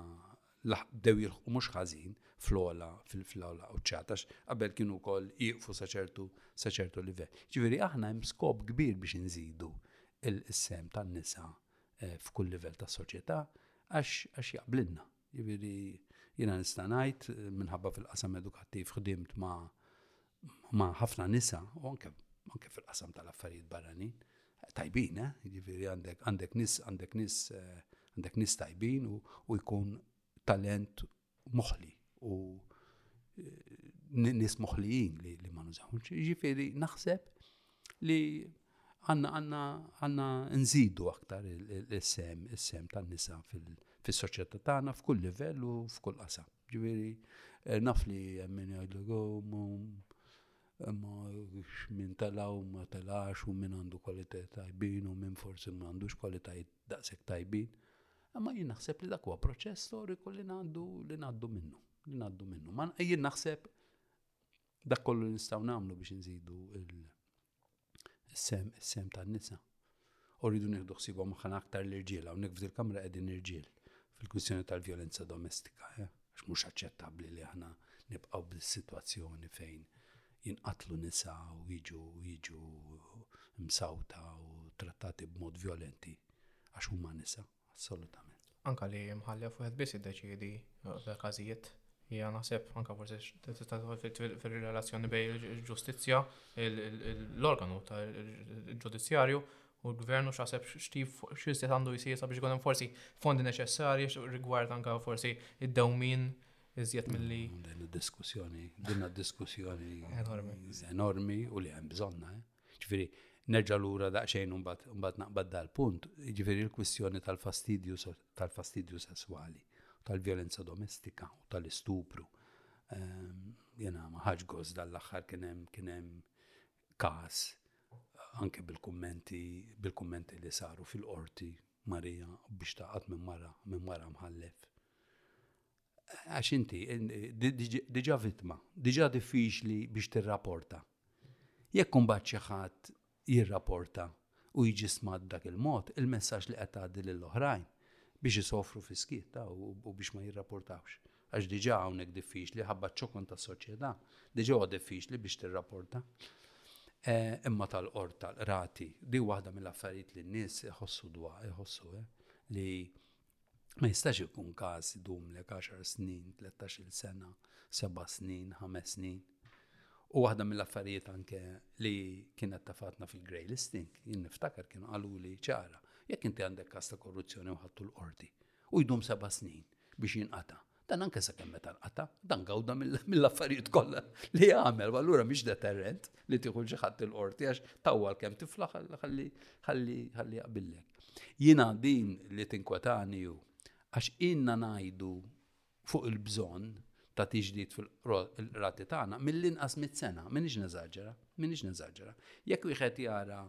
bdew jilħqu mhux ħażin fl-ola fil-ola u ċatax, qabel kienu wkoll jieqfu sa ċertu sa ċertu livell. Ġifieri aħna hemm skop kbir biex inżidu il-sem tan-nisa eh, f'kull livell tas-soċjetà għax jaqblilna. Jiġifieri jiena nista' ngħid, minħabba fil-qasam edukattiv ħdimt ma' ħafna nisa u anke anke fil-qasam tal-affarijiet barranin, tajbin, eh? Jiġifieri għandek għandek nies għandek nies għandek nies tajbin u jkun talent moħli u nies moħlijin li ma nużawhomx. Jiġifieri naħseb li għanna għanna għanna nżidu aktar il-sem, il-sem tan nisa fil-soċjetà tagħna f'kull livell u f'kull qasam. Ġifieri eh, naf li min jgħidu ma min telaw ma telax u min għandu kwalità tajbin u min forsi ma għandux kwalità daqshekk tajbin. Imma jien naħseb li dak huwa proċess storiku li ngħaddu li ngħaddu minnu, li ngħaddu minnu. Ma jien naħseb Dak kollu li nistgħu nagħmlu biex inżidu il-sem sem tan-nisa. U rridu nieħdu ħsibhom magħna aktar l-irġiel hawnhekk f'dil kamra qegħdin irġiel fil-kwistjoni tal-vjolenza domestika. Eh? Għax mhux aċċettabbli li aħna nibqgħu b'sitwazzjoni fejn jinqatlu nisa u jiġu jiġu msawta u trattati b'mod violenti għax huma nisa. Assolutament. Anke li mħallef wieħed biss jiddeċiedi l-każijiet hija naħseb anke forsi fir-relazzjoni bejn il-ġustizzja, l-organu tal-ġudizzjarju u l-gvern u x'aħseb x'tip x'istat għandu jsir sabiex ikun hemm forsi fondi neċessarji rigward anke forsi id-dewmien iżjed milli. Din id-diskussjoni, din id-diskussjoni enormi u li hemm bżonna. Eh? Ġifieri, nerġa' lura daqsxejn u mbagħad naqbad dal-punt, ġifieri l-kwistjoni tal-fastidju tal-fastidju sesswali, tal-vjolenza domestika u tal-istupru. Ehm, jena ma ħaġ gost dal-aħħar kien hemm kien hemm każ anke bil-kummenti bil-kummenti li saru fil-qorti Marija biex taqgħod minn mara minn mara mħallef. Għax inti diġà vittma, diġà diffiċli biex tirrapporta. Jekk imbagħad xi ħadd jirrapporta u jiġi smat dak il-mod, il-messaġġ li qed tgħaddi lil oħrajn biex isofru fi skieta u biex ma jirrapportawx. Għax diġà hawnhekk diffiċli ħabba ċokon tas-soċjetà, diġà huwa diffiċli biex tirrapporta. Eh, imma tal-qort tal-qrati, di waħda mill-affarijiet li n-nies iħossu dwa, iħossu eh, li Ma jistax ikun każ idumlek 10 snin, 13 sena, 7 snin, 5 snin. U waħda mill-affarijiet anke li kienet tafatna fil-grey listing, jien niftakar kienu qalu li ċara, jekk inti għandek kas ta' korruzzjoni u ħattu l-qorti, u jdum 7 snin biex jinqata. Dan anke sakemm meta nqata, dan gawda mill-affarijiet kollha li għamel, allura mhix deterrent li tieħu xi ħadd il-qorti għax tawwal kemm tifla ħalli ħalli jaqbillek. Jiena din li tinkwetani hu għax inna ngħidu fuq il-bżonn ta' tiġdid fil-rati tagħna mill-inqas mit-sena, minix neżaġġera, minix neżaġġera. Jekk wieħed jara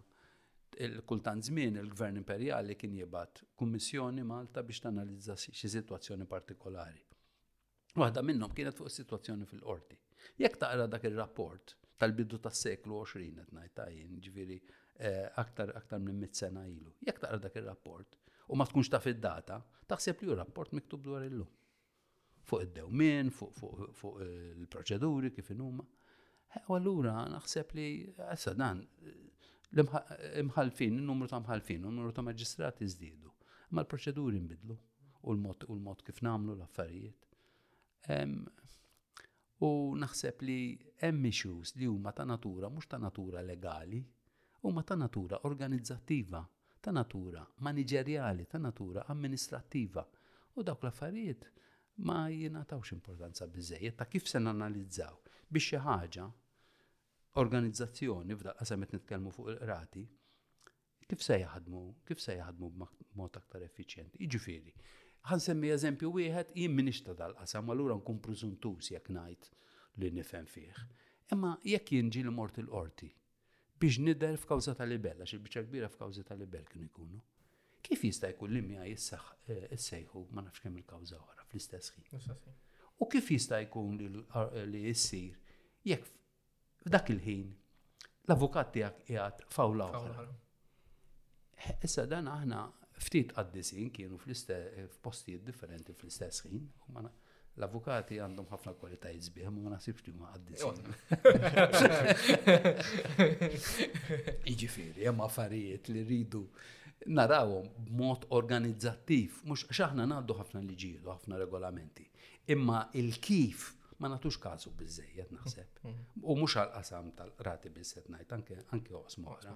Kull tant żmien il-Gvern Imperjali kien jibgħat kummissjoni Malta biex tanalizza xi sitwazzjoni partikolari. Waħda minnhom kienet fuq is-sitwazzjoni fil-qorti. Jekk taqra dak ir-rapport tal-bidu tas-seklu 20 qed ngħid ta' jien, ġifieri eh, aktar aktar minn mit sena ilu. Jekk taqra dak ir-rapport u ma tkunx taf id-data, taħseb li hu rapport miktub dwar illum. fuq id-dewmien, fuq il-proċeduri kif inhuma. U allura naħseb li issa dan l-imħalfin, il-numru ta' mħalfin, il-numru ta' maġistrati żdiedu. Ma l-proċeduri nbidlu u l-mod kif nagħmlu l-affarijiet. U naħseb li hemm issues li huma ta' natura mhux ta' natura legali, huma ta' natura organizzattiva, ta' natura maniġerjali, ta' natura amministrattiva, u dawk l-affarijiet ma jingħatawx importanza biżżejjed ta' kif se nanalizzaw biex xi ħaġa, organizzazzjoni, f'dal-qasam qed nitkellmu fuq il-qrati, Kif se jaħdmu, kif se jaħdmu b'mod aktar effiċjenti? Jiġifieri, ħansemmi eżempju wieħed jien minix ta' dal-qasam, allura nkun preżuntuż jekk ngħid li nifhem fih. Imma jekk jien ġieli mort il-qorti biex nidher f'kawża ta' libell, għax il-biċċa kbira f'kawżi ta' libell kienu jkunu, kif jista' jkun li mija eh, issejħu ma nafx kemm il-kawża oħra fl-istess ħin? U kif jista' jkun li issir jekk F'dak il-ħin, l-avukat tiegħek qiegħed fawla oħra. Issa dan aħna ftit qaddisin kienu f'postijiet differenti fl-istess ħin. L-avukati għandhom ħafna kwalitajiet sbieħ, ma nasibx li ma għaddisin. Iġifiri, hemm affarijiet li rridu narawhom b'mod organizzattiv, mhux x'aħna ngħaddu ħafna liġijiet u ħafna regolamenti. Imma il-kif ma nagħtux każu biżejjed naħseb. U mhux għal qasam tal-qrati biss qed ngħid anke anke oqsma oħra.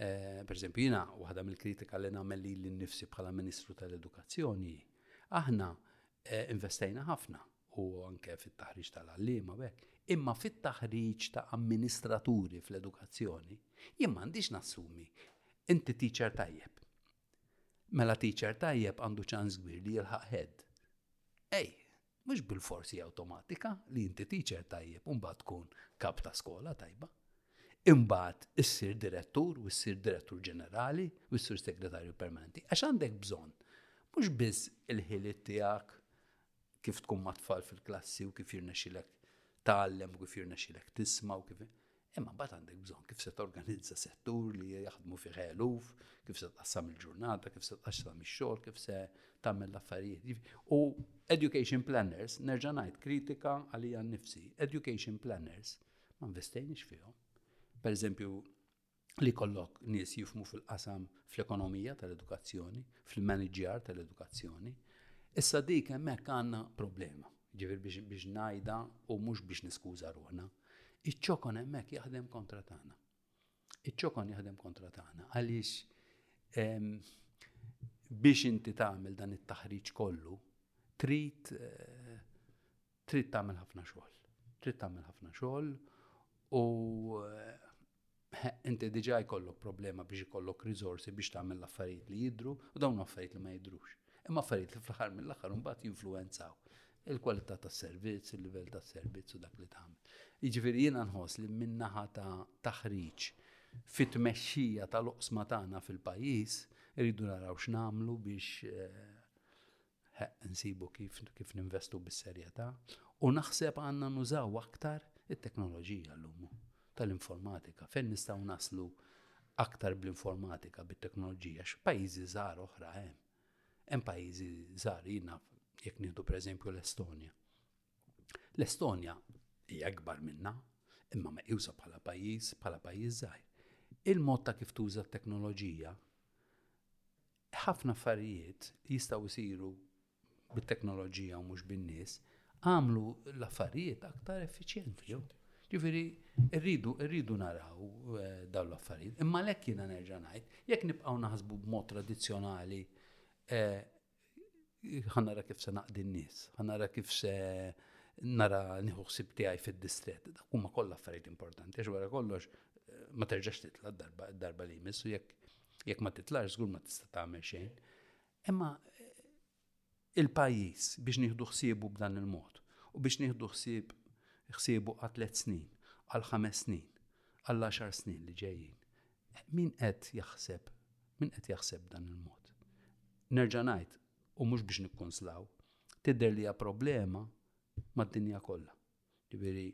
Eh, per eżempju, jiena waħda mill-kritika li nagħmel li l-nifsi bħala Ministru tal-Edukazzjoni, aħna eh, investejna ħafna u anke fit-taħriġ tal-għallima bekk, imma fit-taħriġ ta' amministraturi fl-edukazzjoni, jien m'għandix nassumi inti teacher tajjeb. Mela teacher tajjeb għandu ċans kbir li jilħaq head. Ej, Mhux bilfors hija awtomatika li inti teacher tajjeb u mbagħad tkun kap ta' skola tajba. Imbagħad issir direttur u ssir direttur ġenerali u ssir segretarju permanenti għax għandek bżonn mhux biss il-ħiliet tiegħek kif tkun mat-tfal fil-klassi u kif jirnexxilek tgħallem u kif jirnexxilek tisma' u kif Imma mbagħad għandek bżonn kif se torganizza settur li jaħdmu fih eluf, kif se tqassam il-ġurnata, kif se tqassam ix-xogħol, kif se tagħmel l-affarijiet. U education planners, nerġa' ngħid kritika għalija nnifsi, education planners ma investejniex fihom. Per eżempju, li kollok nies jifmu fil-qasam fl-ekonomija tal-edukazzjoni, fil-manager tal-edukazzjoni. Issa dik hemmhekk għandna problema. Jiġifieri biex biex ngħidha u mhux biex niskuża ruħna. Iċ-ċokon hemmhekk jaħdem kontra tagħna. Iċ-ċokon jaħdem kontra tagħna għaliex ehm, biex inti tagħmel dan it-taħriġ kollu trid eh, trid tagħmel ħafna xogħol. Trid tagħmel ħafna xogħol u eh, inti diġà jkollok problema biex ikollok riżorsi biex tagħmel l-affarijiet li jidhru u dawn affarijiet li ma jidhrux. Imma affarijiet li fl-aħħar mill-aħħar imbagħad jinfluwenzaw il-kwalità tas-servizz, il-livell tas-servizz u dak li tagħmel. Jiġifieri jiena nħoss li min-naħa ta' taħriġ fit-tmexxija tal-oqsma tagħna fil-pajjiż iridu naraw x'nagħmlu biex eh, Ħeqq insibu kif kif ninvestu bis-serjetà u naħseb għandna nużaw aktar it-teknoloġija llum tal-informatika fejn nistgħu naslu aktar bl-informatika bit-teknoloġija x'pajjiżi żgħar oħra hemm. Hemm pajjiżi żgħar jiena jekk nieħdu pereżempju l-Estonja. L-Estonja hija akbar minna, imma meqjusa bħala pajjiż, bħala pajjiż żgħir. Il-mod ta' kif tuża t-teknoloġija Ħafna affarijiet li jistgħu jsiru bit-teknoloġija u mhux bin-nies għamlu l-affarijiet aktar effiċjenti. Ġifieri rridu rridu naraw eh, dawn l-affarijiet. Imma lek jiena nerġa' ngħid, jekk nibqgħu naħsbu b'mod tradizzjonali eh, Ħanara kif se naqdi n-nies, ħanara kif se nara nieħu ħsib tiegħi fid-distrett. Dak huma kollha affarijiet importanti, għax wara kollox eh, ma terġax titla darba darba li jmiss u jekk jekk ma titlax żgur ma tista' tagħmel xejn. Imma eh, il-pajjiż biex nieħdu ħsiebu b'dan il-mod u biex nieħdu ħsieb ħsiebu għal tliet snin, għal ħames snin, għal għaxar snin li ġejjin. Min qed jaħseb, min qed jaħseb b'dan il-mod? Nerġa' ngħid, u mhux biex nikkunslaw, tidher li hija problema mad-dinja kollha. Ġifieri,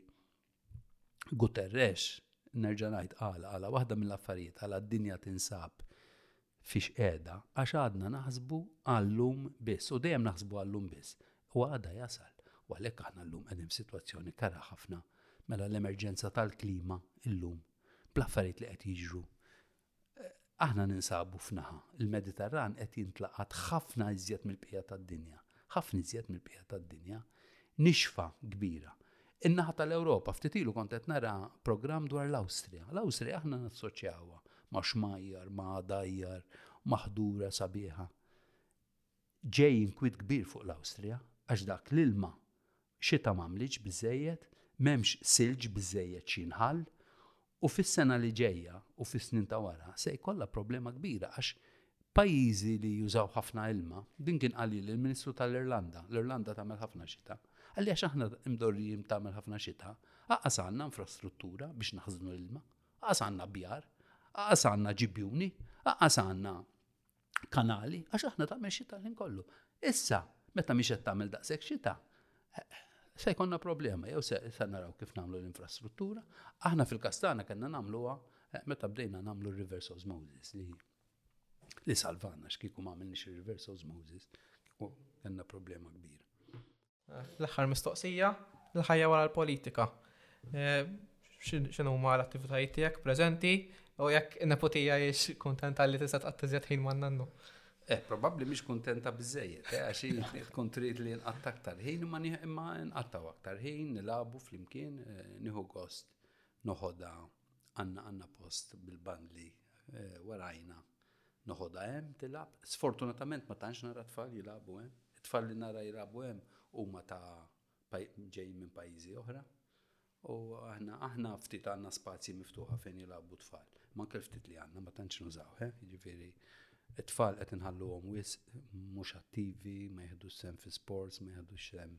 Guterres, nerġa' ngħid għala, għala waħda mill-affarijiet għala d-dinja tinsab fiex qiegħda għax għadna naħsbu għallum biss u dejjem naħsbu għallum biss u għada jasal. U għalhekk aħna llum qegħdin f'sitwazzjoni kara ħafna mela l-emerġenza tal-klima llum bl-affarijiet li qed jiġru aħna ninsabu f'naħa. Il-Mediterran qed jintlaqat ħafna iżjed mill-bqija tad-dinja. Ħafna iżjed mill-bqija tad-dinja. Nixfa kbira. In-naħa tal-Ewropa ftit ilu kont qed nara programm dwar l-Awstrija. L-Awstrija aħna nassoċjawha ma' xmajjar, ma' dajjar, ma' ħdura sabiħa. Ġej inkwit kbir fuq l-Awstrija għax dak l-ilma xita ma mlietx biżżejjed, m'hemmx silġ biżżejjed xi jinħall, u fis-sena li ġejja u fis-snin ta' wara se jkollha problema kbira għax pajjiżi li jużaw ħafna ilma, din kien qalili l-Ministru tal-Irlanda, l-Irlanda tagħmel ħafna xita, qalli għax aħna mdorrijin b'tagħmel ħafna xita, aqas għandna infrastruttura biex naħżnu l-ilma, aqas għandna bjar, aqas għandna ġibjuni, aqas għandna kanali, għax aħna tagħmel xita l kollu. Issa, meta miex qed tagħmel daqshekk xita, eh, se jkollna problema, jew se naraw kif nagħmlu l-infrastruttura. Aħna fil-kastana kellna nagħmluha eh, meta bdejna nagħmlu reverse osmosis li li salvana x'kieku ma għamilniex reverse osmosis, kieku kellna problema kbira. L-aħħar mistoqsija, il-ħajja wara l-politika. X'inhuma l-attivitajiet tiegħek preżenti u jekk in-neputija hiex kuntenta li tista' tqatta' iżjed ħin man-nannu? Eh, probabbli mhix kuntenta biżejjed, eh, għax hi tkun trid li nqatta' aktar ħin imma imma nqattaw aktar ħin, nilagħbu flimkien, eh, nieħu gost noħodha għandna għandna post bil-bandli eh, warajna. Noħodha hemm tilgħab. Sfortunatament ma tantx nara t-tfal jilagħbu hemm. It-tfal li nara jilagħbu hemm huma ta' ġejjin minn pajjiżi oħra. U aħna aħna ftit għandna spazji miftuħa fejn jilagħbu t-tfal. Ma anke ftit li għandna ma tantx nużaw, eh? Jiġifieri it-tfal qed inħalluhom wisq mhux attivi, ma jiħdux sehem fi sports, ma jiħdux sehem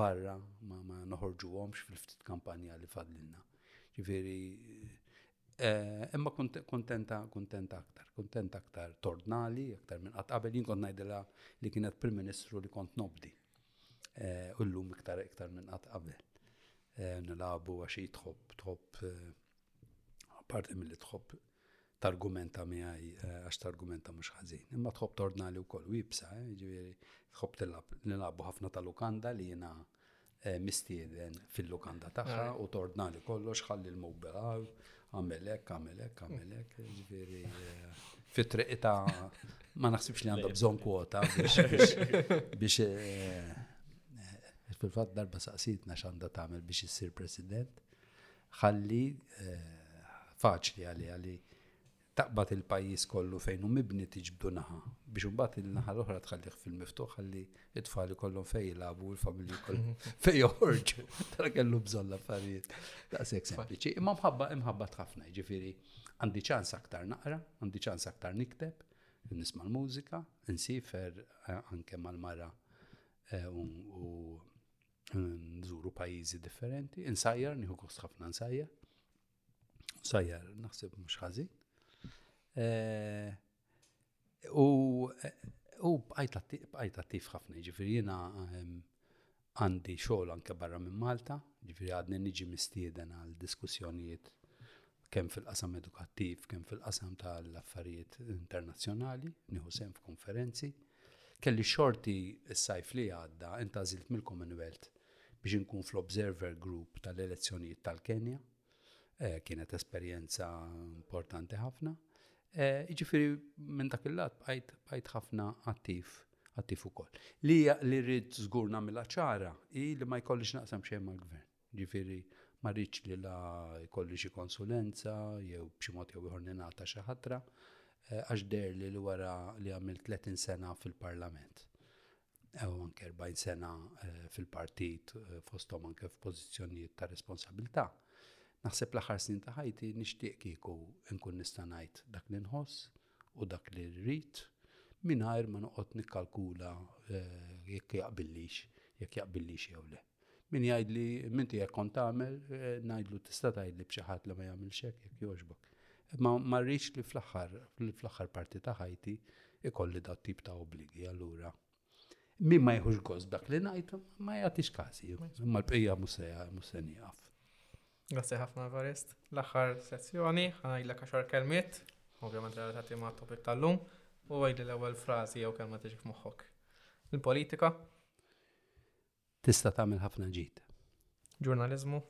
barra, ma, ma noħorġuhomx fil-ftit kampanja li fadlilna. Jiġifieri Eh, imma kontenta, kontenta aktar, kontenta aktar tordnali, aktar minn qatt qabel jien kont ngħidilha li kienet Prim Ministru li kont nobdi. Eh, u llum iktar iktar minn qatt qabel. Eh, nilabu għax tħobb, tħobb parti mill-li tħobb targumenta miegħi għax targumenta mhux ħażin. Imma tħobb tordnali wkoll u jibsa, ġifieri tħobb tilab nilabu ħafna tal-lukanda li jiena mistieden fil-lukanda tagħha u tordnali kollox ħalli l-mobile għal għamelek, għamelek, għamelek, ġviri, fit-triq ta' ma naħsibx li għandha bżon kwota biex fil-fat darba saqsitna x'għandha tagħmel biex issir president, ħalli faċli għalli għalli taqbad il-pajjiż kollu fejn hu mibni tiġbdu naħa biex imbagħad in-naħa l-oħra tħallih fil-miftuħ ħalli t-tfal ikollhom fejn jilagħbu u l-familji jkollhom fejn joħorġu. Tara kellu bżonn l-affarijiet daqshekk sempliċi. Imma mħabba imħabba ħafna, jiġifieri għandi ċans aktar naqra, għandi ċans aktar nikteb, nisma' l-mużika, nsifer eh, anke mal-mara eh, u nżuru pajjiżi differenti, insajjar, nieħu kost ħafna nsajjar. Sajjar, naħseb mhux ħażin. Eh, u u bqajt attiv ħafna, ġifiri jina ehm, għandi xogħol anke barra minn Malta, ġifiri għadni niġi mistieden għal diskussjonijiet kemm fil-qasam edukattiv, kemm fil-qasam tal-affarijiet internazzjonali, nieħu sem f'konferenzi. Kelli xorti s-sajf li għadda intażilt mill-Commonwealth biex inkun fl-Observer Group tal-elezzjonijiet tal-Kenja. Kienet esperjenza importanti ħafna. Jiġifieri minn dak il-lat bqajt ħafna attiv attiv ukoll. Li li rrid żgur nagħmilha ċara hi li ma jkollix naqsam xejn mal-gvern. Ġifieri ma rridx li la jkolli xi konsulenza jew b'xi mod jew ieħor ningħata xi ħatra eh, għax der li li wara li għamil 30 sena fil-Parlament. Ew anke 40 sena eh, fil-partit eh, fosthom anke f'pożizzjonijiet ta' responsabilità. Naħseb l-aħħar snin ta' ħajti nixtieq kieku nkun nista' ngħid dak li nħoss u dak li rrid mingħajr ma noqgħod nikkalkula eh, jekk jaqbillix, jekk jaqbillix jew le. Min jgħidli minti jekk kont tagħmel, eh, ngħidlu tista' tgħidli b'xi ħadd li ma jagħmel xek jekk jogħġbok. Ma ma rridx li fl-aħħar fl-aħħar parti ta' ħajti ikolli dat tip ta' obbligi allura. Min ma jħux gost dak li ngħid ma jagħtix kasi, imma l-bqija mhux se nieqaf. Grazie ħafna Varist. L-aħħar sezzjoni ħanajlek għaxar kelmiet, ovvjament relatati ma' topik tal-lum, u għajli l-ewwel frażi jew kelma tiġi f'moħħok. Il-politika Tista' tagħmel ħafna ġid. Ġurnaliżmu?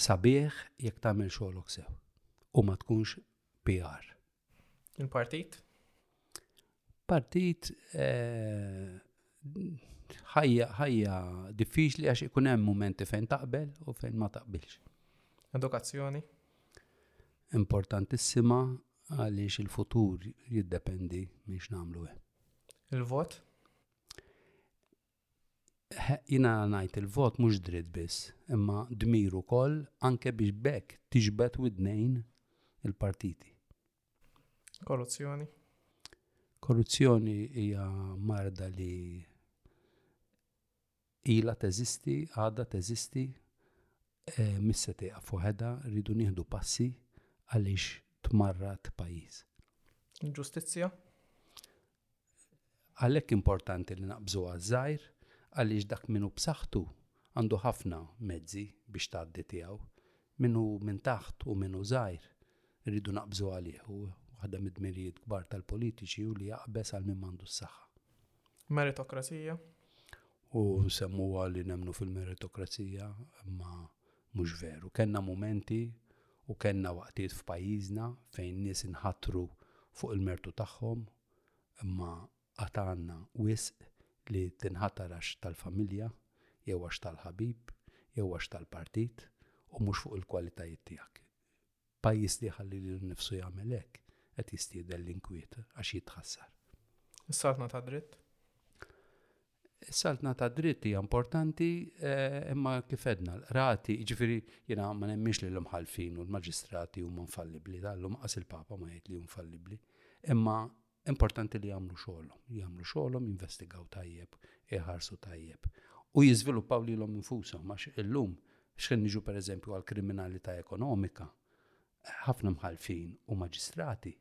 Sabiħ jekk tagħmel xogħolok sew u ma tkunx PR. Il-partit? Partit eh, ħajja ħajja diffiċli għax ikun hemm mumenti fejn taqbel u fejn ma taqbilx. Edukazzjoni? Importantissima għaliex il-futur jiddependi miex namlu hemm. Il-vot? Jiena ngħid il-vot mhux dritt biss, imma dmir ukoll anke biex b'hekk tiġbed widnejn il-partiti. Korruzzjoni? Korruzzjoni hija marda li Ilha teżisti, għadha teżisti, mhix se tieqaf waħedha, rridu nieħdu passi għaliex tmarrad pajjiż. Il-ġustizzja? Għalhekk importanti li naqbżu għaż-żgħir għaliex dak min hu b'saħħtu għandu ħafna mezzi biex tgħaddi tiegħu. Min hu minn taħt u min hu żgħir rridu naqbżu għalih u waħda mid-dmirijiet kbar tal-politiċi hu li jaqbeż għal min m'għandux saħħa. Meritokrazija. U nsemmu li nemnu fil-meritokrazija, imma mhux veru. Kenna momenti u kenna waqtiet f'pajjiżna fejn nies inħatru fuq il-mertu tagħhom, imma għatanna wisq li tinħatar għax tal-familja, jew għax tal-ħabib, jew għax tal-partit, u mhux fuq il-kwalitajiet tiegħek. Pajjiż li jħalli lilu nnifsu jagħmel hekk qed jistieden l-inkwiet għax jitħassar. Is-saltna tad-dritt? Is-saltna tad-dritt hija importanti eh, imma kif edna l-qrati, jiġifieri jiena ma nemmix li l-imħalfin u l-maġistrati huma infallibbli, tal-lum qas il-Papa ma jgħid li huma infallibbli. Imma Importanti li jagħmlu xogħolhom, jagħmlu xogħolhom, jinvestigaw tajjeb, iħarsu tajjeb u jiżviluppaw lilhom infushom għax illum x'ħin niġu pereżempju għal kriminalità ekonomika, ħafna mħalfin u maġistrati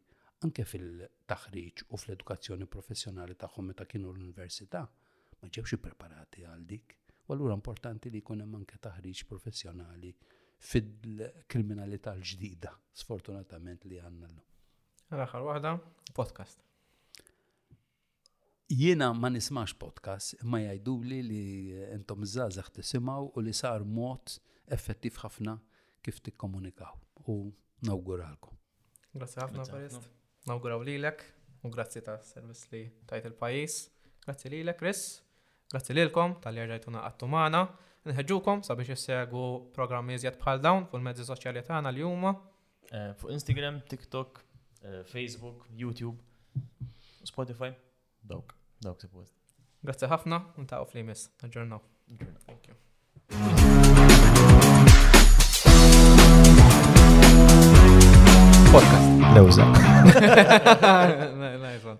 anke fil-taħriġ u fl-edukazzjoni professjonali tagħhom meta kienu l-università ma ġewx ippreparati għal dik. U allura importanti li jkun hemm anke taħriġ professjonali fil-kriminalità l-ġdida, sfortunatament li għandna llum. L-aħħar waħda, podcast. Jiena ma nismax podcast, imma jgħiduli li intom żgħażagħ tisimgħu u li sar mod effettiv ħafna kif tikkomunikaw. U nawguralkom. Grazzi ħafna, Forest. Nawguraw lilek u grazzi ta' servizz li tajt il-pajis. Grazzi lilek, Chris. Grazzi lilkom tal-li rġajtuna għattu maħna. Nħedġukom sabiex jissegu programmi iżjed bħal dawn fuq il-mezzi soċjali tagħna li huma Fuq Instagram, TikTok, Facebook, YouTube, Spotify, dawk, dawk se post. Grazzi ħafna, untaw fl-imis, aġġornaw. Thank you. Podcast. Lewza. Nice one.